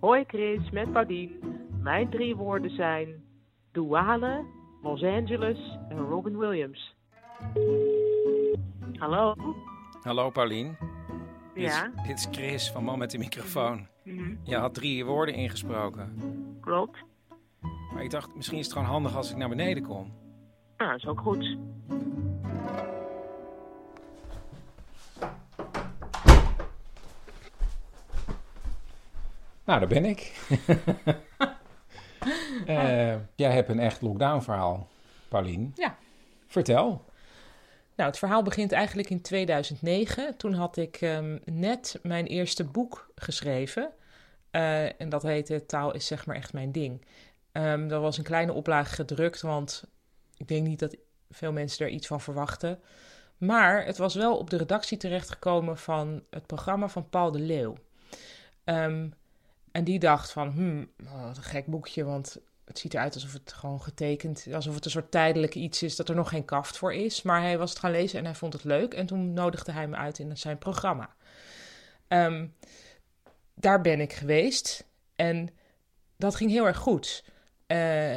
Hoi Chris, met Paudien. Mijn drie woorden zijn douane, Los Angeles en Robin Williams. Hallo? Hallo Paulien. Ja? Dit is, dit is Chris van Man met de microfoon. Mhm. Je had drie woorden ingesproken. Klopt. Maar ik dacht, misschien is het gewoon handig als ik naar beneden kom. Nou, dat is ook goed. Nou, daar ben ik. uh, jij hebt een echt lockdown verhaal, Paulien. Ja. Vertel. Nou, het verhaal begint eigenlijk in 2009. Toen had ik um, net mijn eerste boek geschreven. Uh, en dat heette Taal is zeg maar echt mijn ding. Um, dat was een kleine oplage gedrukt, want ik denk niet dat veel mensen er iets van verwachten. Maar het was wel op de redactie terechtgekomen van het programma van Paul de Leeuw. Ehm, en die dacht van, hmm, wat een gek boekje, want het ziet eruit alsof het gewoon getekend, alsof het een soort tijdelijk iets is, dat er nog geen kaft voor is. Maar hij was het gaan lezen en hij vond het leuk en toen nodigde hij me uit in zijn programma. Ehm, daar ben ik geweest en dat ging heel erg goed. Uh,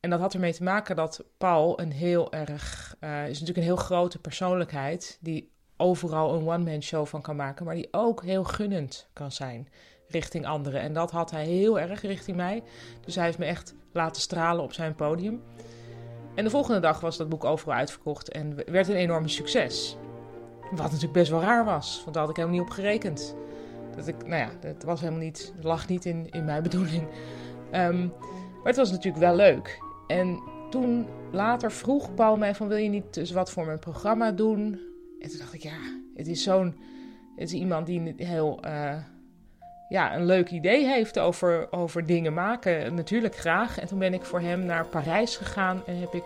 en dat had ermee te maken dat Paul een heel erg, uh, is natuurlijk een heel grote persoonlijkheid, die overal een one-man show van kan maken, maar die ook heel gunnend kan zijn richting anderen. En dat had hij heel erg richting mij. Dus hij heeft me echt laten stralen op zijn podium. En de volgende dag was dat boek overal uitverkocht en werd een enorm succes. Wat natuurlijk best wel raar was, want daar had ik helemaal niet op gerekend. Dat ik, nou ja, dat was helemaal niet, lag niet in, in mijn bedoeling. Um, maar het was natuurlijk wel leuk. En toen later vroeg Paul mij van wil je niet dus wat voor mijn programma doen? En toen dacht ik ja, het is zo'n, het is iemand die heel, uh, ja, een leuk idee heeft over, over dingen maken. Natuurlijk graag. En toen ben ik voor hem naar Parijs gegaan en heb ik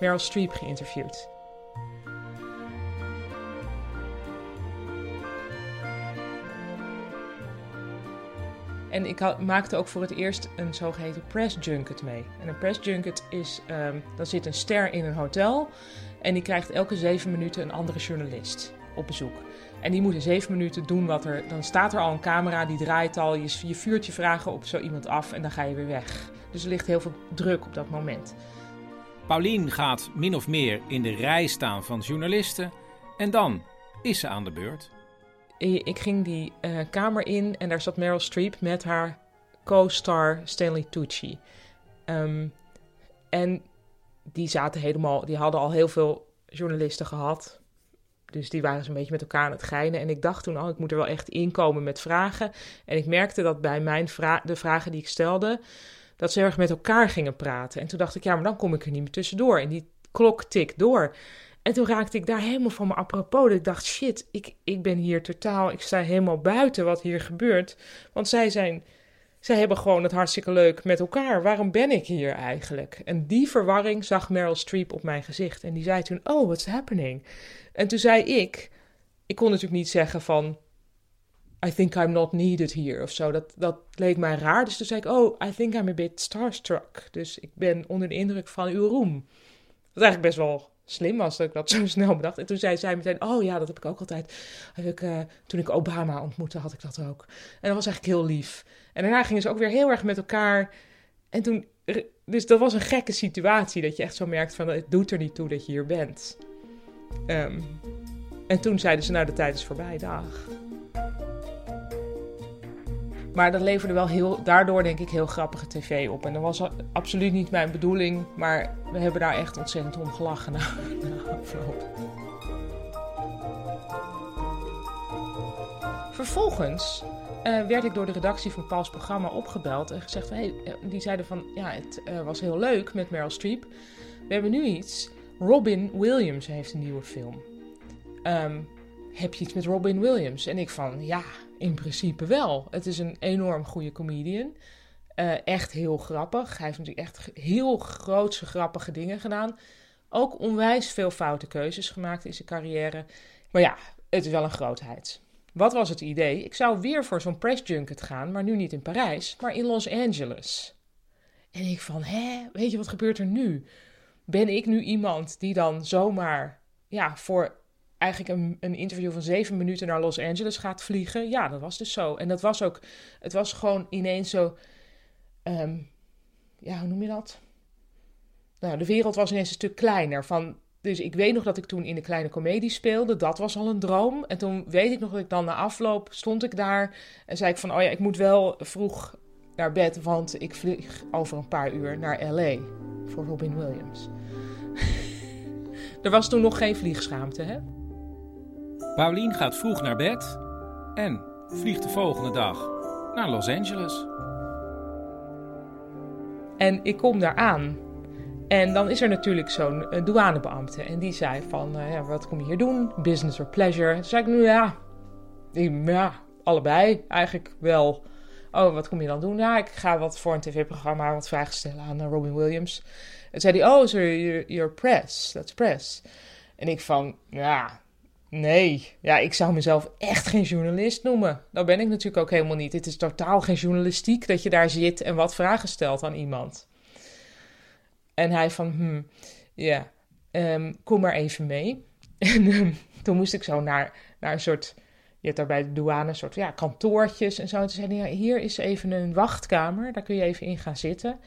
Meryl Streep geïnterviewd. En ik maakte ook voor het eerst een zogeheten press junket mee. En een press junket is, um, dan zit een ster in een hotel en die krijgt elke zeven minuten een andere journalist op bezoek. En die moet in zeven minuten doen wat er. Dan staat er al een camera, die draait al. Je, je vuurt je vragen op zo iemand af en dan ga je weer weg. Dus er ligt heel veel druk op dat moment. Paulien gaat min of meer in de rij staan van journalisten. En dan is ze aan de beurt. Ik ging die uh, kamer in en daar zat Meryl Streep met haar co-star Stanley Tucci. Um, en die zaten helemaal, die hadden al heel veel journalisten gehad. Dus die waren zo'n beetje met elkaar aan het geinen. En ik dacht toen al, oh, ik moet er wel echt inkomen met vragen. En ik merkte dat bij mijn vra de vragen die ik stelde, dat ze erg met elkaar gingen praten. En toen dacht ik, ja, maar dan kom ik er niet meer tussendoor. En die klok tikt door. En toen raakte ik daar helemaal van me apropos. Ik dacht, shit, ik, ik ben hier totaal, ik sta helemaal buiten wat hier gebeurt. Want zij zijn, zij hebben gewoon het hartstikke leuk met elkaar. Waarom ben ik hier eigenlijk? En die verwarring zag Meryl Streep op mijn gezicht. En die zei toen, oh, what's happening? En toen zei ik, ik kon natuurlijk niet zeggen van, I think I'm not needed here of zo. Dat, dat leek mij raar. Dus toen zei ik, oh, I think I'm a bit starstruck. Dus ik ben onder de indruk van uw roem. Wat eigenlijk best wel slim was dat ik dat zo snel bedacht. En toen zei zij meteen, oh ja, dat heb ik ook altijd. Ik, uh, toen ik Obama ontmoette, had ik dat ook. En dat was eigenlijk heel lief. En daarna gingen ze ook weer heel erg met elkaar. En toen, dus dat was een gekke situatie, dat je echt zo merkt van, het doet er niet toe dat je hier bent. Um, en toen zeiden ze, nou, de tijd is voorbij, dag. Maar dat leverde wel heel, daardoor denk ik heel grappige tv op. En dat was absoluut niet mijn bedoeling, maar we hebben daar echt ontzettend om gelachen na afloop. Vervolgens uh, werd ik door de redactie van Pauls programma opgebeld en gezegd: hey, eh, die zeiden van ja, het uh, was heel leuk met Meryl Streep. We hebben nu iets. Robin Williams heeft een nieuwe film. Um, heb je iets met Robin Williams? En ik van ja, in principe wel. Het is een enorm goede comedian. Echt heel grappig. Hij heeft natuurlijk echt heel grootse grappige dingen gedaan. Ook onwijs veel foute keuzes gemaakt in zijn carrière. Maar ja, het is wel een grootheid. Wat was het idee? Ik zou weer voor zo'n press junket gaan, maar nu niet in Parijs, maar in Los Angeles. En ik van, hè, weet je wat gebeurt er nu? Ben ik nu iemand die dan zomaar ja, voor eigenlijk een, een interview van zeven minuten naar Los Angeles gaat vliegen. Ja, dat was dus zo. En dat was ook, het was gewoon ineens zo, um, ja, hoe noem je dat? Nou, de wereld was ineens een stuk kleiner. Van, dus ik weet nog dat ik toen in de kleine komedie speelde. Dat was al een droom. En toen weet ik nog dat ik dan na afloop stond ik daar en zei ik van, oh ja, ik moet wel vroeg naar bed, want ik vlieg over een paar uur naar LA voor Robin Williams. er was toen nog geen vliegschaamte, hè? Paulien gaat vroeg naar bed en vliegt de volgende dag naar Los Angeles. En ik kom daar aan. En dan is er natuurlijk zo'n eh, douanebeambte. En die zei van, uh, ja, wat kom je hier doen? Business or pleasure? Toen zei ik, nu ja, ja, allebei eigenlijk wel. Oh, wat kom je dan doen? Ja, ik ga wat voor een tv-programma wat vragen stellen aan uh, Robin Williams. En zei hij, oh, you're, you're press, that's press. En ik van, ja, Nee, ja, ik zou mezelf echt geen journalist noemen. Dat ben ik natuurlijk ook helemaal niet. Het is totaal geen journalistiek dat je daar zit en wat vragen stelt aan iemand. En hij van, hm, ja, ehm, kom maar even mee. En ehm, toen moest ik zo naar, naar een soort, je hebt daar bij de douane een soort ja, kantoortjes en zo. En toen zei hij, ja, hier is even een wachtkamer, daar kun je even in gaan zitten.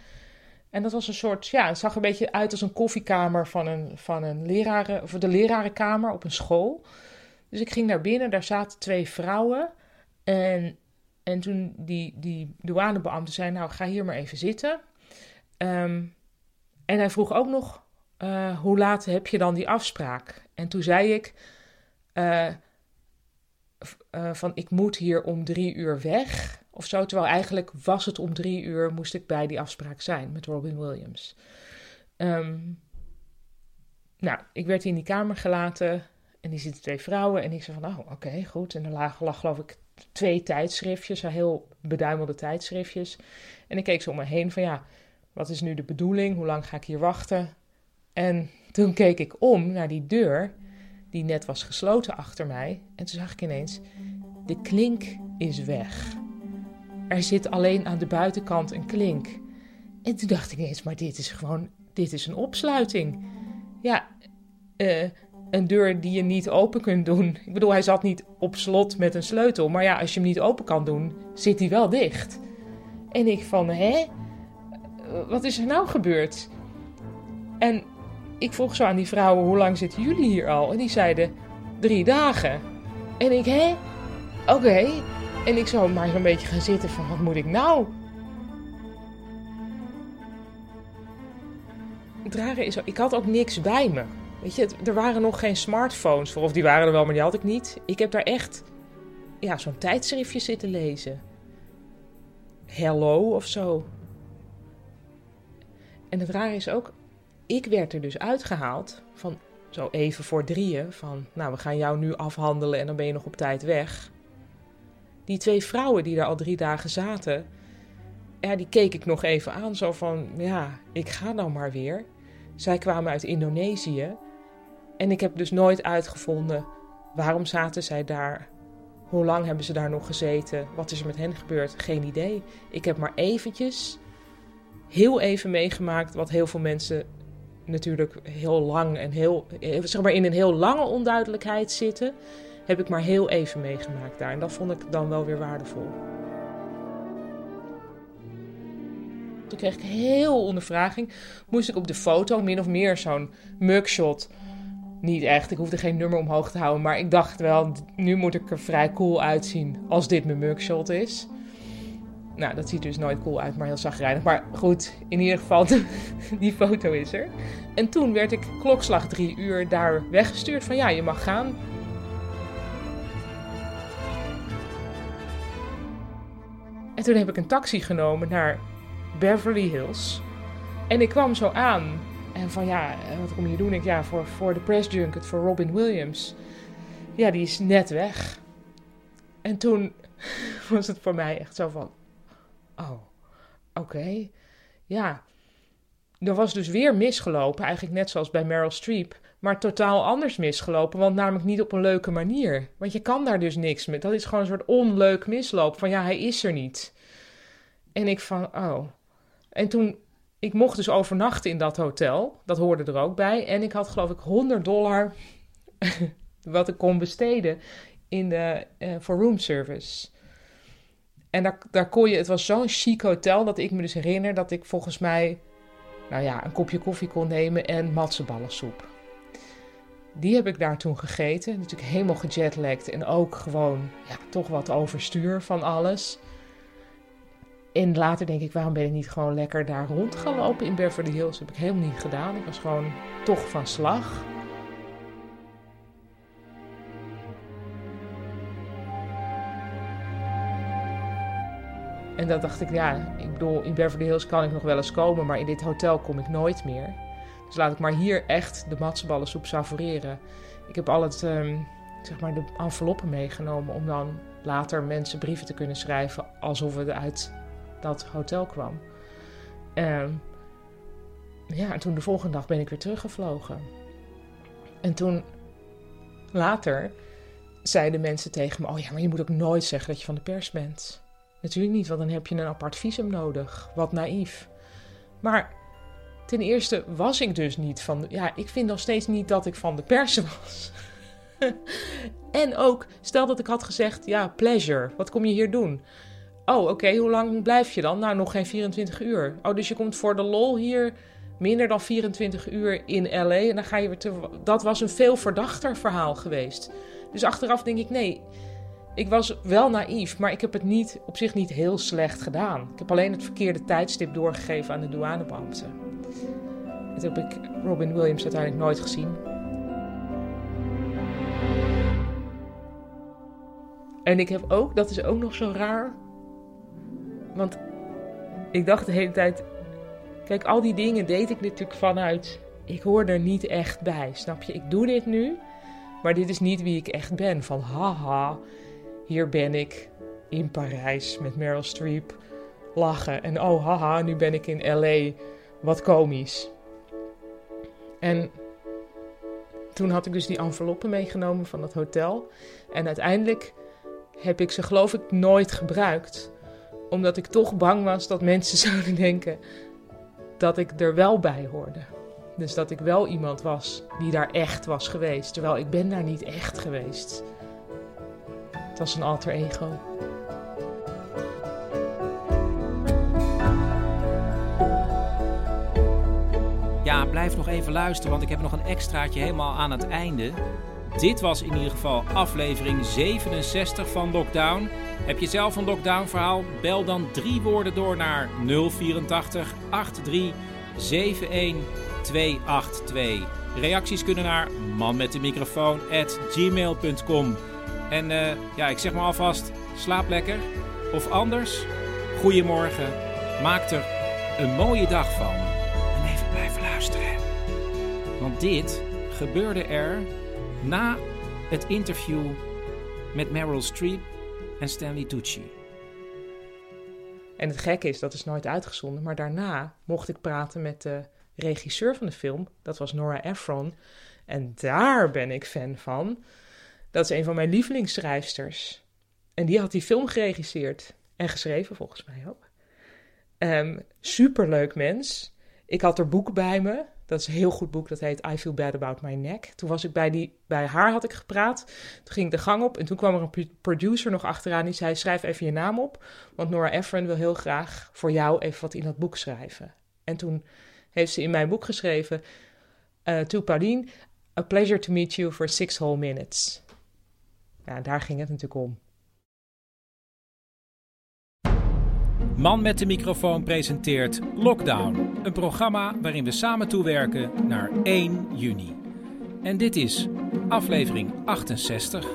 En dat was een soort, ja, het zag een beetje uit als een koffiekamer van een, van een leraren, of de lerarenkamer op een school. Dus ik ging naar binnen, daar zaten twee vrouwen. En, en toen die, die douanebeambte zei, nou ga hier maar even zitten. Ehm, en hij vroeg ook nog, uh, hoe laat heb je dan die afspraak? En toen zei ik, uh, uh, van ik moet hier om drie uur weg of zo. Terwijl eigenlijk was het om drie uur, moest ik bij die afspraak zijn met Robin Williams. Um, nou, ik werd in die kamer gelaten en die zitten twee vrouwen. En ik zei van, oh, oké, goed. En er lag, lag geloof ik twee tijdschriftjes, heel beduimelde tijdschriftjes. En ik keek zo om me heen van, ja, wat is nu de bedoeling? Hoe lang ga ik hier wachten? En toen keek ik om naar die deur, die net was gesloten achter mij. En toen zag ik ineens, de klink is weg. Er zit alleen aan de buitenkant een klink. En toen dacht ik ineens, maar dit is gewoon, dit is een opsluiting. Ja, uh, een deur die je niet open kunt doen. Ik bedoel, hij zat niet op slot met een sleutel. Maar ja, als je hem niet open kan doen, zit hij wel dicht. En ik van, hè? Wat is er nou gebeurd? En ik vroeg zo aan die vrouwen, hoe lang zitten jullie hier al? En die zeiden, drie dagen. En ik, hè? Oké. En ik zou maar zo'n beetje gaan zitten van, wat moet ik nou? Het rare is, ik had ook niks bij me. Weet je, er waren nog geen smartphones voor. Of die waren er wel, maar die had ik niet. Ik heb daar echt ja, zo'n tijdschriftje zitten lezen. Hello of zo. En het rare is ook, ik werd er dus uitgehaald van zo even voor drieën. Van, nou, we gaan jou nu afhandelen en dan ben je nog op tijd weg. Die twee vrouwen die daar al drie dagen zaten, ja, die keek ik nog even aan. Zo van, ja, ik ga nou maar weer. Zij kwamen uit Indonesië. En ik heb dus nooit uitgevonden waarom zaten zij daar. Hoe lang hebben ze daar nog gezeten? Wat is er met hen gebeurd? Geen idee. Ik heb maar eventjes, heel even meegemaakt wat heel veel mensen natuurlijk heel lang en heel, zeg maar in een heel lange onduidelijkheid zitten. Heb ik maar heel even meegemaakt daar. En dat vond ik dan wel weer waardevol. Toen kreeg ik heel ondervraging. Moest ik op de foto min of meer zo'n mugshot niet echt. Ik hoefde geen nummer omhoog te houden. Maar ik dacht wel, nu moet ik er vrij cool uitzien als dit mijn mugshot is. Nou, dat ziet dus nooit cool uit, maar heel zagrijnig. Maar goed, in ieder geval, die foto is er. En toen werd ik klokslag drie uur daar weggestuurd van ja, je mag gaan. En toen heb ik een taxi genomen naar Beverly Hills. En ik kwam zo aan en van ja, wat kom je doen? Ik ja, voor, voor de press junket, voor Robin Williams. Ja, die is net weg. En toen was het voor mij echt zo van, oh, oké. Ja, er was dus weer misgelopen, eigenlijk net zoals bij Meryl Streep, maar totaal anders misgelopen, want namelijk niet op een leuke manier. Want je kan daar dus niks mee. Dat is gewoon een soort onleuk misloop van ja, hij is er niet. En ik van, oh. En toen ik mocht dus overnachten in dat hotel. Dat hoorde er ook bij. En ik had geloof ik 100 dollar wat ik kon besteden in de, uh, voor roomservice. En daar, daar kon je, het was zo'n chic hotel dat ik me dus herinner dat ik volgens mij, nou ja, een kopje koffie kon nemen en matseballensoep. Die heb ik daar toen gegeten. Natuurlijk helemaal gejetlagd en ook gewoon, ja, toch wat overstuur van alles. En later denk ik, waarom ben ik niet gewoon lekker daar rond gaan lopen in Beverly Hills? Dat heb ik helemaal niet gedaan. Ik was gewoon toch van slag. En dan dacht ik, ja, ik bedoel, in Beverly Hills kan ik nog wel eens komen, maar in dit hotel kom ik nooit meer. Dus laat ik maar hier echt de matseballensoep savoureren. Ik heb al het, ehm, zeg maar, de enveloppen meegenomen om dan later mensen brieven te kunnen schrijven alsof het uit dat hotel kwam. En ja, en toen de volgende dag ben ik weer teruggevlogen. En toen later zeiden mensen tegen me: Oh ja, maar je moet ook nooit zeggen dat je van de pers bent. Natuurlijk niet, want dan heb je een apart visum nodig. Wat naïef. Maar ten eerste was ik dus niet van. De, ja, ik vind nog steeds niet dat ik van de pers was. en ook, stel dat ik had gezegd: Ja, pleasure, wat kom je hier doen? Oh, oké, hoe lang blijf je dan? Nou, nog geen 24 uur. Oh, dus je komt voor de lol hier minder dan 24 uur in LA en dan ga je weer terug. Dat was een veel verdachter verhaal geweest. Dus achteraf denk ik, nee, ik was wel naïef, maar ik heb het niet, op zich niet heel slecht gedaan. Ik heb alleen het verkeerde tijdstip doorgegeven aan de douanebeambte. Dat heb ik Robin Williams uiteindelijk nooit gezien. En ik heb ook, dat is ook nog zo raar. Want ik dacht de hele tijd. Kijk, al die dingen deed ik natuurlijk vanuit. Ik hoor er niet echt bij, snap je? Ik doe dit nu, maar dit is niet wie ik echt ben. Van haha, hier ben ik in Parijs met Meryl Streep lachen. En oh haha, nu ben ik in LA. Wat komisch. En toen had ik dus die enveloppen meegenomen van het hotel. En uiteindelijk heb ik ze geloof ik nooit gebruikt. Omdat ik toch bang was dat mensen zouden denken dat ik er wel bij hoorde. Dus dat ik wel iemand was die daar echt was geweest. Terwijl ik ben daar niet echt geweest. Was een alter ego. Ja, blijf nog even luisteren, want ik heb nog een extraatje helemaal aan het einde. Dit was in ieder geval aflevering 67 van Lockdown. Heb je zelf een lockdown verhaal? Bel dan drie woorden door naar 084 83 71 282. Reacties kunnen naar manmetdemicrofoon@gmail.com. En uh, ja, ik zeg maar alvast, slaap lekker. Of anders, goedemorgen. Maak er een mooie dag van. En even blijven luisteren. Want dit gebeurde er na het interview met Meryl Streep en Stanley Tucci. En het gekke is, dat is nooit uitgezonden, maar daarna mocht ik praten met de regisseur van de film. Dat was Nora Ephron. En daar ben ik fan van. Dat is een van mijn lievelingsschrijfsters. En die had die film geregisseerd en geschreven, volgens mij ook. Um, superleuk mens. Ik had er boek bij me. Dat is een heel goed boek, dat heet I Feel Bad About My Neck. Toen was ik bij, die, bij haar, had ik gepraat. Toen ging ik de gang op en toen kwam er een producer nog achteraan. Die zei, schrijf even je naam op, want Nora Ephron wil heel graag voor jou even wat in dat boek schrijven. En toen heeft ze in mijn boek geschreven, uh, to Pauline, a pleasure to meet you for six whole minutes. Ja, daar ging het natuurlijk om. Man met de microfoon presenteert Lockdown, een programma waarin we samen toewerken naar 1 juni. En dit is aflevering 68.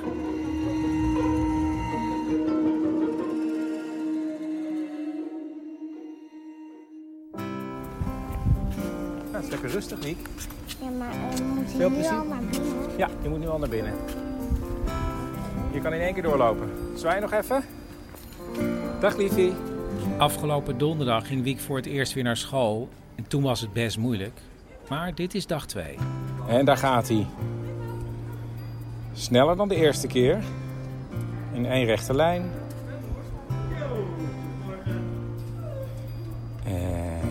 Nou, het is lekker rustig, Niek. Ja, maar uh, we moeten Veel nu plezier. al naar binnen. Ja, je moet nu al naar binnen. Je kan in één keer doorlopen. Zwaai nog even. Dag liefie. Afgelopen donderdag ging Wiek voor het eerst weer naar school. En toen was het best moeilijk. Maar dit is dag 2. En daar gaat hij. Sneller dan de eerste keer. In één rechte lijn. En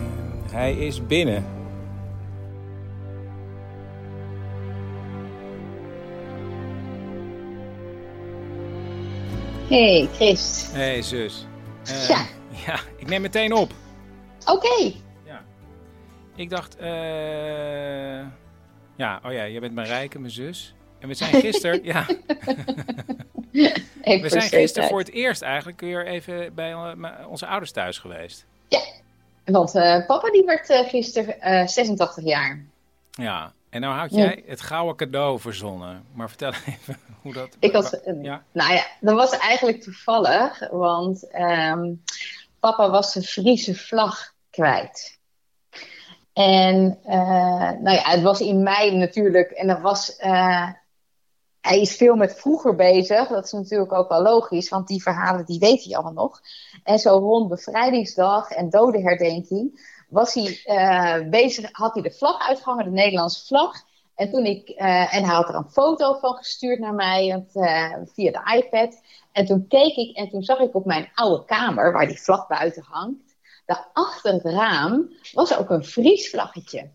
hij is binnen. Hey, Chris. Hé hey, zus. Eh, Ja. ja, ik neem meteen op. Oké. Ik dacht, eh. ja, oh ja, jij bent Marijke, mijn zus. En we zijn gisteren, ja. We zijn gisteren voor het eerst eigenlijk weer even bij onze ouders thuis geweest. Want eh, papa die werd eh, gisteren eh, 86 jaar. Ja, en nou had jij het gouden cadeau verzonnen. Maar vertel even hoe dat... Ik had, eh, Ja. Nou ja, dat was eigenlijk toevallig, want ehm, papa was zijn Friese vlag kwijt. En eh, nou ja, het was in mei natuurlijk, en dat was, eh, hij is veel met vroeger bezig. Dat is natuurlijk ook wel logisch, want die verhalen die weet hij allemaal nog. En zo rond bevrijdingsdag en dodenherdenking was hij eh, bezig, had hij de vlag uitgehangen, de Nederlandse vlag. En, toen ik, eh, en hij had er een foto van gestuurd naar mij eh, via de iPad. En toen keek ik en toen zag ik op mijn oude kamer, waar die vlag buiten hangt, daar achter het raam was ook een vriesvlaggetje.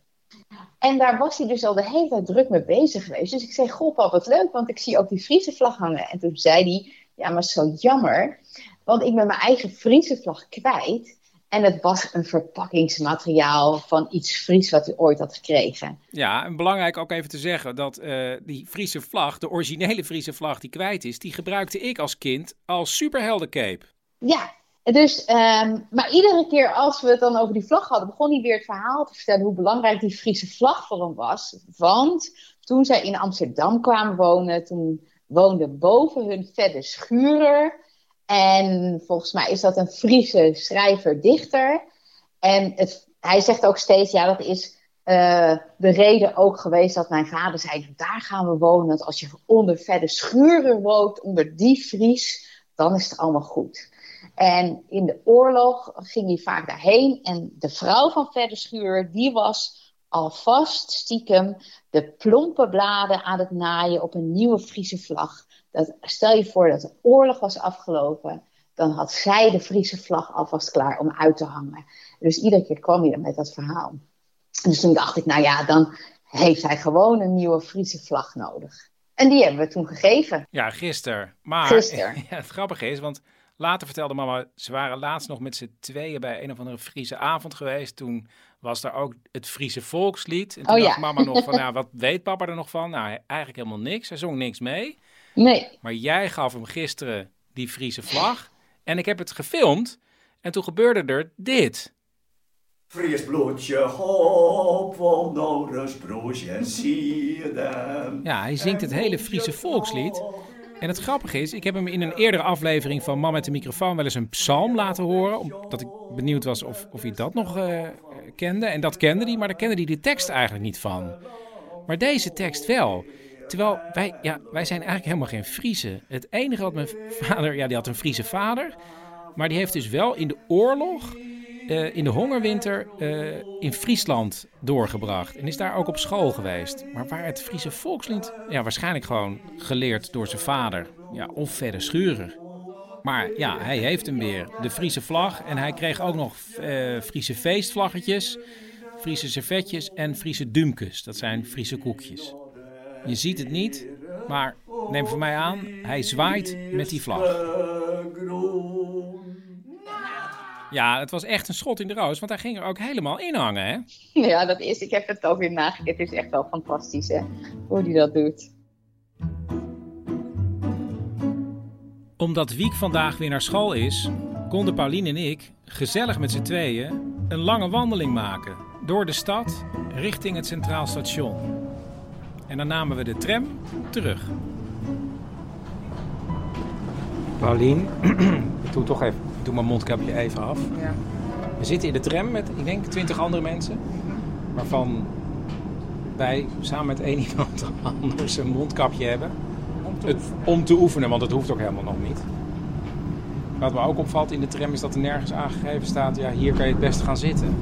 En daar was hij dus al de hele tijd druk mee bezig geweest. Dus ik zei, goh pap, wat leuk, want ik zie ook die Friese vlag hangen. En toen zei hij, ja, maar zo jammer, want ik ben mijn eigen Friese vlag kwijt. En het was een verpakkingsmateriaal van iets Fries wat u ooit had gekregen. Ja, en belangrijk ook even te zeggen dat uh, die Friese vlag, de originele Friese vlag die kwijt is, die gebruikte ik als kind als superheldencape. Ja, dus, um, maar iedere keer als we het dan over die vlag hadden, begon hij weer het verhaal te vertellen hoe belangrijk die Friese vlag voor hem was. Want toen zij in Amsterdam kwamen wonen, toen woonde boven hun verder Schurer. En volgens mij is dat een Friese schrijver-dichter. En hij zegt ook steeds, ja, dat is uh, de reden ook geweest dat mijn vader zei, daar gaan we wonen. Want als je onder verder Schurer woont, onder die Fries, dan is het allemaal goed. En in de oorlog ging hij vaak daarheen. En de vrouw van Verder Schuur, die was alvast stiekem de plompe bladen aan het naaien op een nieuwe Friese vlag. Dat, stel je voor dat de oorlog was afgelopen, dan had zij de Friese vlag alvast klaar om uit te hangen. Dus iedere keer kwam hij dan met dat verhaal. Dus toen dacht ik, nou ja, dan heeft hij gewoon een nieuwe Friese vlag nodig. En die hebben we toen gegeven. Ja, gisteren. Maar. Ja, het grappige is, want later vertelde mama, ze waren laatst nog met z'n tweeën bij een of andere Friese avond geweest. Toen was daar ook het Friese volkslied. En toen Oh, dacht ja. mama nog van, nou, wat weet papa er nog van? Nou, eigenlijk helemaal niks. Hij zong niks mee. Nee. Maar jij gaf hem gisteren die Friese vlag. En ik heb het gefilmd. En toen gebeurde er dit. Fries bloedje, hop, van Norris, broers en sieden. Ja, hij zingt het hele Friese volkslied. En het grappige is, ik heb hem in een eerdere aflevering van Man met de microfoon wel eens een psalm laten horen. Omdat ik benieuwd was of, of hij dat nog eh, kende. En dat kende hij, maar daar kende hij de tekst eigenlijk niet van. Maar deze tekst wel. Terwijl wij, ja, wij zijn eigenlijk helemaal geen Friese. Het enige wat mijn vader, ja, die had een Friese vader. Maar die heeft dus wel in de oorlog, eh, in de hongerwinter, eh, in Friesland doorgebracht. En is daar ook op school geweest. Maar waar het Friese volkslied, ja, waarschijnlijk gewoon geleerd door zijn vader. Ja, of verder schuren. Maar ja, hij heeft hem weer. De Friese vlag. En hij kreeg ook nog eh, Friese feestvlaggetjes, Friese servetjes en Friese dumkes. Dat zijn Friese koekjes. Je ziet het niet, maar neem van mij aan, hij zwaait met die vlag. Ja, het was echt een schot in de roos, want hij ging er ook helemaal in hangen, hè? Ja, dat is. Ik heb het ook weer nagekeken. Het is echt wel fantastisch, hè? Hoe die dat doet. Omdat Wiek vandaag weer naar school is, konden Pauline en ik, gezellig met z'n tweeën, een lange wandeling maken. Door de stad, richting het Centraal Station. En dan namen we de tram terug. Paulien, ik doe toch even, ik doe mijn mondkapje even af. Ja. We zitten in de tram met, ik denk, twintig andere mensen. Waarvan wij samen met één iemand anders een mondkapje hebben. Om te, om te oefenen, want het hoeft ook helemaal nog niet. Wat me ook opvalt in de tram is dat er nergens aangegeven staat... ja, hier kan je het best gaan zitten.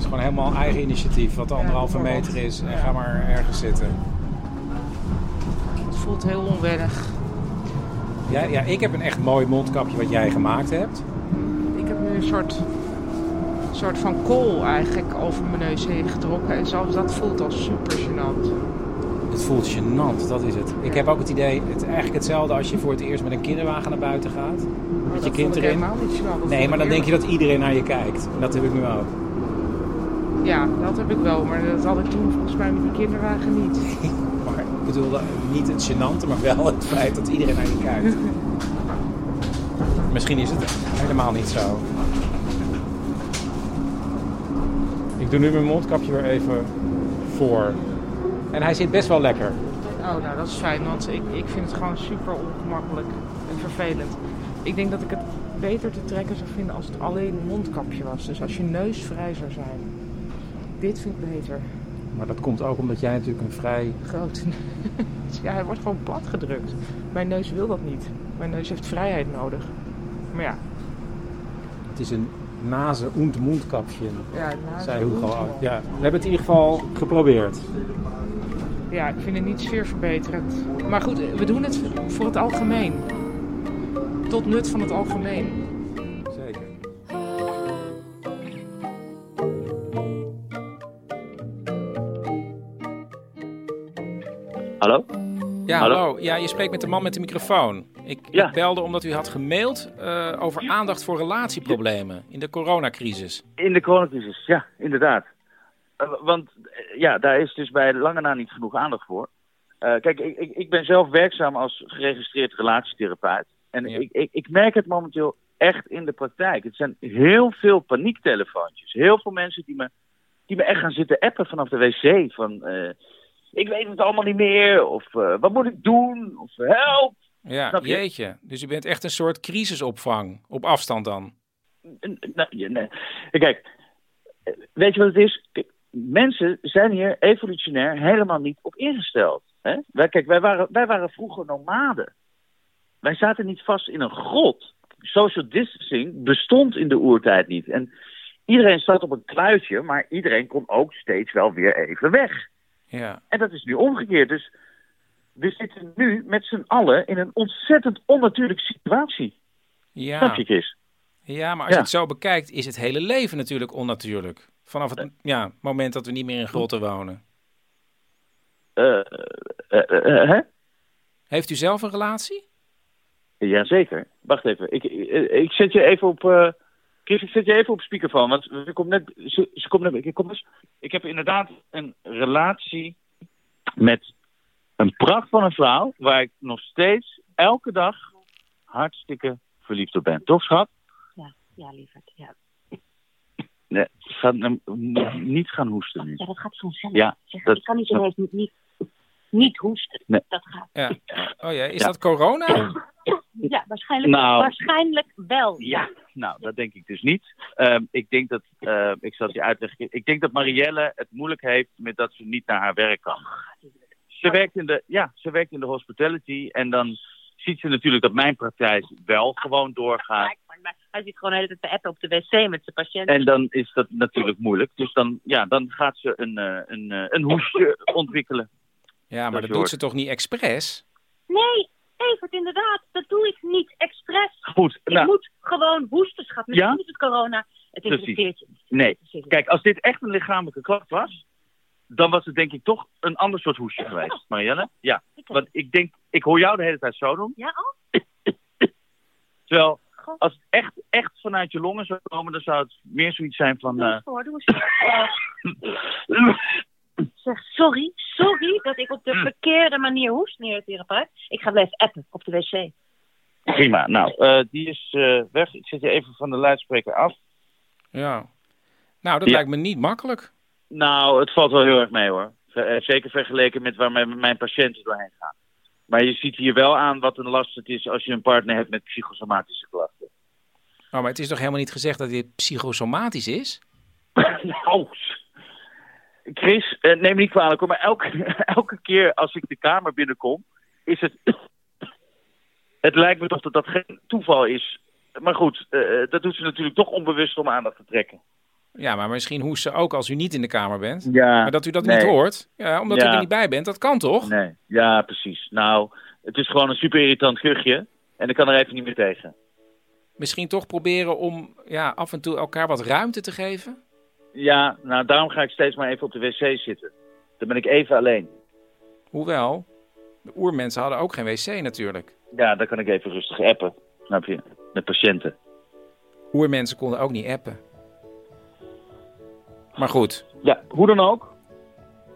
Het is gewoon helemaal eigen initiatief, wat anderhalve meter is. En ga maar ergens zitten. Het voelt heel onwennig. Ja, ja, ik heb een echt mooi mondkapje wat jij gemaakt hebt. Ik heb nu een soort, soort van kool eigenlijk over mijn neus heen getrokken. En zelfs dat voelt al super gênant. Het voelt gênant, dat is het. Ik heb ook het idee, het, eigenlijk hetzelfde als je voor het eerst met een kinderwagen naar buiten gaat. Met je dat kind erin. helemaal niet gênant. Dat Nee, maar dan denk je dat iedereen naar je kijkt. En dat heb ik nu ook. Ja, dat heb ik wel. Maar dat had ik toen volgens mij met die kinderwagen niet. Maar ik bedoel eh, niet het gênante, maar wel het feit dat iedereen naar je kijkt. Misschien is het helemaal niet zo. Ik doe nu mijn mondkapje weer even voor. En hij zit best wel lekker. Oh, nou dat is fijn, want ik, ik vind het gewoon super ongemakkelijk en vervelend. Ik denk dat ik het beter te trekken zou vinden als het alleen een mondkapje was. Dus als je neus vrij zou zijn. Dit vind ik beter. Maar dat komt ook omdat jij natuurlijk een vrij... Groot. ja, hij wordt gewoon plat gedrukt. Mijn neus wil dat niet. Mijn neus heeft vrijheid nodig. Maar ja, Het is een nase- und mondkapje, Ja, zei Hugo. Ja, we hebben het in ieder geval geprobeerd. Ja, ik vind het niet sfeerverbeterend. Maar goed, we doen het voor het algemeen. Tot nut van het algemeen. Hallo? Ja, Hallo? hallo. Ja, je spreekt met de man met de microfoon. Ik, ik belde omdat u had gemaild eh, over aandacht voor relatieproblemen in de coronacrisis. In de coronacrisis, ja, inderdaad. Eh, want eh, ja, daar is dus bij lange na niet genoeg aandacht voor. Kijk, ik, ik, ik ben zelf werkzaam als geregistreerd relatietherapeut. En ik, ik, ik merk het momenteel echt in de praktijk. Het zijn heel veel paniektelefoontjes. Heel veel mensen die me, die me echt gaan zitten appen vanaf de wc. Van, ik weet het allemaal niet meer. Of eh, wat moet ik doen? Of help. Ja, je? jeetje. Dus u bent echt een soort crisisopvang. Op afstand dan. Nou, ja, nee. Kijk, weet je wat het is? Kijk, mensen zijn hier evolutionair helemaal niet op ingesteld. Hè? Wij, kijk, wij waren, wij waren vroeger nomaden. Wij zaten niet vast in een grot. Social distancing bestond in de oertijd niet. En iedereen zat op een kluitje, maar iedereen kon ook steeds wel weer even weg. Ja. En dat is nu omgekeerd. Dus we zitten nu met z'n allen in een ontzettend onnatuurlijke situatie. Ja. Snap je, Chris? Ja, maar als Ja. je het zo bekijkt, is het hele leven natuurlijk onnatuurlijk. Vanaf het ja, moment dat we niet meer in grotten wonen. Eh, hè? Heeft u zelf een relatie? Jazeker. Wacht even. Ik, ik, ik zet je even op. Chris, ik zet je even op speakerphone. Want ze komt net. Ze, ze komt net ik, kom dus, ik heb inderdaad een relatie met een pracht van een vrouw. Waar ik nog steeds elke dag hartstikke verliefd op ben. Toch, schat? Ja, ja lieverd. Ja. Nee, ga, nou, niet gaan hoesten nu. ja, dat gaat vanzelf. Ja, Zeg, dat- ik kan niet zo niet, niet, niet hoesten. Nee. Dat gaat. Ja. Oh ja, is Ja. dat corona? Ja, waarschijnlijk, Nou. waarschijnlijk wel. Ja, nou, dat denk ik dus niet. Ehm, ik denk dat, eh, ik zal het je uitleggen. Ik denk dat Marielle het moeilijk heeft met dat ze niet naar haar werk kan. Ze werkt in de, ja, ze werkt in de hospitality en dan ziet ze natuurlijk dat mijn praktijk wel gewoon doorgaat. Maar hij zit gewoon de hele tijd te appen op de wc met zijn patiënten. En dan is dat natuurlijk moeilijk. Dus dan, ja, dan gaat ze een, eh, een, eh, een hoesje ontwikkelen. Ja, maar Dat dat doet ze toch niet expres? Nee, Evert, inderdaad. Dat doe ik niet expres. Goed, Ik nou, moet gewoon hoesten, schat. Misschien Ja? is het corona. Het interesseert je nee. Kijk, als dit echt een lichamelijke klacht was, dan was het denk ik toch een ander soort hoesje geweest, Marielle. Ja, want ik denk, ik hoor jou de hele tijd zo doen. Ja, oh? Terwijl, als het echt, echt vanuit je longen zou komen, dan zou het meer zoiets zijn van... Doe eh, eens voor, doe eens voor. Zeg, sorry, sorry dat ik op de verkeerde manier hoest, meneer de therapeut. Ik ga blijven appen op de wc. prima. Nou, eh, die is eh, weg. Ik zet je even van de luidspreker af. Ja. Nou, dat Ja. lijkt me niet makkelijk. Nou, het valt wel heel erg mee hoor. Eh, Zeker vergeleken met waar mijn, mijn patiënten doorheen gaan. Maar je ziet hier wel aan wat een last het is als je een partner hebt met psychosomatische klachten. Oh, maar het is toch helemaal niet gezegd dat dit psychosomatisch is? nou, Chris, eh, neem me niet kwalijk hoor, maar elke, elke keer als ik de kamer binnenkom, is het... het lijkt me toch dat dat geen toeval is. Maar goed, eh, dat doet ze natuurlijk toch onbewust om aandacht te trekken. Ja, maar misschien hoest ze ook als u niet in de kamer bent. Ja, maar dat u dat nee. niet hoort, ja, omdat u er niet bij bent, dat kan toch? Nee, ja, precies. Nou, het is gewoon een super irritant kuchje. En ik kan er even niet meer tegen. Misschien toch proberen om ja, af en toe elkaar wat ruimte te geven? Ja, nou, daarom ga ik steeds maar even op de wc zitten. Dan ben ik even alleen. Hoewel, de oermensen hadden ook geen wc natuurlijk. Ja, dan kan ik even rustig appen. Snap je? Met patiënten. Oermensen konden ook niet appen. Maar goed, Ja, hoe dan ook.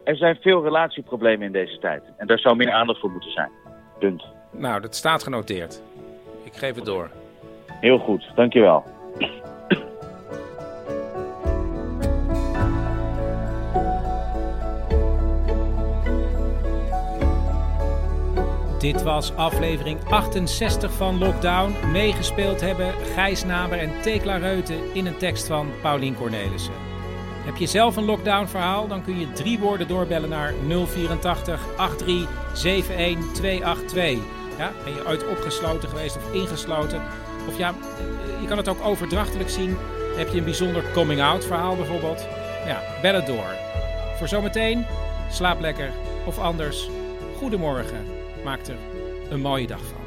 Er zijn veel relatieproblemen in deze tijd. En daar zou meer aandacht voor moeten zijn. Punt. nou, dat staat genoteerd. Ik geef het door. Heel goed, dankjewel. Dit was aflevering 68 van Lockdown. Meegespeeld hebben Gijs Naber en Tekla Reuten in een tekst van Paulien Cornelissen. Heb je zelf een lockdown verhaal? Dan kun je drie woorden doorbellen naar 084 83 71 282. Ja, ben je ooit opgesloten geweest of ingesloten? Of ja, eh, je kan het ook overdrachtelijk zien. Heb je een bijzonder coming-out verhaal bijvoorbeeld? Ja, bel het door. Voor zometeen, slaap lekker Of anders, goedemorgen. Maak er een mooie dag van.